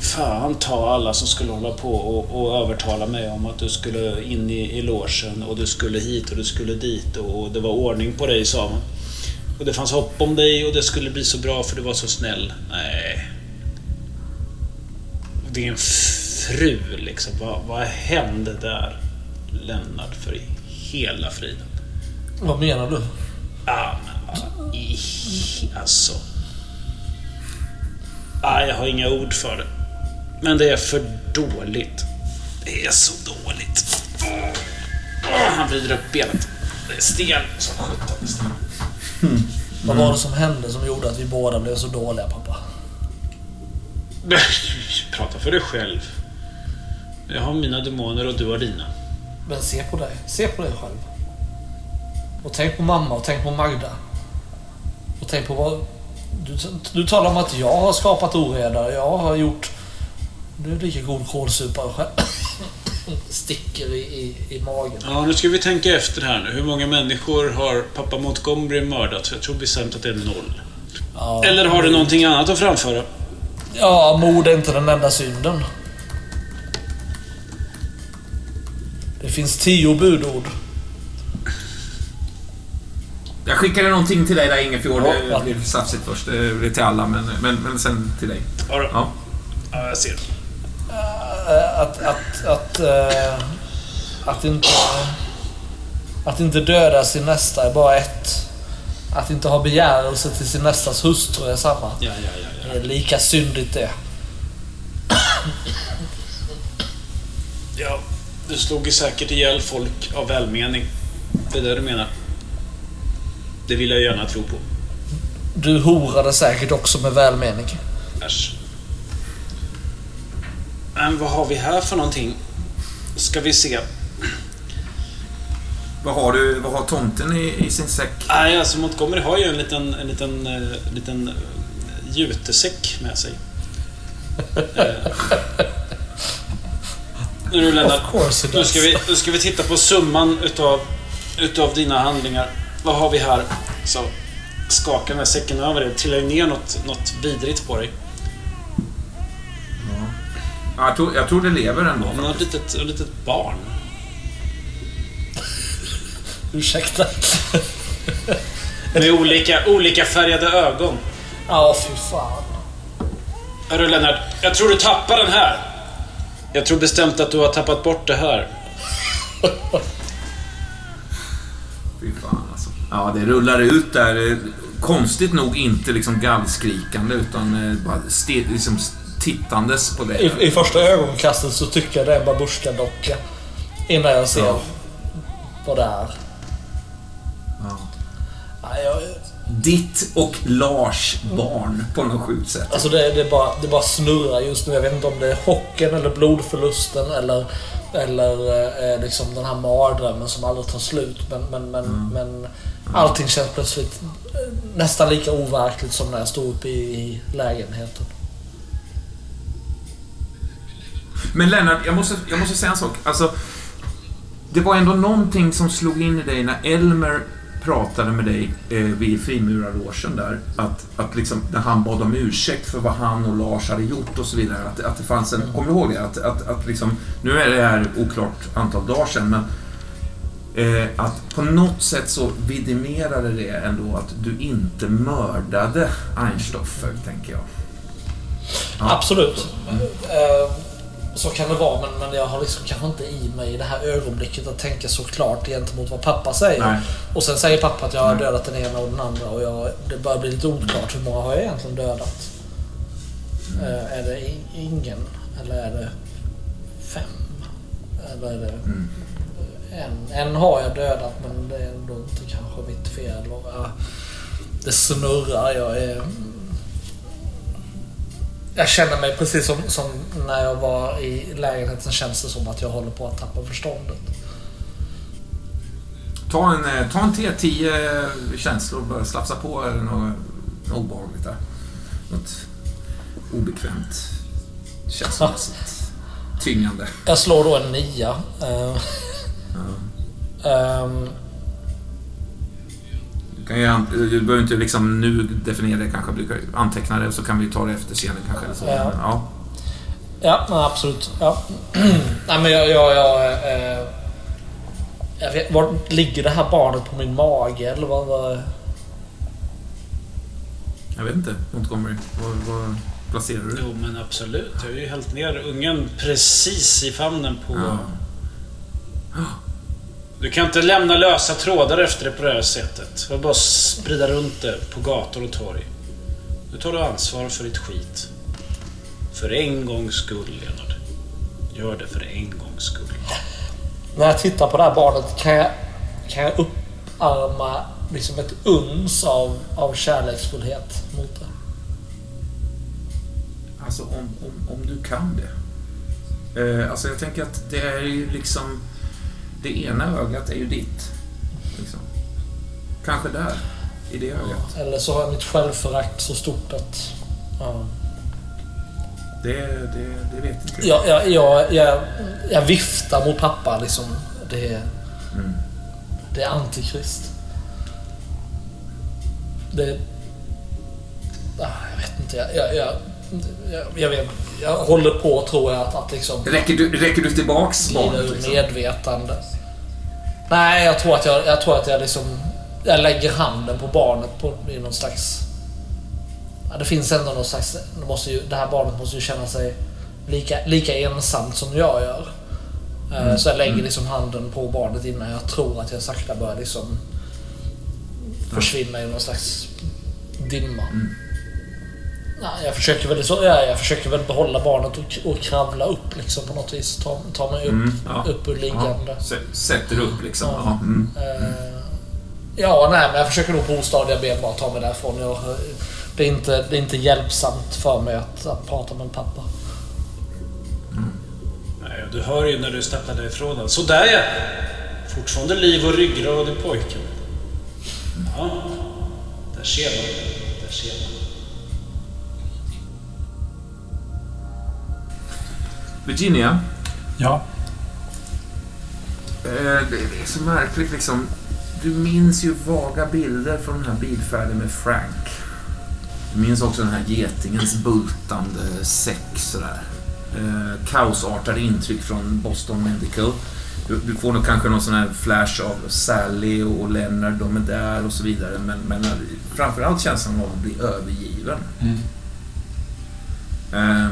Speaker 2: fan ta alla som skulle hålla på och, och övertala mig om att du skulle in i, i logen och du skulle hit och du skulle dit och, och det var ordning på dig sa man. Och det fanns hopp om dig och det skulle bli så bra för du var så snäll. Nej. Din fru liksom. Vad, vad hände där? Lennart för hela friden.
Speaker 4: Vad menar du?
Speaker 2: Ja, men vad i... Alltså... Ah, jag har inga ord för det. Men det är för dåligt. Det är så dåligt. Han vrider upp benet. Det är stel som sjutton.
Speaker 4: Vad var det som hände som gjorde att vi båda blev så dåliga pappa?
Speaker 2: Prata för dig själv. Jag har mina demoner och du har dina.
Speaker 4: Men se på dig. Se på dig själv. Och tänk på mamma och tänk på Magda. Och tänk på vad... Du, du talar om att jag har skapat oreda. Jag har gjort... Du är lika god kålsupare själv. Sticker i, i, i magen.
Speaker 2: Ja, nu ska vi tänka efter här nu. Hur många människor har pappa Montgomery mördat? Jag tror bestämt att det är noll.
Speaker 4: Ja,
Speaker 2: Eller har du någonting annat att framföra?
Speaker 4: Ja, mord är inte den enda synden. Det finns tio budord.
Speaker 1: Jag skickade någonting till dig där Ingefjord.
Speaker 4: Ja,
Speaker 1: det
Speaker 4: ja.
Speaker 1: blir safsigt först. Det är till alla, men, men, men sen till dig.
Speaker 2: Ja.
Speaker 1: Ja.
Speaker 2: ja jag ser.
Speaker 4: Eh, Att, att, att, eh, att inte... Att inte döda sin nästa är bara ett. Att inte ha begärelse till sin nästas hustru är samma.
Speaker 2: Ja, ja, ja. ja.
Speaker 4: Det är lika syndigt det.
Speaker 2: Ja, du slog ju säkert ihjäl folk av välmening. Det är det du menar. Det vill jag gärna tro på.
Speaker 4: Du horade säkert också med välmening.
Speaker 2: Äsch. Men vad har vi här för någonting? Ska vi se.
Speaker 1: Vad har du? Vad har tomten i, i sin säck?
Speaker 2: Nej, alltså Montgomery har ju en liten, en liten, eh, liten eh, jutesäck med sig. Eh. Nu Lennart, nu ska, vi, nu ska vi titta på summan utav, utav dina handlingar. Vad har vi här? Så skaka den här säcken över dig. Trillar ju ner något, något vidrigt på dig.
Speaker 1: Ja, jag, tror, jag tror det lever ändå.
Speaker 2: Men ett litet, ett litet barn.
Speaker 4: Ursäkta.
Speaker 2: Med olika, olika färgade ögon.
Speaker 4: Ja, fy fan.
Speaker 2: Hörru Lennart, jag tror du tappar den här. Jag tror bestämt att du har tappat bort det här.
Speaker 1: Fy fan. Ja, det rullar ut där. eh, Konstigt nog inte liksom gallskrikande utan eh, bara ste, liksom tittandes på det.
Speaker 4: I, I första ögonkastet så tycker jag det är en babusjka-docka. Innan jag ser
Speaker 1: Ja.
Speaker 4: vad det är.
Speaker 1: Ja.
Speaker 4: Nej, jag,
Speaker 1: Ditt och Lars barn på något sjukt sätt.
Speaker 4: alltså det, det, bara, det bara snurrar just nu. Jag vet inte om det är chocken eller blodförlusten eller, eller eh, liksom den här mardrömmen som aldrig tar slut. Men, men, men, men allting känns plötsligt eh, nästan lika overkligt som när jag stod uppe i, lägenheten.
Speaker 1: Men Lennart, jag måste, jag måste säga en sak. Alltså, det var ändå någonting som slog in i dig när Elmer pratade med dig eh, vid frimurarlogen där. Att, att liksom, när han bad om ursäkt för vad han och Lars hade gjort och så vidare. Att, att det fanns en... Kommer du ihåg det? Att, att, att liksom, nu är det här oklart antal dagar sedan, men eh, att på något sätt så vidimerade det ändå att du inte mördade Einstoffer, tänker jag. Ja.
Speaker 4: Absolut. Eh, Så kan det vara, men, men jag har liksom kanske inte i mig i det här ögonblicket att tänka så klart gentemot vad pappa säger.
Speaker 1: Nej.
Speaker 4: Och sen säger pappa att jag har dödat den ena och den andra och jag, det börjar bli lite oklart. Hur många har jag egentligen dödat? Eh, är det ingen? Eller är det fem? Eller är det
Speaker 1: Mm.
Speaker 4: En? En har jag dödat men det är ändå inte kanske mitt fel. Och, ja, det snurrar. Jag är... Jag känner mig precis som, som när jag var i lägenheten känns det som att jag håller på att tappa förståndet.
Speaker 1: Ta en, eh, ta en T10 känslor och börja slafsa på eller något, något obehagligt där. Något obekvämt. Känslomässigt. Tyngande.
Speaker 4: Jag slår då en nia. Ehm,
Speaker 1: Du, kan ju, du behöver inte liksom nu definiera det kanske. Du kan anteckna det så kan vi ta det efter scenen kanske. Eller så.
Speaker 4: Ja.
Speaker 1: Ja.
Speaker 4: Ja, absolut. Ja. nej, men jag... jag, jag, eh, jag vet, var ligger det här barnet på min mage eller vad? vad
Speaker 1: Jag vet inte, Montgomery. Vad, vad placerar du?
Speaker 2: Jo, men absolut. Jag har ju hällt ner ungen precis i famnen på...
Speaker 1: Ja.
Speaker 2: Du kan inte lämna lösa trådar efter det på det här sättet. Du bara sprida runt det på gator och torg. Nu tar du ansvar för ditt skit. För en gångs skull, Leonard. Gör det för en gångs skull.
Speaker 4: När jag tittar på det här barnet kan jag, kan jag upparma liksom ett uns av, av kärleksfullhet mot det.
Speaker 1: Alltså om, om, om du kan det. Eh, alltså jag tänker att det är ju liksom... Det ena ögat är ju ditt. Liksom. Kanske där. I det ögat.
Speaker 4: Eller så har jag mitt självförakt så stort att... Ja.
Speaker 1: Det, det, det vet inte
Speaker 4: Jag, jag, jag, jag, jag viftar mot pappa liksom. Det, är-
Speaker 1: Mm.
Speaker 4: det är antikrist. Det... Ah, jag vet inte. Jag, jag, jag, jag, vet, jag håller på tror jag att, att liksom...
Speaker 1: Räcker du, räcker du tillbaks barnet? Liksom?
Speaker 4: medvetande. Nej, jag tror att jag, jag tror att jag liksom... Jag lägger handen på barnet på, i någon slags... Ja, det finns ändå någon slags... Det, måste ju, det här barnet måste ju känna sig lika, lika ensamt som jag gör. Eh, Så jag lägger liksom handen på barnet innan jag tror att jag sakta börjar liksom försvinna i någon slags dimma. Nej, jag försöker väl så, ja, jag försöker väl behålla barnet och, och kravla upp liksom på något vis. Ta, ta mig upp,
Speaker 1: Mm, ja.
Speaker 4: upp ur liggande.
Speaker 1: Ja, sä- sätter upp liksom.
Speaker 4: Ja.
Speaker 1: Mm.
Speaker 4: Eh, ja, nej, men jag försöker nog på ostadiga ben bara ta mig därifrån. Jag, det, är inte, det är inte hjälpsamt för mig att, att prata med en pappa.
Speaker 2: Nej, du hör ju när du stapplar därifrån. den. Sådär ja! Fortfarande liv och ryggrad i pojken. Ja, där ser man. Där ser man.
Speaker 1: Virginia.
Speaker 3: Ja,
Speaker 1: Eh, det, är så märkligt liksom. Du minns ju vaga bilder från den här bilfärden med Frank. Du minns också den här getingens bultande säck sådär. Eh, kaosartade intryck från Boston Medical. Du, du får nog kanske någon sån här flash av Sally och Leonard, de är där och så vidare. Men, men framförallt känslan av att bli övergiven. Eh,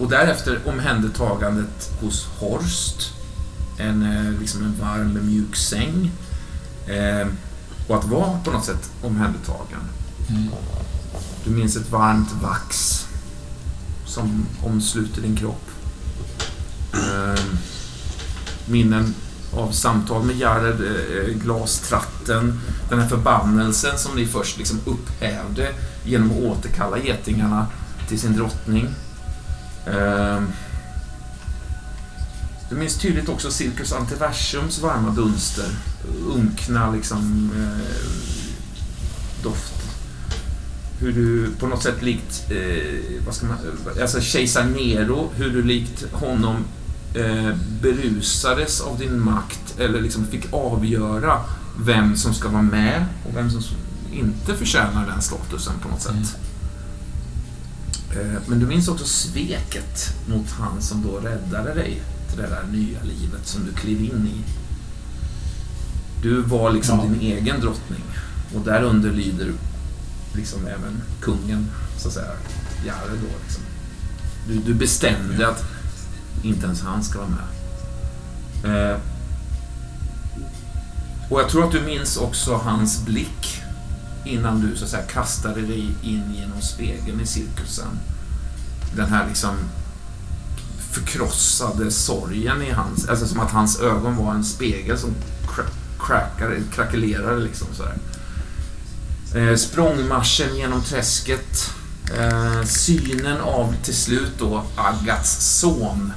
Speaker 1: och därefter omhändertagandet hos Horst. En, eh, liksom en varm, mjuk säng. Eh, och att vara på något sätt omhändertagen. Du minns ett varmt vax som omsluter din kropp. Eh, minnen av samtal med Jared, eh, glastratten, den här förbannelsen som ni först liksom upphävde genom att återkalla getingarna till sin drottning. Ehm, du minns tydligt också Cirkus Antiversums varma dunster. Unkna liksom eh, doft. Hur du på något sätt likt, eh, vad ska man, eh, alltså kejsar Nero, hur du likt honom eh, berusades av din makt eller liksom fick avgöra vem som ska vara med och vem som inte förtjänar den statusen på något sätt. Eh, Men du minns också sveket mot han som då räddade dig till det där nya livet som du klev in i. Du var liksom
Speaker 3: Ja.
Speaker 1: din egen drottning och där under lyder liksom även kungen, så att säga, Jare då liksom. Du, du bestämde att inte ens han ska vara med. Eh, och jag tror att du minns också hans blick innan du så att säga kastade dig in genom spegeln i cirkusen. Den här liksom förkrossade sorgen i hans, alltså som att hans ögon var en spegel som crackade, krackelerade liksom sådär. Eh, språngmarschen genom träsket. Eh, synen av till slut då Agats son.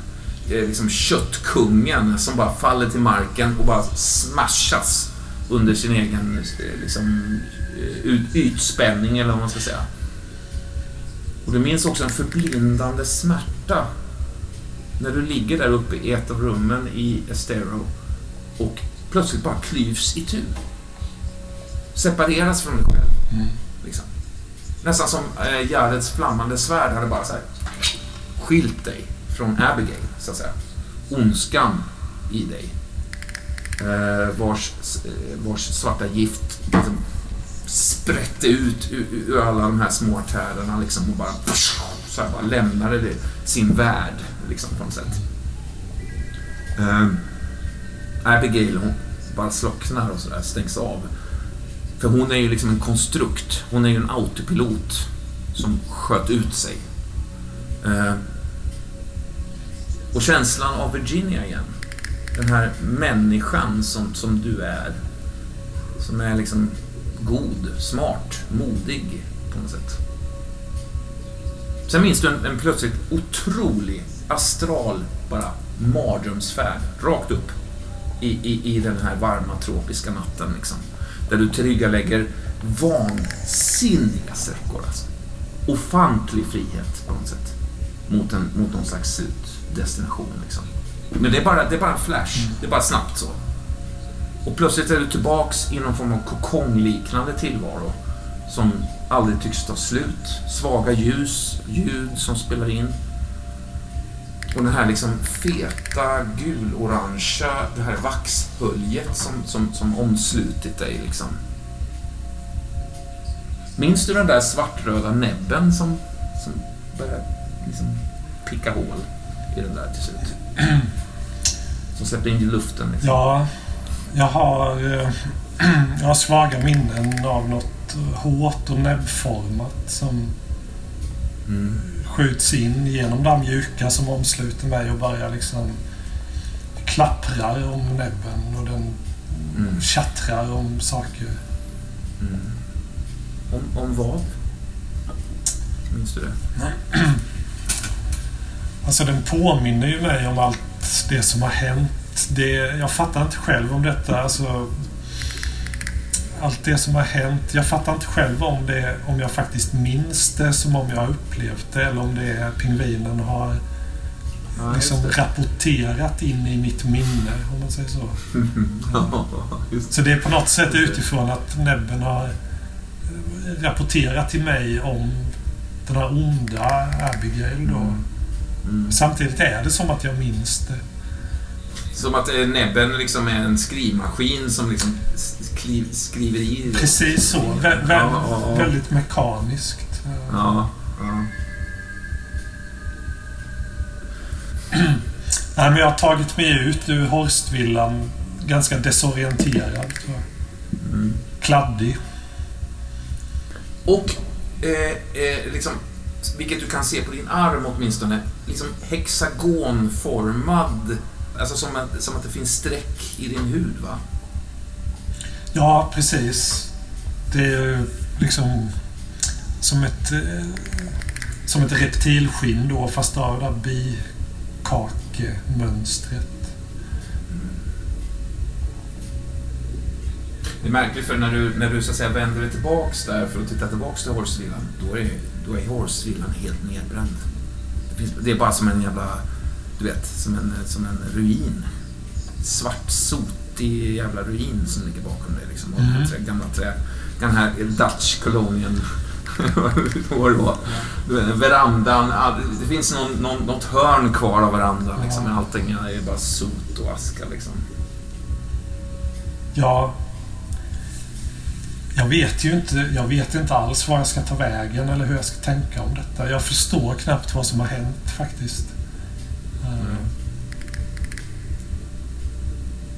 Speaker 1: Eh, liksom köttkungen som bara faller till marken och bara smashas under sin egen eh, liksom, ytspänning eller vad man ska säga. Och du minns också en förblindande smärta när du ligger där uppe i ett av rummen i Estero och plötsligt bara klyvs i tu. Separeras från dig själv. Liksom. Nästan som eh, Jareds flammande svärd hade bara så här skilt dig från Abigail, så att säga. Ondskan i dig. Eh, vars, eh, vars svarta gift liksom sprätte ut ur, alla de här små artärerna liksom och bara, så här, bara lämnade det, sin värld liksom på något sätt. Eh, Abigail hon bara slocknar och sådär, stängs av. För hon är ju liksom en konstrukt. Hon är ju en autopilot som sköt ut sig. Eh, och känslan av Virginia igen. Den här människan som, som du är. Som är liksom god, smart, modig på något sätt. Sen minns du en, en plötsligt otrolig astral bara mardrömsfärd rakt upp i, i, i den här varma tropiska natten. Liksom. Där du tillryggalägger vansinniga sträckor. Alltså. Ofantlig frihet på något sätt. Mot, en, mot någon slags slutdestination. Liksom. Men det är, bara, det är bara en flash. Det är bara snabbt så. Och plötsligt är du tillbaks i någon form av kokongliknande tillvaro. Som aldrig tycks ta slut. Svaga ljus, ljud som spelar in. Och den här liksom feta gulorangea, det här vaxhöljet som, som, som omslutit dig liksom. Minns du den där svartröda näbben som, som började liksom picka hål i den där till slut? Som släppte in i luften liksom.
Speaker 3: Ja, jag har, eh, jag har svaga minnen av något hårt och näbbformat som
Speaker 1: Mm.
Speaker 3: skjuts in genom det mjuka som omsluter mig och börjar liksom klapprar om näbben och den
Speaker 1: Mm.
Speaker 3: tjattrar om saker.
Speaker 1: Mm. Om, om vad? Minns du det?
Speaker 3: Alltså den påminner ju mig om allt det som har hänt. Det, jag fattar inte själv om detta. Alltså, allt det som har hänt. Jag fattar inte själv om det om jag faktiskt minns det som om jag har upplevt det eller om det är pingvinen har
Speaker 1: Ja,
Speaker 3: liksom rapporterat in i mitt minne, om man säger så.
Speaker 1: Ja.
Speaker 3: Så det är på något sätt utifrån att näbben har rapporterat till mig om den här onda Abigail då.
Speaker 1: Mm.
Speaker 3: Samtidigt är det som att jag minns det.
Speaker 1: Som att eh, näbben liksom är en skrivmaskin som liksom skri, skriver i.
Speaker 3: Precis så. Vä vä
Speaker 1: Ja, ja.
Speaker 3: Väldigt mekaniskt.
Speaker 1: Ja, ja.
Speaker 3: Nej, men jag har tagit mig ut ur Horstvillan ganska desorienterad.
Speaker 1: Mm.
Speaker 3: Kladdig.
Speaker 1: Och eh, eh, liksom, vilket du kan se på din arm åtminstone, liksom hexagonformad. Alltså som att, som att det finns streck i din hud, va?
Speaker 3: Ja, precis. Det är ju liksom som ett, eh, som ett reptilskinn då, fast av det där bikakemönstret.
Speaker 1: Det är märkligt för när du, när du så att säga vänder dig tillbaks där för att titta tillbaks till Horsevillan, då är, då är Horsevillan helt nedbränd. Det, finns, det är bara som en jävla, du vet, som en, som en ruin. Svart, sotig jävla ruin som ligger bakom dig liksom. Och
Speaker 3: Mhm.
Speaker 1: trä, gamla trä. Den här Dutch Colonial verandan, det finns någon, någon, något hörn kvar av verandan liksom. Men allting är bara sot och aska liksom.
Speaker 3: Ja, jag vet ju inte, jag vet inte alls var jag ska ta vägen eller hur jag ska tänka om detta. Jag förstår knappt vad som har hänt faktiskt. Eh,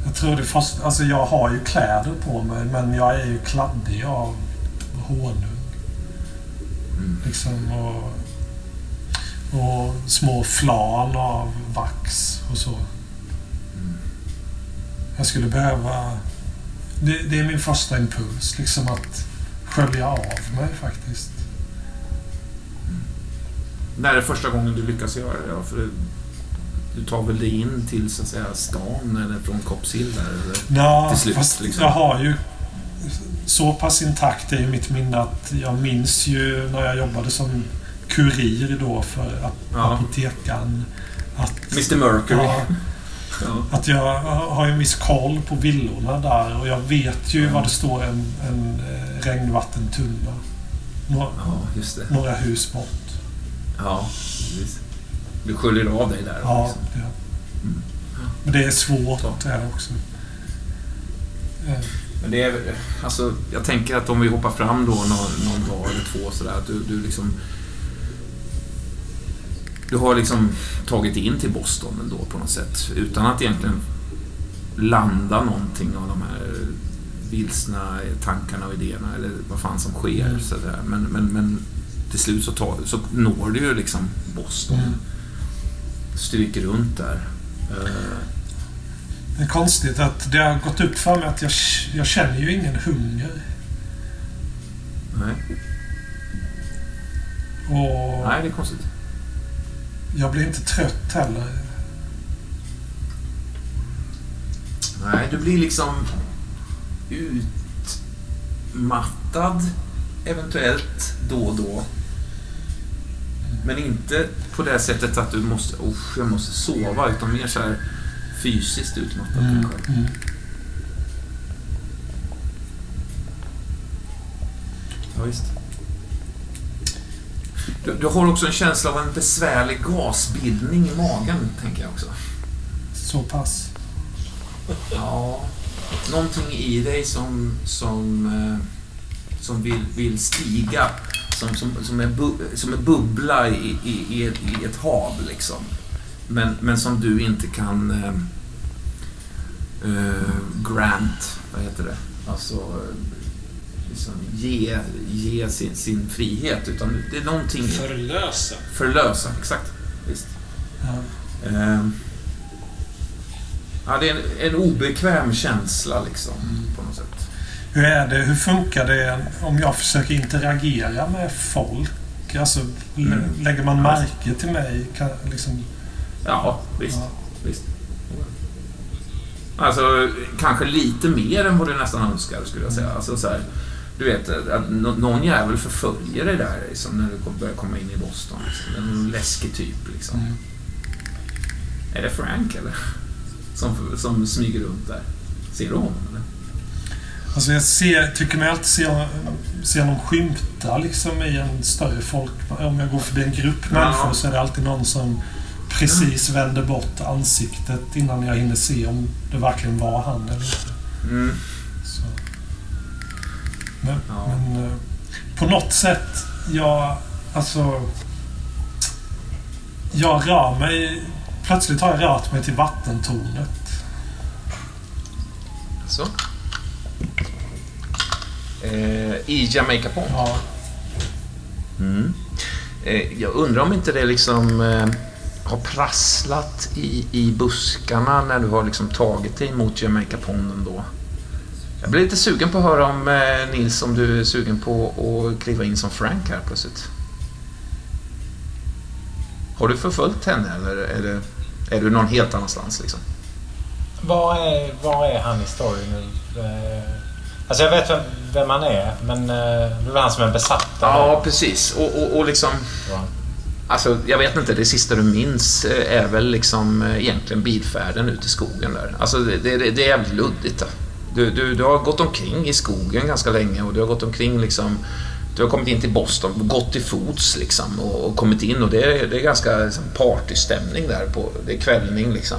Speaker 3: Jag tror det först, alltså jag har ju kläder på mig men jag är ju kladdig av honung.
Speaker 1: Mm.
Speaker 3: Liksom och, och små flan av vax och så. Jag skulle behöva... Det, det är min första impuls, liksom att skölja av mig faktiskt.
Speaker 1: När är det första gången du lyckas göra det? För du, tar väl dig in till så att säga stan eller från Kopshill där? Eller?
Speaker 3: Ja,
Speaker 1: Till slut,
Speaker 3: fast
Speaker 1: liksom.
Speaker 3: jag har ju så pass intakt är ju mitt minne att jag minns ju när jag jobbade som kurir då för ap-
Speaker 1: Ja.
Speaker 3: apotekaren. Att,
Speaker 1: Mr Mercury.
Speaker 3: ja,
Speaker 1: Ja.
Speaker 3: att jag har ju en viss koll på villorna där och jag vet ju var det står en, en eh, regnvattentunna. Några,
Speaker 1: ja, just det.
Speaker 3: några hus bort.
Speaker 1: Ja, precis. Du sköljer av dig där.
Speaker 3: Ja,
Speaker 1: liksom.
Speaker 3: det, men det är svårt det här också. Eh,
Speaker 1: Men det är, alltså, jag tänker att om vi hoppar fram då någon, någon dag eller två sådär, att du, du liksom... Du har liksom tagit in till Boston ändå på något sätt, utan att egentligen landa någonting av de här vilsna tankarna och idéerna eller vad fan som sker.
Speaker 3: Mm.
Speaker 1: Sådär. Men, men, men till slut så, tar, så når du ju liksom Boston.
Speaker 3: Mm.
Speaker 1: Stryker runt där. Eh,
Speaker 3: Det är konstigt att det har gått upp för mig att jag, jag känner ju ingen hunger.
Speaker 1: nej.
Speaker 3: Och
Speaker 1: nej, det är konstigt.
Speaker 3: jag blir inte trött heller.
Speaker 1: Nej, du blir liksom utmattad eventuellt då och då. Men inte på det sättet att du måste, usch, jag måste sova, utan mer så här fysiskt utmattad
Speaker 3: Mm,
Speaker 1: kanske.
Speaker 3: mm.
Speaker 1: Ja, visst. Du, du har också en känsla av en besvärlig gasbildning i magen, tänker jag också.
Speaker 3: Så pass.
Speaker 1: Ja, någonting i dig som, som, eh, som vill, vill stiga. Som, som, som, är, bu, som är bubbla i, i, i, ett, i ett hav, liksom. Men, men som du inte kan eh, eh, grant, vad heter det? Alltså, eh, liksom ge, ge sin, sin frihet. Utan det är någonting...
Speaker 2: Förlösa.
Speaker 1: Förlösa, exakt. Visst.
Speaker 3: Ja.
Speaker 1: Ehm. Ja, det är en, en obekväm känsla liksom, på något sätt.
Speaker 3: Hur är det? Hur funkar det om jag försöker interagera med folk? Alltså,
Speaker 1: Mm.
Speaker 3: lägger man märke till mig? Kan, liksom,
Speaker 1: Ja, visst.
Speaker 3: ja.
Speaker 1: visst. Alltså, kanske lite mer än vad du nästan önskar, skulle jag säga. Alltså, så här, du vet, att nå- någon jävel förföljer dig där liksom, när du börjar komma in i Boston. Liksom. Någon läskig typ. Liksom.
Speaker 3: Mm.
Speaker 1: Är det Frank, eller? Som, som smyger runt där. Ser du honom, eller?
Speaker 3: Alltså jag ser, tycker mig alltid se, se någon skymta liksom i en större folk... Om jag går förbi en grupp människor så är det alltid någon som precis vänder bort ansiktet innan jag hinner se om det verkligen var han eller inte.
Speaker 1: Mm.
Speaker 3: Men,
Speaker 1: Ja.
Speaker 3: men eh, på något sätt, jag... Alltså... Jag rör mig... Plötsligt har jag rört mig till vattentornet.
Speaker 1: Så. Eh, I Jamaica Pond.
Speaker 3: Ja,
Speaker 1: Mm. Eh, jag undrar om inte det liksom eh, har prasslat i, i buskarna när du har liksom tagit dig mot Jamaica Ponden då. Jag blir lite sugen på att höra om eh, Nils, om du är sugen på att kliva in som Frank här plötsligt. Har du förföljt henne eller är, det, är du någon helt annanstans liksom?
Speaker 5: Var är, var är han i storyn nu? Alltså jag vet vem, vem han är, men eh, det väl han som är besatt? eller?
Speaker 1: Ja, precis. Och, och, och liksom... Alltså, jag vet inte, det sista du minns eh, är väl liksom eh, egentligen bilfärden ut i skogen där. Alltså, det, det, det är jävligt luddigt. Du, du, du har gått omkring i skogen ganska länge och du har gått omkring liksom... Du har kommit in till Boston, gått till fots liksom och, och kommit in och det är, det är ganska liksom, partystämning där. På, det är kvällning liksom.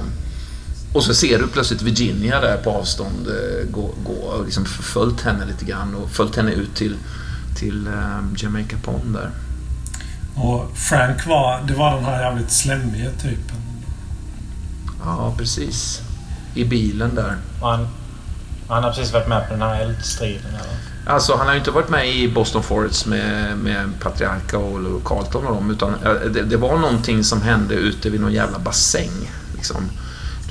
Speaker 1: Och så ser du plötsligt Virginia där på avstånd eh, gå, gå och liksom följt henne lite grann och följt henne ut till, till eh, Jamaica Pond där.
Speaker 3: och Frank var... Det var den här jävligt slemmiga typen.
Speaker 1: Ja, precis. I bilen där.
Speaker 5: Han, han har precis varit med på den här eldstriden eller?
Speaker 1: Alltså, han har ju inte varit med i Boston Forest med, med Patriarca och Carlton och dem, utan eh, det, det var någonting som hände ute vid någon jävla bassäng. Liksom.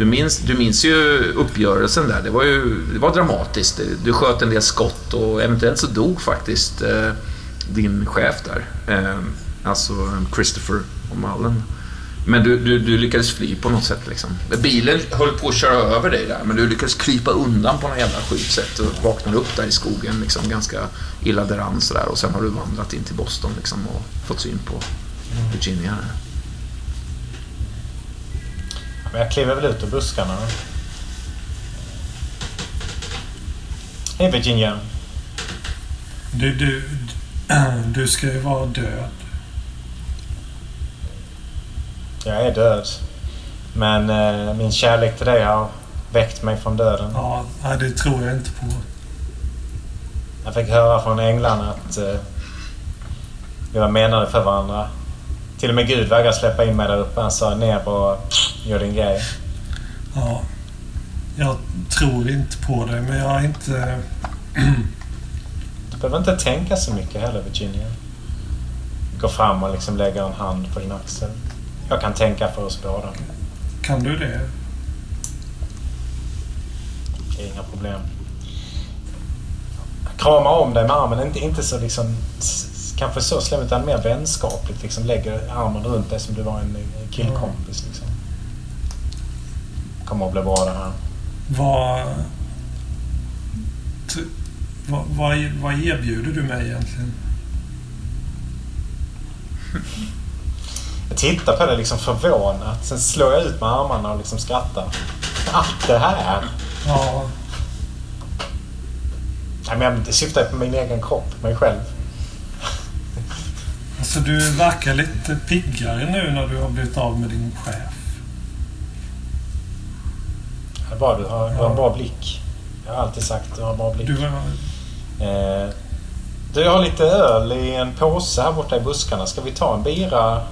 Speaker 1: Du, minns, du minns ju uppgörelsen där. Det var ju det var dramatiskt. Du sköt en del skott och eventuellt så dog faktiskt eh, din chef där. Eh, alltså Christopher O'Mullen. Men du, du, du lyckades fly på något sätt. Liksom. Bilen höll på att köra över dig där, men du lyckades krypa undan på något jävla sjukt sätt och vaknade upp där i skogen liksom, ganska illa däran sådär. Och sen har du vandrat in till Boston liksom, och fått syn på Virginia. Där.
Speaker 5: Men jag kliver väl ut ur buskarna. Hej Virginia.
Speaker 3: Du, du, du ska ju vara död.
Speaker 5: Jag är död. Men eh, min kärlek till dig har väckt mig från döden.
Speaker 3: Ja, det tror jag inte på.
Speaker 5: Jag fick höra från änglarna att eh, vi var menade för varandra. Till och med Gud vägrade släppa in mig där uppe. Han sa ner och gör din grej.
Speaker 3: Ja, jag tror inte på det, men jag är inte...
Speaker 5: Du behöver inte tänka så mycket heller, Virginia. Gå fram och liksom lägga en hand på din axel. Jag kan tänka för oss båda.
Speaker 3: Kan du det?
Speaker 5: Det inga problem. Krama om dig med armen. Inte, inte så liksom... Kanske så slem, utan mer vänskapligt. Liksom lägger armen runt dig som du var en killkompis. Liksom. Kommer att bli bra det här.
Speaker 3: Vad... Vad, vad, vad erbjuder du mig egentligen?
Speaker 5: Jag tittar på det liksom förvånat. Sen slår jag ut med armarna och liksom skrattar. Allt det här!
Speaker 3: Ja,
Speaker 5: Nej, men jag syftar på min egen kropp, mig själv.
Speaker 3: Alltså du verkar lite piggare nu när du har blivit av med din chef.
Speaker 5: Är bra, du har, du har en bra blick. Jag har alltid sagt att du har en bra blick.
Speaker 3: Du var...
Speaker 5: Eh, du, jag har lite öl i en påse här borta i buskarna. Ska vi ta en bira?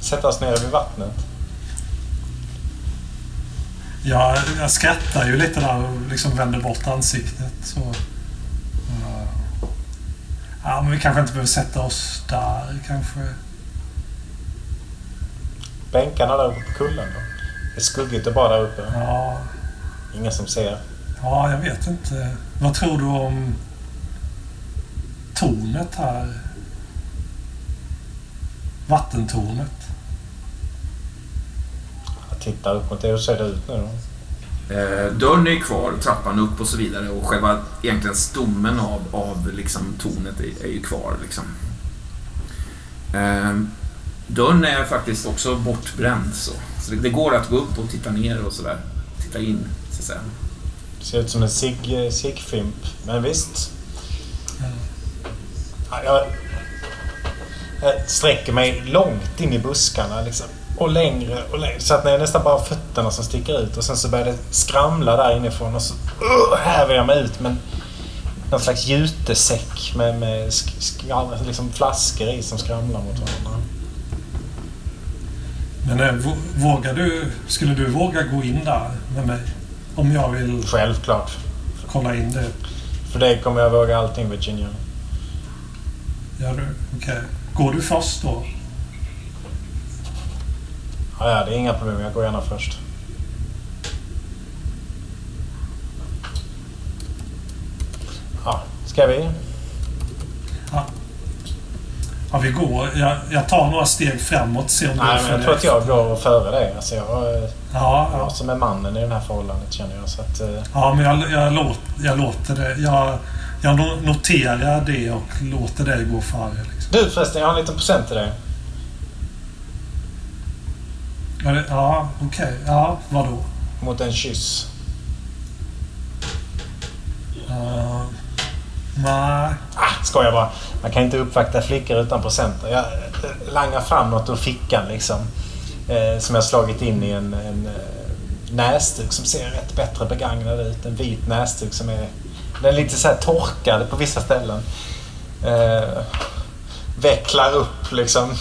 Speaker 5: Sätta oss nere vid vattnet?
Speaker 3: Ja, jag skrattar ju lite där och liksom vänder bort ansiktet. Så. Ja. Men vi kanske inte behöver sätta oss där kanske.
Speaker 5: Bänkarna där uppe på kullen då? Det är skuggigt och bra där uppe.
Speaker 3: Ja,
Speaker 5: Ingen som ser.
Speaker 3: ja, jag vet inte. Vad tror du om tornet här? Vattentornet.
Speaker 5: Jag tittar upp mot det. Hur ser det ut nu då?
Speaker 1: Eh, dörren är kvar, trappan upp och så vidare och själva egentligen stommen av, av liksom tornet är, är ju kvar. Liksom. Eh, dörren är faktiskt också bortbränd. Så, så det, det går att gå upp och titta ner och sådär. Titta in, så att säga.
Speaker 5: Det ser ut som en sig-. Men visst. Ja, jag, jag sträcker mig långt in i buskarna liksom. Och längre och längre. Så att det är nästan bara fötterna som sticker ut. Och sen så börjar det skramla där inifrån. Och så uh, häver jag mig ut med en- någon slags jutesäck med, med sk, sk, liksom flaskor i som skramlar mot varandra.
Speaker 3: Men eh, vå- vågar du, skulle du våga gå in där med mig? Om jag vill
Speaker 5: Självklart.
Speaker 3: kolla in det.
Speaker 5: För dig kommer jag våga allting Virginia.
Speaker 3: Gör du? Okej. Går du först då?
Speaker 5: Ja, ja, det är inga problem. Jag går gärna först. Ja, ska vi?
Speaker 3: Ja. Ja, vi går. Jag, jag tar några steg framåt. Ser om
Speaker 5: Nej, men jag tror att jag går före dig. Alltså jag,
Speaker 3: Ja,
Speaker 5: jag
Speaker 3: ja.
Speaker 5: som är mannen i det här förhållandet känner jag. Så att, eh,
Speaker 3: ja men jag, jag, låt, jag låter det. Jag, jag no- noterar det och låter dig gå före. Liksom.
Speaker 5: Du förresten, jag har en liten present till dig.
Speaker 3: Ja, det- Ja, okej. Ja, vadå?
Speaker 5: Mot en kyss.
Speaker 3: Uh, nej.
Speaker 5: Ah, skojar bara. Man kan inte uppvakta flickor utan presenter. Jag eh, langar fram något ur fickan liksom. Eh, som jag slagit in i en, en eh, näsduk som ser rätt bättre begagnad ut. En vit näsduk som är... Den är lite så här torkad på vissa ställen. Eh, vecklar upp liksom.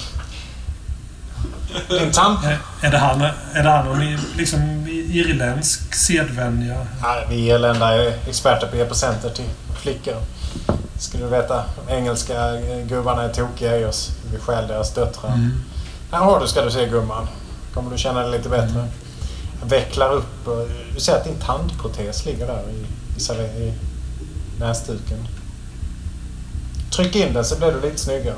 Speaker 5: Din tant...
Speaker 3: Är, är det här, är det här någon i- liksom irländsk sedvänja?
Speaker 5: Nej, vi irländare är experter på att ge presenter till flickor. Skulle du veta. De engelska gubbarna är tokiga i oss. Vi stjäl deras döttrar.
Speaker 3: Mm.
Speaker 5: Här har du ska du se gumman. Kommer du känna dig lite bättre. Jag vecklar upp och du ser att din tandprotes ligger där i, i, i näsduken. Tryck in den så blir du lite snyggare.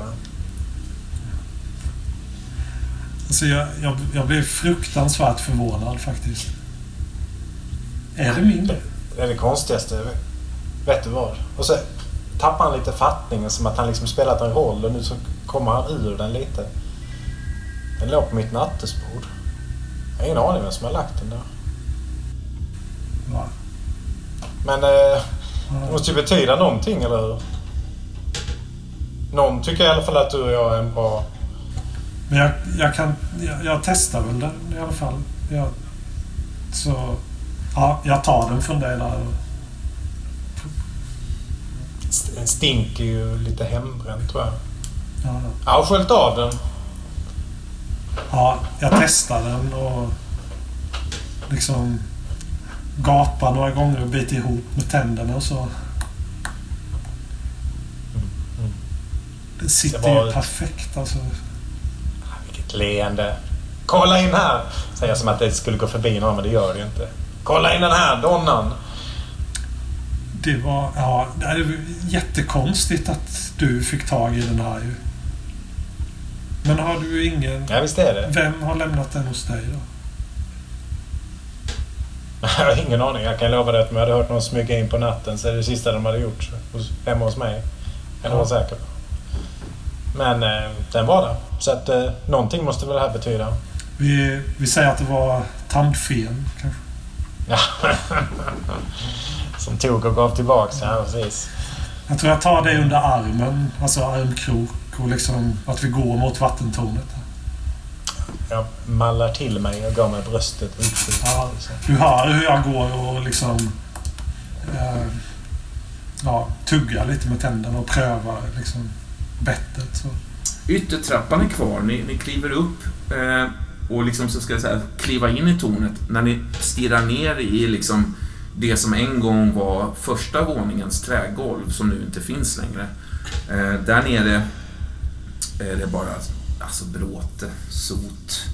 Speaker 3: Alltså jag, jag, jag blev fruktansvärt förvånad faktiskt. Är det min?
Speaker 5: Det är det konstigaste. Vet du vad? Och så tappar han lite fattningen som att han liksom spelat en roll och nu så kommer han ur den lite. Den låg på mitt nattduksbord. Jag har ingen aning vem som har lagt den där.
Speaker 3: Va?
Speaker 5: Men eh, det måste ju betyda någonting, eller hur? Någon tycker i alla fall att du och jag är en bra
Speaker 3: Men jag, jag kan... Jag, jag testar väl den i alla fall. Jag, så... Ja, jag tar den från dig där.
Speaker 5: Den stinker ju lite hembränt tror jag.
Speaker 3: Ja,
Speaker 5: Jag har sköljt av den.
Speaker 3: ja, jag testar den och liksom gapar några gånger och biter ihop med tänderna och så. Det sitter
Speaker 5: Det var-
Speaker 3: ju perfekt alltså.
Speaker 5: Leende. Kolla in här! Säger jag som att det skulle gå förbi någon, men det gör det ju inte. Kolla in den här donnan!
Speaker 3: Det var, ja, det är jättekonstigt att du fick tag i den här ju. Men har du ingen...
Speaker 5: Ja, visst är det.
Speaker 3: Vem har lämnat den hos dig då?
Speaker 5: Jag har ingen aning. Jag kan lova dig att om jag hade hört någon smyga in på natten så är det det sista de hade gjort hemma hos mig. Jag vara säker på. Men eh, den var där. Så att eh, någonting måste väl det här betyda.
Speaker 3: Vi, vi säger att det var tandfen kanske.
Speaker 5: Ja. Som tog och gav tillbaks. Ja, precis.
Speaker 3: Jag tror jag tar dig under armen, alltså armkrok och liksom att vi går mot vattentornet.
Speaker 5: Jag mallar till mig och gav mig bröstet utskjutet.
Speaker 3: Ja, du hör hur jag går och liksom eh, ja, tuggar lite med tänderna och prövar liksom bettet. Så.
Speaker 1: Yttertrappan är kvar. Ni, ni kliver upp eh, och liksom så ska jag säga, kliva in i tornet. När ni stirrar ner i liksom det som en gång var första våningens trägolv som nu inte finns längre. Eh, där nere är det bara alltså, bråte, sot.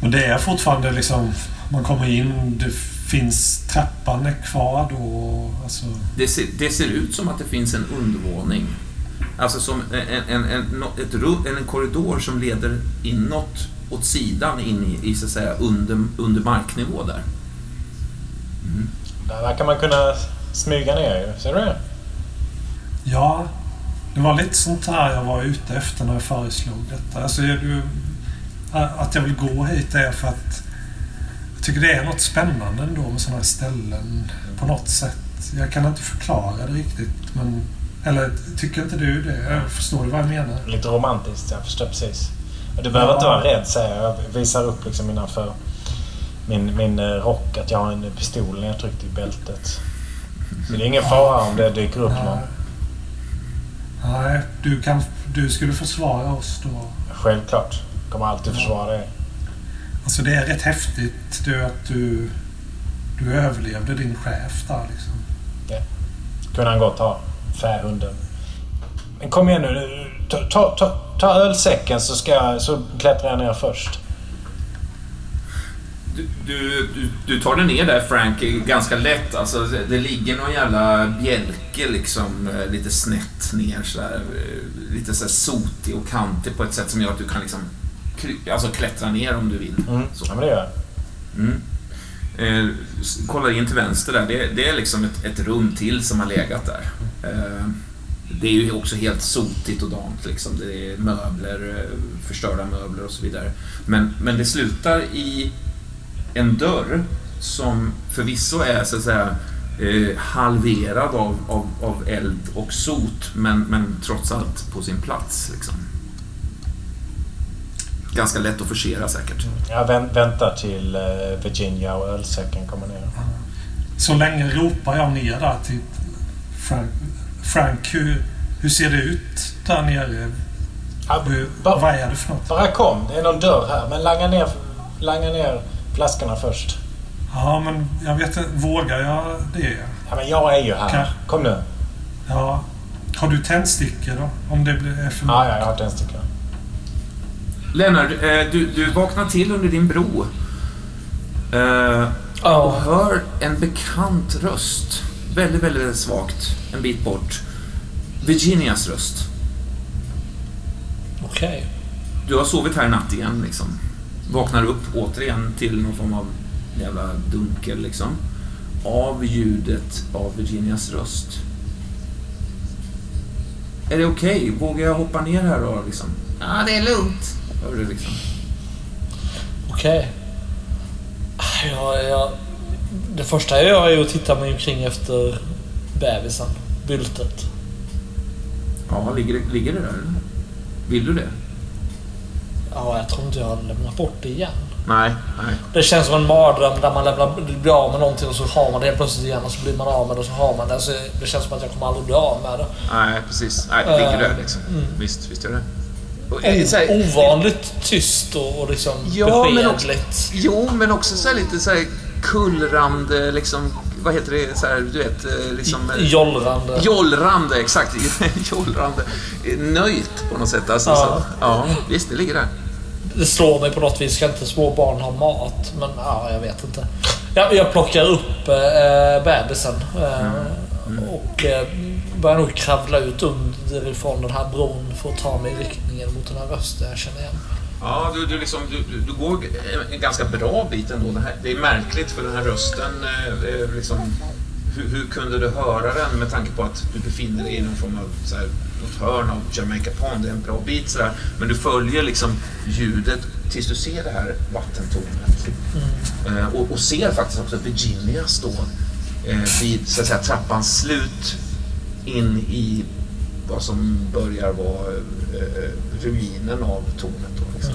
Speaker 3: Men det är fortfarande liksom, man kommer in, det finns, trappan är kvar då. Alltså,
Speaker 1: Det ser, det ser ut som att det finns en undervåning. Alltså som en, en, en, rum, en korridor som leder inåt, åt sidan, in i, i så att säga under, under marknivå där.
Speaker 5: Där verkar man kunna smyga ner. Ser du det?
Speaker 3: Ja, det var lite sånt här jag var ute efter när jag föreslog detta. Alltså, är du, att jag vill gå hit är för att jag tycker det är något spännande ändå med sådana här ställen på något sätt. Jag kan inte förklara det riktigt, men... Eller tycker inte du det? Förstår du vad jag menar?
Speaker 5: Lite romantiskt, jag förstår precis. Du behöver
Speaker 3: Ja.
Speaker 5: inte vara rädd säger jag. Jag visar upp liksom innanför min, min eh, rock att jag har en pistol nedtryckt i bältet. Så det är ingen fara om det dyker upp någon.
Speaker 3: Nej, Nej, du, kan, du skulle försvara oss då.
Speaker 5: Självklart. Kommer alltid försvara dig.
Speaker 3: Alltså det är rätt häftigt du, att du, du överlevde din chef där liksom.
Speaker 5: Kunde han gott ha. Fähunden. Men kom igen nu. Ta, ta, ta, ta ölsäcken så, ska jag, så klättrar jag ner först.
Speaker 1: Du, du, du, tar dig ner där Frank ganska lätt. Alltså, det- ligger någon jävla bjälke liksom eh, lite snett ner sådär. eh, Lite så sotig och kantig på ett sätt som gör att du kan liksom alltså, klättra ner om du vill.
Speaker 5: Mm.
Speaker 1: Så.
Speaker 5: Ja, men det gör jag.
Speaker 1: Mm. Eh, in till vänster där. Det, det är liksom ett, ett rum till som har legat där. Eh, det är ju också helt sotigt och dant. Liksom. Det är möbler, eh, förstörda möbler och så vidare. Men, men det slutar i en dörr som förvisso är så att säga eh, halverad av, av, av eld och sot men, men trots allt på sin plats. Liksom. Ganska lätt att forcera säkert.
Speaker 5: Jag vänt, väntar till eh, Virginia och ölsäcken kommer ner.
Speaker 3: Så länge ropar jag ner där till Frank. Frank, hur, hur ser det ut där nere?
Speaker 5: Ja,
Speaker 3: Hur,
Speaker 5: bara,
Speaker 3: vad är det för något?
Speaker 5: bara kom. Det är någon dörr här. Men langa ner, langa ner flaskorna först.
Speaker 3: Ja, men jag vet inte. Vågar jag det?
Speaker 5: Ja, men jag är ju här.
Speaker 3: Okej.
Speaker 5: Kom nu.
Speaker 3: Ja. Har du tändstickor då? Om det blir är för
Speaker 5: Ja, ja, jag har tändstickor.
Speaker 1: Lennart, eh, du, du vaknar till under din bro. Eh, och hör en bekant röst. Väldigt, väldigt, svagt. En bit bort. Virginias röst.
Speaker 4: Okej.
Speaker 1: Du har sovit här i natt igen liksom. Vaknar upp återigen till någon form av jävla dunkel liksom. Av ljudet av Virginias röst. Är det okej? Vågar jag hoppa ner här då liksom? Ja, det är lugnt. Hör du liksom.
Speaker 4: Okej. Ja, ja, det första jag gör är att titta mig omkring efter bebisen. Byltet.
Speaker 1: Ja, ligger, det- ligger det där? eller? Vill du det?
Speaker 4: Ja, jag tror inte jag hade lämnat bort det igen.
Speaker 1: Nej, nej.
Speaker 4: Det känns som en mardröm där man lämnar, blir av med någonting och så har man det helt plötsligt igen och så blir man av med det och så har man det. Så det känns som att jag kommer aldrig bli av med det.
Speaker 1: Nej, precis. Nej, det ligger där liksom. Visst, visst gör det. Eh, så här-
Speaker 4: ovanligt tyst och, och liksom
Speaker 1: Ja, men också,
Speaker 4: beskedligt.
Speaker 1: jo, men också så lite så här kullrande, liksom, vad heter det, så här, du vet, eh, liksom... eh,
Speaker 4: Jollrande.
Speaker 1: Jollrande, exakt. Jollrande. Nöjt på något sätt. Alltså,
Speaker 4: Ja.
Speaker 1: Så, ja, visst, det ligger där.
Speaker 4: Det slår mig på något vis. Ska inte små barn ha mat? Men ja, jag vet inte. Jag, jag plockar upp äh, bebisen. eh, Och äh, börjar nog kravla ut underifrån den här bron för att ta mig i riktningen mot den här rösten jag känner igen.
Speaker 1: Ja, du, du, liksom, du, du- går en ganska bra bit ändå. Det, här, det är märkligt för den här rösten. Eh, eh, liksom, hur, hur kunde du höra den med tanke på att du befinner dig i någon form av så här, något hörn av Jamaica Pond? Det är en bra bit sådär. Men du följer liksom ljudet tills du ser det här vattentornet. Eh, och, och ser faktiskt också Virginia stå eh, vid så att säga, trappans slut in i vad som börjar vara eh, ruinen av tornet. Då, liksom.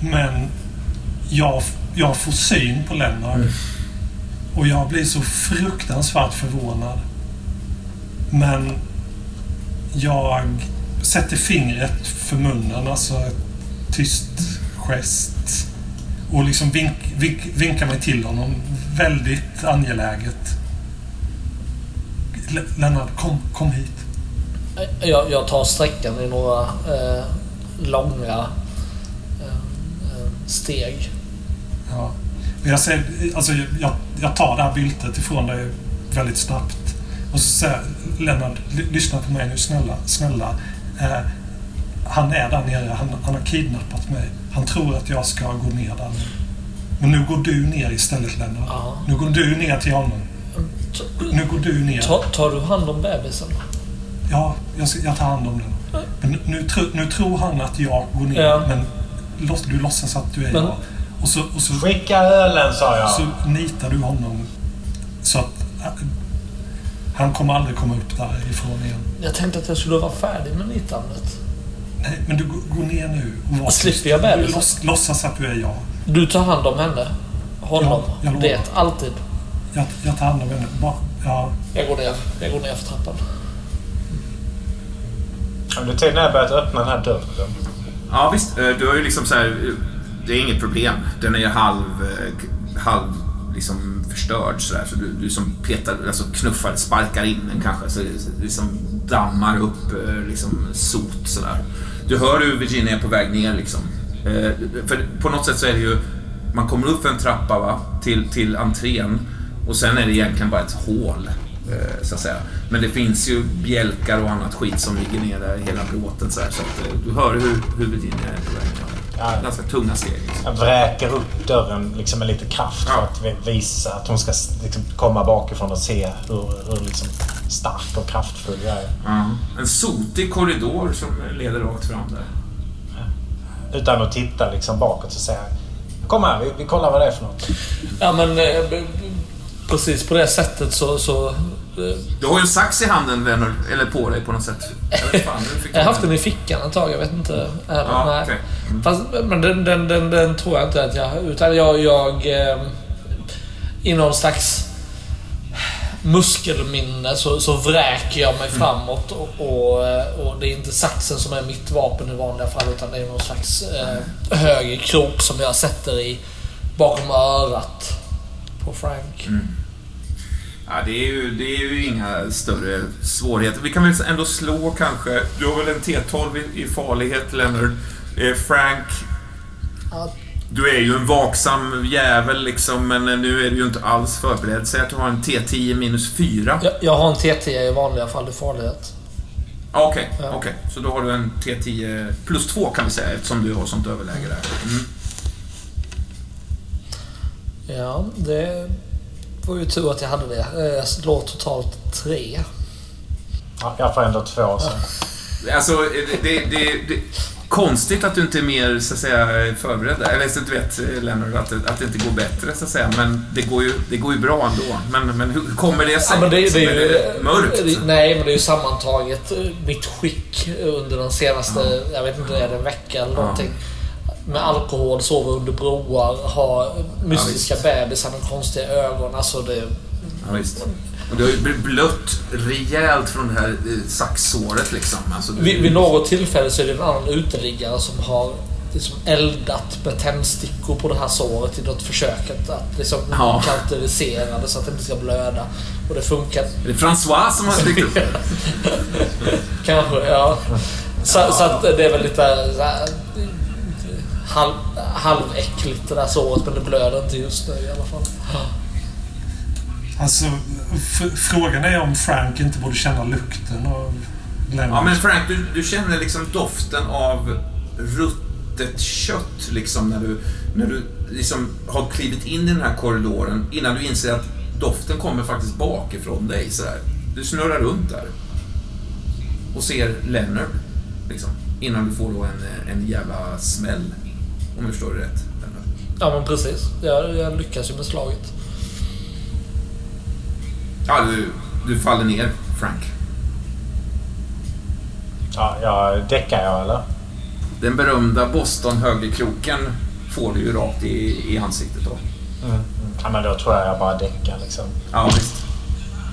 Speaker 3: Men jag, jag får syn på Lennart. Och jag blir så fruktansvärt förvånad. Men jag sätter fingret för munnen, alltså ett tyst gest. Och liksom vink, vink, vinkar mig till honom. Väldigt angeläget. Lennart, kom, kom hit.
Speaker 4: Jag, jag tar sträckan i några eh, långa eh, eh, steg.
Speaker 3: Ja. Jag, säger, alltså jag, jag tar det här byltet ifrån dig väldigt snabbt. Och så säger Lennart, ly- lyssna på mig nu snälla. snälla. Eh, han är där nere. Han, han har kidnappat mig. Han tror att jag ska gå ner där nu. Men nu går du ner istället Lennart.
Speaker 4: Ja.
Speaker 3: Nu går du ner till honom. Nu går du ner.
Speaker 4: Ta, tar du hand om bebisen?
Speaker 3: Ja, jag, jag tar hand om den. Men nu, nu, tro, nu tror han att jag går ner.
Speaker 4: Ja.
Speaker 3: Men du låtsas att du är
Speaker 4: Men-
Speaker 3: jag. Och så, och så
Speaker 5: Skicka ölen sa jag.
Speaker 3: så nitar du honom så att äh, han kommer aldrig komma upp därifrån igen.
Speaker 4: Jag tänkte att jag skulle vara färdig med nitandet.
Speaker 3: Nej, men du går- ner nu och var
Speaker 4: Slipper jag bebisen?
Speaker 3: låts, låtsas att du är jag.
Speaker 4: Du tar hand om henne? Honom?
Speaker 3: Ja, jag
Speaker 4: det, alltid.
Speaker 3: Jag, jag tar hand om henne. Bara, ja,
Speaker 4: Jag går ner, jag går ner för trappan.
Speaker 5: Under tiden har jag börjat öppna den här dörren.
Speaker 1: Ja, visst. eh, Du har ju liksom så här... eh, Det är inget problem. Den är ju halv... eh, halv liksom förstörd sådär. Så du, du som petar, alltså knuffar, sparkar in den kanske. Så det liksom dammar upp liksom sot sådär. Du hör hur Virginia är på väg ner liksom. Eh, För på något sätt så är det ju... Man kommer upp för en trappa va, till, till entrén. Och sen är det egentligen bara ett hål. eh, Så att säga. Men det finns ju bjälkar och annat skit som ligger ner där i hela bråten så, här, så att eh, du hör hur, hur Virginia är på väg.
Speaker 5: Ja.
Speaker 1: Ganska tunga steg. Liksom.
Speaker 5: Jag vräker upp dörren liksom med lite kraft för
Speaker 1: Ja.
Speaker 5: att vi- visa att hon ska liksom komma bakifrån och se hur, hur liksom stark och kraftfull jag är.
Speaker 1: Ja. En sotig korridor som leder rakt fram där.
Speaker 5: Utan att titta liksom bakåt säger jag Kom här, vi, vi kollar vad det är för något.
Speaker 4: Ja men eh, precis på det sättet så... så eh,
Speaker 1: Du har ju en sax i handen, vänner, eller på dig på något sätt. Jag fan,
Speaker 4: jag har haft den i fickan ett tag, jag vet inte. Är den,
Speaker 1: Ja, okej. Mm.
Speaker 4: Fast, men den, den, den, den tror jag inte att jag... Utan jag... jag eh, I någon slags muskelminne så, så vräker jag mig framåt och, och, och det är inte saxen som är mitt vapen i vanliga fall utan det är någon slags eh, höger krok som jag sätter i bakom örat på Frank.
Speaker 1: Mm. Ja, det är, ju, det är ju inga större svårigheter. Vi kan väl ändå slå kanske. Du har väl en T12 i, i farlighet, Leonard. Eh, Frank,
Speaker 4: Ja,
Speaker 1: du är ju en vaksam jävel liksom, men nu är du ju inte alls förberedd. Säg att du har en T10 minus 4.
Speaker 4: Jag, jag har en T10 i vanliga fall i farlighet.
Speaker 1: Ah, Okej,
Speaker 4: Ja.
Speaker 1: okej. Så då har du en T10 plus 2 kan vi säga, eftersom du har sånt överläge där. Mm.
Speaker 4: Ja, det var ju tur att jag hade det. Eh, Jag slår totalt tre.
Speaker 5: Ja, jag får ändå två så.
Speaker 1: Alltså, det, det, det, Konstigt att du inte är mer, så att säga, förberedd. Eller så du vet, Leonard, att, det- att det inte går bättre, så att säga. Men det går ju, det går ju bra ändå. Men, men hur kommer det sig?
Speaker 4: Ja, det, det är ju...
Speaker 1: mörkt?
Speaker 4: det- Nej, men det är ju sammantaget eh, mitt skick under den senaste, jag vet inte, är det en vecka eller någonting. Med alkohol, sova under broar, ha mystiska bebisar med konstiga ögon. Alltså det...
Speaker 1: Ja. Och du har ju blött rejält från det här eh, saxsåret liksom. Alltså,
Speaker 4: Vid, vid något tillfälle så är det en annan uteliggare som har liksom eldat med tändstickor på det här såret i något försöket att liksom
Speaker 1: Ja.
Speaker 4: kauterisera det så att det inte ska blöda. Och det funkar
Speaker 1: Är det François som har dykt upp?
Speaker 4: kanske, ja. Så, så att det är väl lite så här, halv, halväckligt det där såret men det blöder inte just nu i alla fall.
Speaker 3: Alltså, frågan är om Frank inte borde känna lukten av Leonard.
Speaker 1: Ja, men Frank, du, du känner liksom doften av ruttet kött liksom när du, när du liksom har klivit in i den här korridoren innan du inser att doften kommer faktiskt bakifrån dig. Så här. Du snurrar runt där och ser Leonard liksom, innan du får då en, en jävla smäll. Om jag förstår det rätt. Leonard.
Speaker 4: Ja men precis. Jag, jag lyckas ju med slaget.
Speaker 1: Ja, du, du faller ner, Frank.
Speaker 5: Ja, jag däckar jag eller?
Speaker 1: Den berömda Boston-högerkroken får du ju rakt i, i ansiktet då.
Speaker 5: Mm. Ja, men då tror jag jag bara däckar liksom.
Speaker 1: Ja, visst.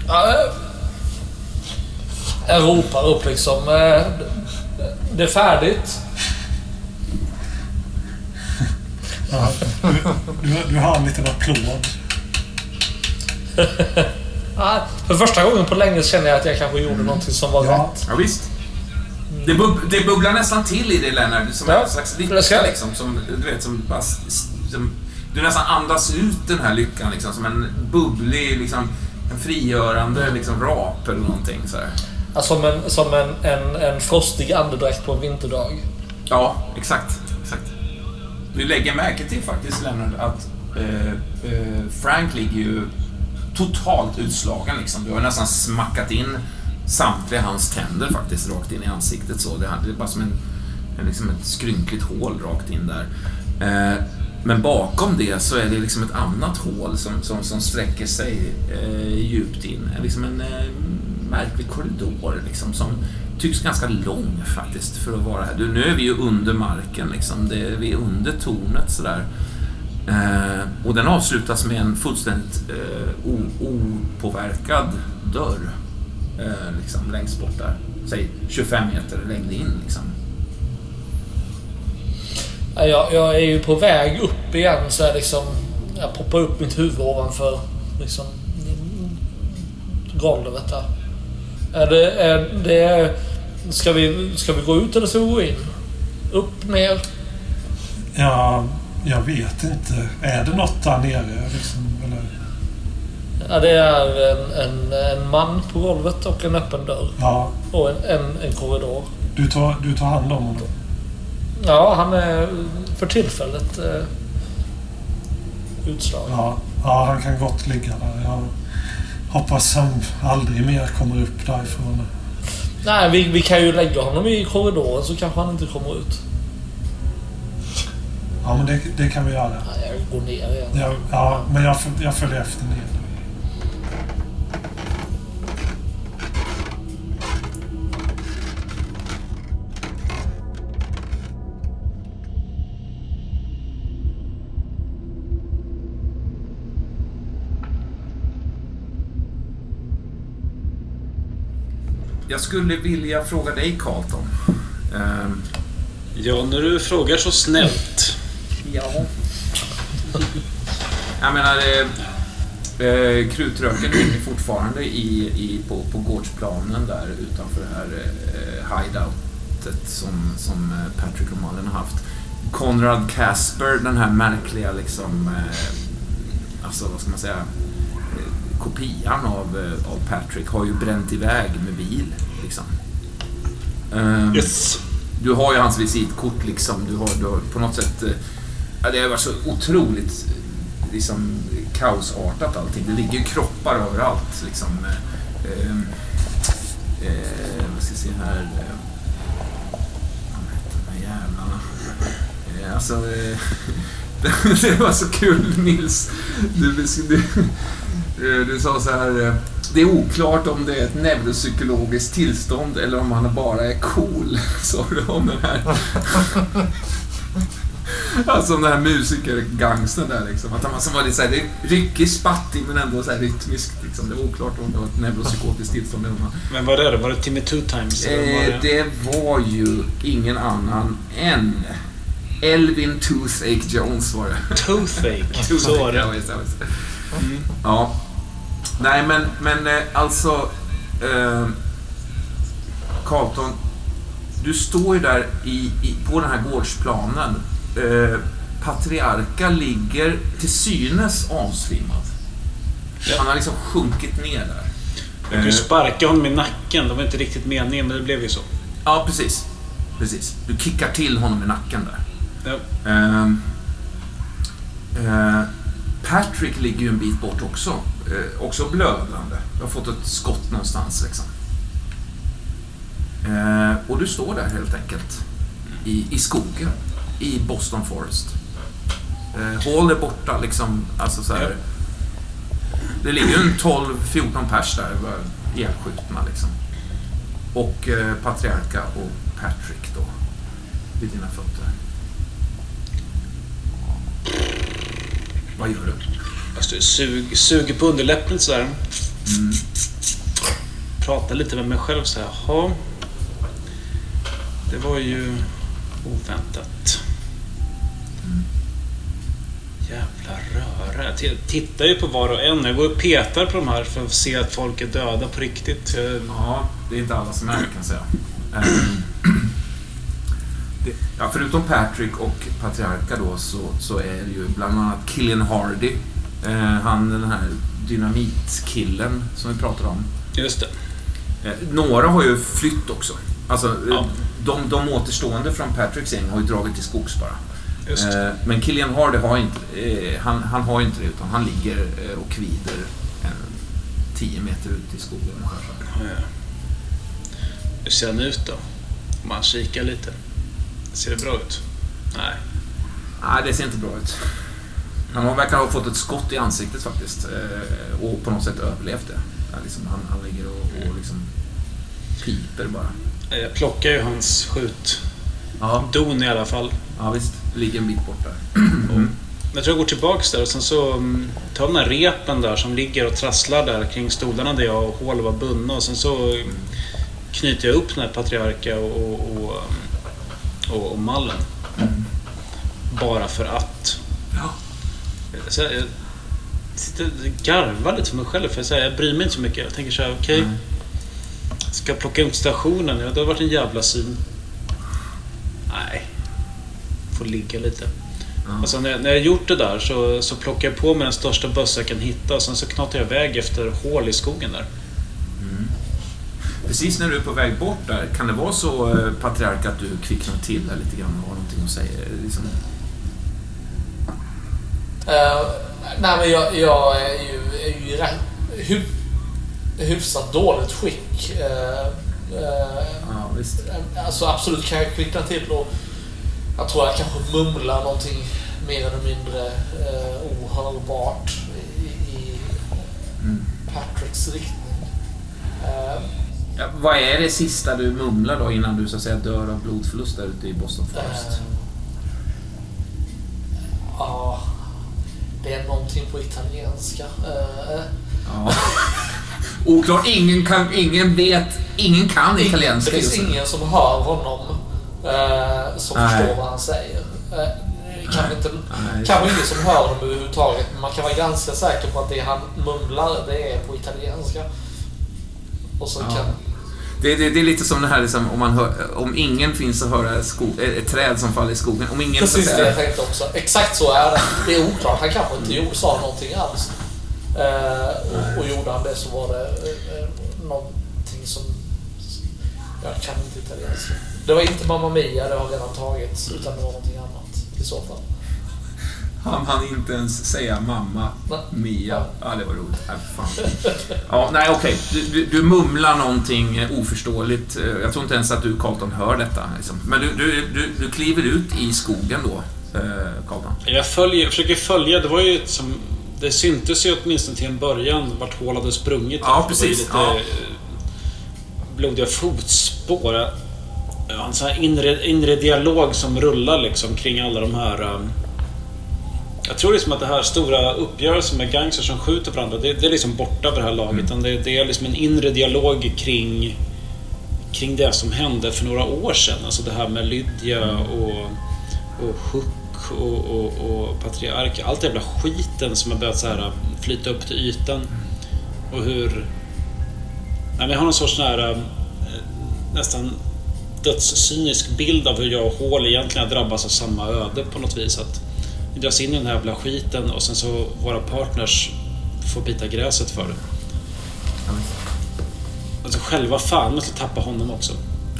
Speaker 4: Ja, eh, jag ropar upp liksom. eh, Det är färdigt.
Speaker 3: Ja, du, du, du har en liten applåd.
Speaker 4: Ja, för första gången på länge känner jag att jag kanske gjorde någonting som var
Speaker 3: Ja.
Speaker 4: rätt.
Speaker 1: Ja, visst. Det, bub det bubblar nästan till i dig Lennart, som
Speaker 4: Ja.
Speaker 1: en slags lycka liksom. Som, du vet, som bara... Som, du nästan andas ut den här lyckan liksom, som en bubblig, liksom, en frigörande liksom, rap eller någonting så här.
Speaker 4: Ja, som en, som en, en, en frostig andedräkt på en vinterdag.
Speaker 1: Ja, exakt. exakt. Du lägger märke till faktiskt, Lennart, att eh, eh, Frank ligger ju totalt utslagen. Liksom. Du har nästan smackat in samtliga hans tänder faktiskt rakt in i ansiktet. Så. Det är bara som en, en, liksom ett skrynkligt hål rakt in där. Eh, men bakom det så är det liksom ett annat hål som, som, som sträcker sig eh, djupt in. Liksom en eh, märklig korridor liksom, som tycks ganska lång faktiskt för att vara här. Du, nu är vi ju under marken, liksom. det, vi är under tornet sådär. Eh, och den avslutas med en fullständigt eh, o- opåverkad dörr. Eh, liksom, längst bort där. Säg 25 meter längre in. Liksom.
Speaker 4: Ja, Jag, jag är ju på väg upp igen så jag liksom... Jag poppar upp mitt huvud ovanför liksom golvet där. Är det... Är det ska, vi, ska vi gå ut eller ska vi gå in? Upp, ner?
Speaker 3: Ja, jag vet inte. Är det något där nere? Liksom, eller?
Speaker 4: Ja, det är en, en, en man på golvet och en öppen dörr.
Speaker 3: Ja,
Speaker 4: Och en, en, en korridor.
Speaker 3: du tar, du tar hand om honom.
Speaker 4: Ja, han är för tillfället eh, utslagen.
Speaker 3: Ja, ja, han kan gott ligga där. Jag hoppas han aldrig mer kommer upp därifrån.
Speaker 4: Nej, vi, vi kan ju lägga honom i korridoren så kanske han inte kommer ut.
Speaker 3: Ja, men det, det kan vi göra.
Speaker 4: Nej, jag går ner igen.
Speaker 3: Ja, ja men jag, jag följer efter ner.
Speaker 1: Jag skulle vilja fråga dig, Carlton. Ehm,
Speaker 2: Ja, när du frågar så snällt.
Speaker 4: Ja.
Speaker 1: Jag menar, eh, eh, krutröken hänger fortfarande i, i, på, på gårdsplanen där utanför det här eh, hideoutet som, som eh, Patrick och Malin har haft. Konrad Casper, den här märkliga liksom, eh, alltså vad ska man säga, eh, kopian av, eh, av Patrick har ju bränt iväg med bil. Liksom. Ehm,
Speaker 2: Yes.
Speaker 1: du har ju hans visitkort liksom. Du har, du har på något sätt... Ja, det har varit så otroligt liksom, kaosartat allting. Det ligger ju kroppar överallt. Liksom. Eh, eh, eh vad ska jag se här? Eh, vad heter jävlarna. Eh, Alltså, eh, det var så kul Nils. Du, du, du, du sa så här. Eh, det är oklart om det är ett neuropsykologiskt tillstånd eller om han bara är cool, sa du om den här. Alltså den här musikergangsten där liksom. Att han som var lite såhär, det är ryckig, spattig men ändå så här rytmiskt liksom. Det var oklart om det var ett neuropsykotiskt tillstånd eller han
Speaker 2: Men vad är det? Var det Timmy Two Times? eller var
Speaker 1: Eh, det var ju ingen annan än Elvin Toothache Jones var det.
Speaker 2: Toothache. Så var
Speaker 1: Ja,
Speaker 2: det.
Speaker 1: visst, ja, visst. Ja. Nej, men, men eh, alltså... Eh, Carlton, du står ju där i, i, på den här gårdsplanen. Eh, Patriarka ligger till synes avsvimmad. Han har liksom sjunkit ner där.
Speaker 2: Jag kunde ju sparka honom i nacken. Det var inte riktigt meningen, men det blev ju så.
Speaker 1: Ja, precis. Precis. Du kickar till honom i nacken där.
Speaker 2: Ja.
Speaker 1: Ehm, eh, Patrick ligger ju en bit bort också. Eh, också blödande. Du har fått ett skott någonstans liksom. Eh, och du står där helt enkelt. I, i skogen. I Boston Forest. Eh, Hall är borta liksom. Alltså så här, Det ligger ju en 12-14 pers där. Ihjälskjutna liksom. Och eh, Patriarka och Patrick då. Vid dina fötter. Vad gör du?
Speaker 2: Jag står och sug, suger på underläppen sådär. Pratar lite med mig själv så här. Jaha. Det var ju oväntat. Jävla röra. Jag tittar ju på var och en. Jag går och petar på de här för att se att folk är döda på riktigt.
Speaker 1: Ja, det är inte alla som är det kan jag säga. Ehm, det, ja, förutom Patrick och Patriarka då så, så är det ju bland annat Killian Hardy. Eh, han den här dynamitkillen som vi pratade om.
Speaker 2: just det.
Speaker 1: Eh, några har ju flytt också. Alltså,
Speaker 2: Ja.
Speaker 1: de, de återstående från Patricks gäng har ju dragit till skogs bara. Eh, men Killian Hardy har inte, eh, han, han har inte det utan han ligger eh, och kvider eh, 10 meter ut i skogen ungefär. så.
Speaker 2: Hur ser han ut då? Om man kikar lite. Ser det bra ut? Nej.
Speaker 1: Nej, det ser inte bra ut. Han verkar ha fått ett skott i ansiktet faktiskt eh, och på något sätt överlevt det. Ja, liksom, han, han ligger och, och liksom piper bara.
Speaker 2: Jag plockar ju hans skjutdon
Speaker 1: Ja,
Speaker 2: i alla fall.
Speaker 1: ja visst. Ligger en bit bort där.
Speaker 2: Jag tror jag går tillbaks där och sen så mm, tar den här repen där som ligger och trasslar där kring stolarna där jag och Hål var bundna och sen så mm, knyter jag upp den här Patriarka och, och, och, mm, och, mallen. Bara för att.
Speaker 1: Ja.
Speaker 2: Så jag, jag sitter och garvar lite för mig själv för jag, säger, jag bryr mig inte så mycket. Jag tänker så här, okej.
Speaker 1: Nej.
Speaker 2: Ska jag plocka upp stationen? Ja, det har varit en jävla syn. Nej. Får ligga lite. Och sen när jag, när jag gjort det där så, så plockar jag på mig den största bössa jag kan hitta och sen så knatar jag iväg efter hål i skogen där.
Speaker 1: Precis när du är på väg bort där, kan det vara så eh, Patriark att du kvicknar till där lite grann och har någonting att säga? Liksom,
Speaker 4: Eh, nej men jag, jag är ju, är ju rätt, hy, hyfsat dåligt skick. Eh, eh,
Speaker 1: ja, visst.
Speaker 4: alltså absolut kan jag kvickna till och jag tror jag kanske mumlar någonting mer eller mindre eh, ohörbart i, i
Speaker 1: Mm.
Speaker 4: Patricks riktning. Eh,
Speaker 1: Ja, vad är det sista du mumlar då innan du så att säga dör av blodförlust där ute i Boston Forest?
Speaker 4: eh, Ja, det är någonting på italienska. Eh,
Speaker 1: Ja. Oklart, ingen, kan, ingen vet, ingen kan italienska
Speaker 4: Det finns ingen som hör honom eh, som
Speaker 1: Nej.
Speaker 4: förstår vad han säger. Eh, kanske, inte,
Speaker 1: Nej.
Speaker 4: kanske ingen som hör honom överhuvudtaget, men man kan vara ganska säker på att det han mumlar, det är på italienska. Och så
Speaker 1: Ja.
Speaker 4: kan...
Speaker 1: Det, det, det är lite som det här liksom, om, man hör, om ingen finns att höra sko, eh, ett träd som faller i skogen. Om ingen
Speaker 4: Precis det jag tänkte också. Exakt så är det. Det är oklart. Han kanske inte gjorde, sa någonting alls. Eh, och, och gjorde han det så var det eh, någonting som... Jag kan inte italienska. Det var inte Mamma Mia, det har redan tagits. Utan det var någonting annat i så fall.
Speaker 1: Han hann inte ens säga mamma,
Speaker 4: Va?
Speaker 1: Mia. Ja, det var roligt. Nej, fan. Ja, nej, okej. Du, du, du mumlar någonting eh, oförståeligt. Eh, Jag tror inte ens att du, Carlton, hör detta. Liksom. Men du, du, du, du kliver ut i skogen då, eh, Carlton.
Speaker 2: Jag, följer, jag försöker följa, det var ju som... Det syntes ju åtminstone till en början vart hål hade sprungit.
Speaker 1: Ja,
Speaker 2: Det var ju
Speaker 1: precis.
Speaker 2: Lite
Speaker 1: Ja.
Speaker 2: blodiga fotspår. En sån här inre, inre dialog som rullar liksom kring alla de här... eh, Jag tror liksom att det här stora uppgörelsen med gangsters som skjuter varandra, det, det är liksom borta vid det här laget.
Speaker 1: Mm.
Speaker 2: Det, det är liksom en inre dialog kring, kring det som hände för några år sedan. Alltså det här med Lydia och, och Hook och, och, och Patriark. Allt jävla skiten som har börjat så här flyta upp till ytan. Och hur... Nej, men jag har någon sorts sån här eh, nästan dödscynisk bild av hur jag och Hall egentligen har drabbats av samma öde på något vis. Att vi dras in i den här jävla skiten och sen så våra partners får bita gräset för det.
Speaker 1: Ja.
Speaker 2: Alltså själva fan måste tappa honom också.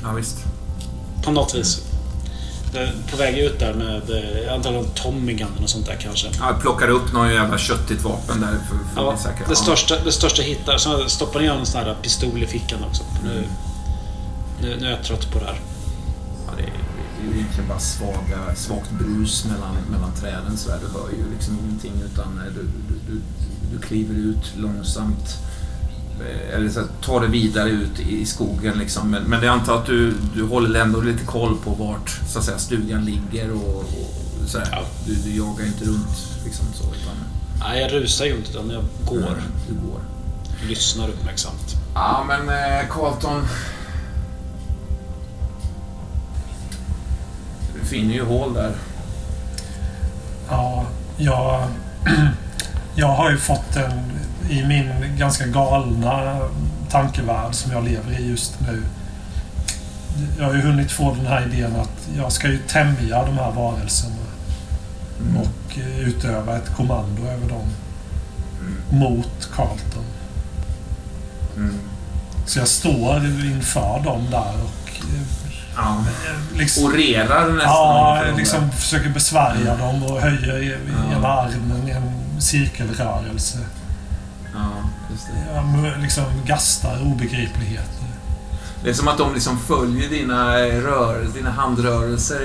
Speaker 1: Ja, visst.
Speaker 2: På något vis. På väg ut där med, eh, Tommy Gun och sånt där kanske.
Speaker 1: Ja, plockar upp någon jävla köttigt vapen där för, för
Speaker 2: Ja,
Speaker 1: att
Speaker 2: det, största, det största hittar. Så stoppar ner en sån här pistol i fickan också. För Nu, nu, nu är jag trött på det här.
Speaker 1: Ja, det, är, det är ju egentligen bara svaga, svagt brus mellan, mellan träden. Så där. Du hör ju liksom ingenting utan eh, du, du, du, du kliver ut långsamt. Eh, Eller så här, tar dig vidare ut i skogen. Liksom. Men, men jag antar att du, du håller ändå lite koll på vart så att säga, stugan ligger och, och så.
Speaker 2: Ja.
Speaker 1: Du, du jagar inte runt liksom så. Utan,
Speaker 2: Nej, jag rusar ju inte utan jag går.
Speaker 1: Du går.
Speaker 2: Lyssnar uppmärksamt.
Speaker 1: Ja, men eh, Carlton... finner ju hål där.
Speaker 3: Ja, jag, jag har ju fått en... I min ganska galna tankevärld som jag lever i just nu. Jag har ju hunnit få den här idén att jag ska ju tämja de här varelserna och eh, utöva ett kommando över dem mot Carlton.
Speaker 1: Mm.
Speaker 3: Så jag står inför dem där och eh,
Speaker 1: Ja.
Speaker 3: liksom,
Speaker 1: Orerar nästan.
Speaker 3: Ja, liksom försöker besvärja dem och höjer i-
Speaker 1: Ja.
Speaker 3: armen i en cirkelrörelse.
Speaker 1: Ja, just det.
Speaker 3: Mu- liksom gastar obegripligheter.
Speaker 1: det är som att de liksom följer dina, rör, dina handrörelser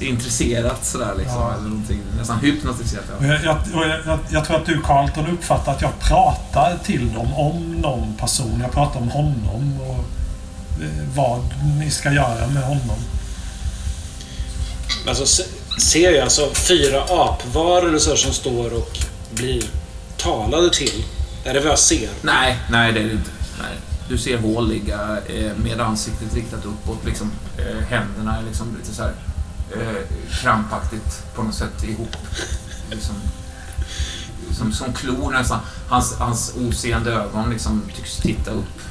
Speaker 1: intresserat sådär liksom.
Speaker 3: Ja.
Speaker 1: Eller någonting. Nästan hypnotiserat. Ja.
Speaker 3: jag, jag, jag, jag, tror att du Carlton uppfattar att jag pratar till dem om någon person. Jag pratar om honom och eh, vad ni ska göra med honom.
Speaker 2: Alltså, se, ser jag alltså fyra apvarelser som står och blir talade till? Är det vad jag ser?
Speaker 1: Nej, nej det är det inte. Nej. Du ser hål ligga eh, med ansiktet riktat uppåt. Liksom, eh, händerna är liksom lite så här eh, krampaktigt på något sätt ihop. Liksom, som, som klor nästan. Hans, hans oseende ögon liksom tycks titta upp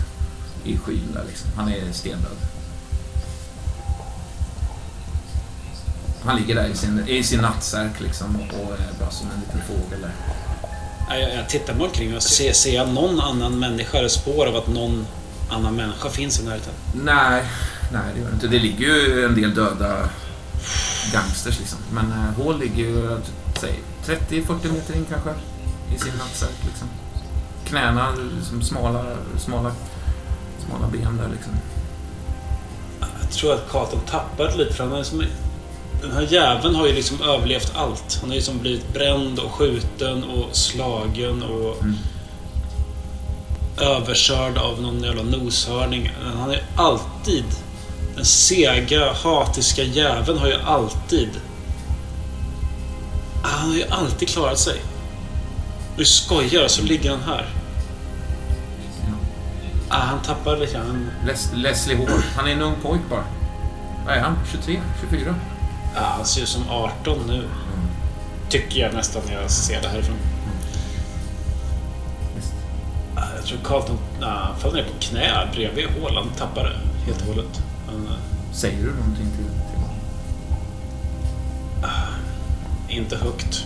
Speaker 1: i skyn där liksom. Han är stendöd. Han ligger där i sin, i sin nattsärk liksom och är bara som en liten fågel där.
Speaker 2: Jag, jag tittar mig omkring och ser, ser jag någon annan människa eller spår av att någon annan människa finns i närheten?
Speaker 1: Nej, nej det gör det inte. Det ligger ju en del döda gangsters liksom. Men Hall ligger ju, säg 30-40 meter in kanske. I sin nattsärk liksom. Knäna som smala, smala, smala ben där liksom.
Speaker 2: Jag tror att Carlton tappat lite för han är som... Den här jäveln har ju liksom överlevt allt. Han har ju liksom blivit bränd och skjuten och slagen och
Speaker 1: Mm.
Speaker 2: överkörd av någon jävla noshörning. Han har ju alltid... Den sega, hatiska jäveln har ju alltid... Han har ju alltid klarat sig. Du skojar, så ligger han här.
Speaker 1: Ja.
Speaker 2: Ah, han tappar lite grann.
Speaker 1: Les, Leslie Hall, han är en ung pojk bara. Vad är han? 23? 24?
Speaker 2: Ah, han ser ut som 18 nu. Tycker jag nästan när jag ser det härifrån. Ah, Jag tror Carlton nah, han faller ner på knä bredvid hål. Han tappar det helt och hållet. Han, eh,
Speaker 1: Säger du någonting till, till honom?
Speaker 2: inte högt.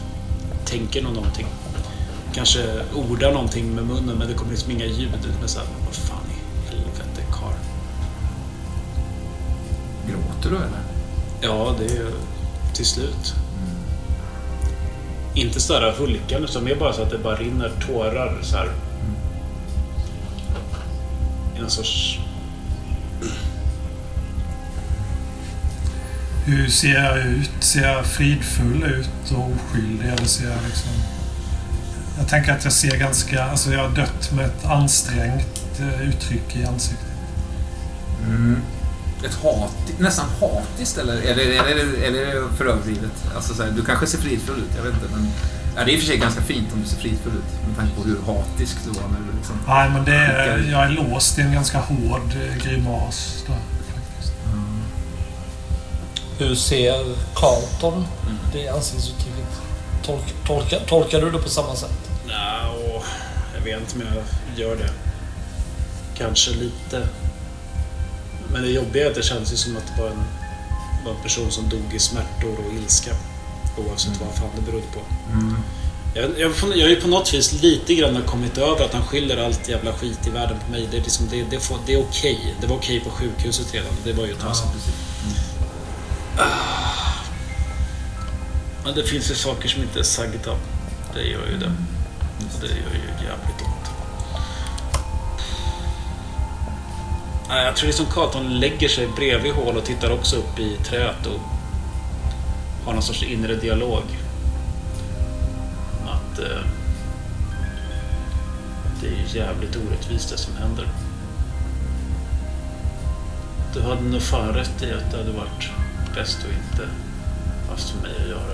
Speaker 2: Tänker nog någonting. Kanske ordar någonting med munnen men det kommer liksom inga ljud. Men så här, vad fan i helvete karl.
Speaker 1: Gråter du eller?
Speaker 2: Ja, det är ju till slut. Inte sådär hulkande, utan mer bara så att det bara rinner tårar så här. I någon sorts...
Speaker 3: Hur ser jag ut? Ser jag fridfull ut och oskyldig? Eller ser jag liksom... Jag tänker att jag ser ganska... Alltså jag har dött med ett ansträngt eh, uttryck i ansiktet.
Speaker 1: Ett hat, nästan hatiskt eller är det, är det, för överdrivet? Alltså så här, du kanske ser fridfull ut, jag vet inte. Men, ja, det är i och för sig ganska fint om du ser fridfull ut med tanke på hur hatisk du var när du liksom...
Speaker 3: Nej, men det är, jag är låst i en ganska hård eh, grimas. Där, faktiskt.
Speaker 4: Hur ser Carlton det ansiktsuttrycket? Tolk, tolka, tolkar du det på samma sätt?
Speaker 2: Och jag vet inte om jag gör det. Kanske lite. Men det jobbiga är att det känns ju som att det var en, var en person som dog i smärtor och ilska. Oavsett vad fan det berodde på. Jag, jag, jag har ju på något vis lite grann kommit över att han skyller allt jävla skit i världen på mig. Det är, liksom, det, det, får, det är okej. Det var okej på sjukhuset redan. Det var ju ett tag sedan. Men det finns ju saker som inte är sagda. Det gör ju det. Det gör ju jävligt ont. Nej, Jag tror det är som Carlton lägger sig bredvid hål och tittar också upp i träet och har någon sorts inre dialog. Att eh, det är jävligt orättvist det som händer. Du hade nog fan rätt i att det hade varit bäst att inte haft med mig att göra.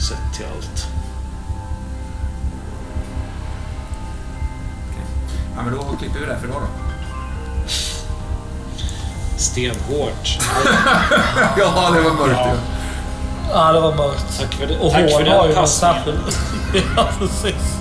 Speaker 2: Sett till allt.
Speaker 1: Ja, men då klipper vi det här för idag då.
Speaker 2: Stenhårt.
Speaker 1: Ja, det var mörkt
Speaker 3: Ja.
Speaker 1: ju.
Speaker 4: Ja, det var mörkt.
Speaker 2: Tack för det.
Speaker 4: Och
Speaker 2: Tack för den
Speaker 4: har ju en
Speaker 2: passningen.
Speaker 4: ja, precis.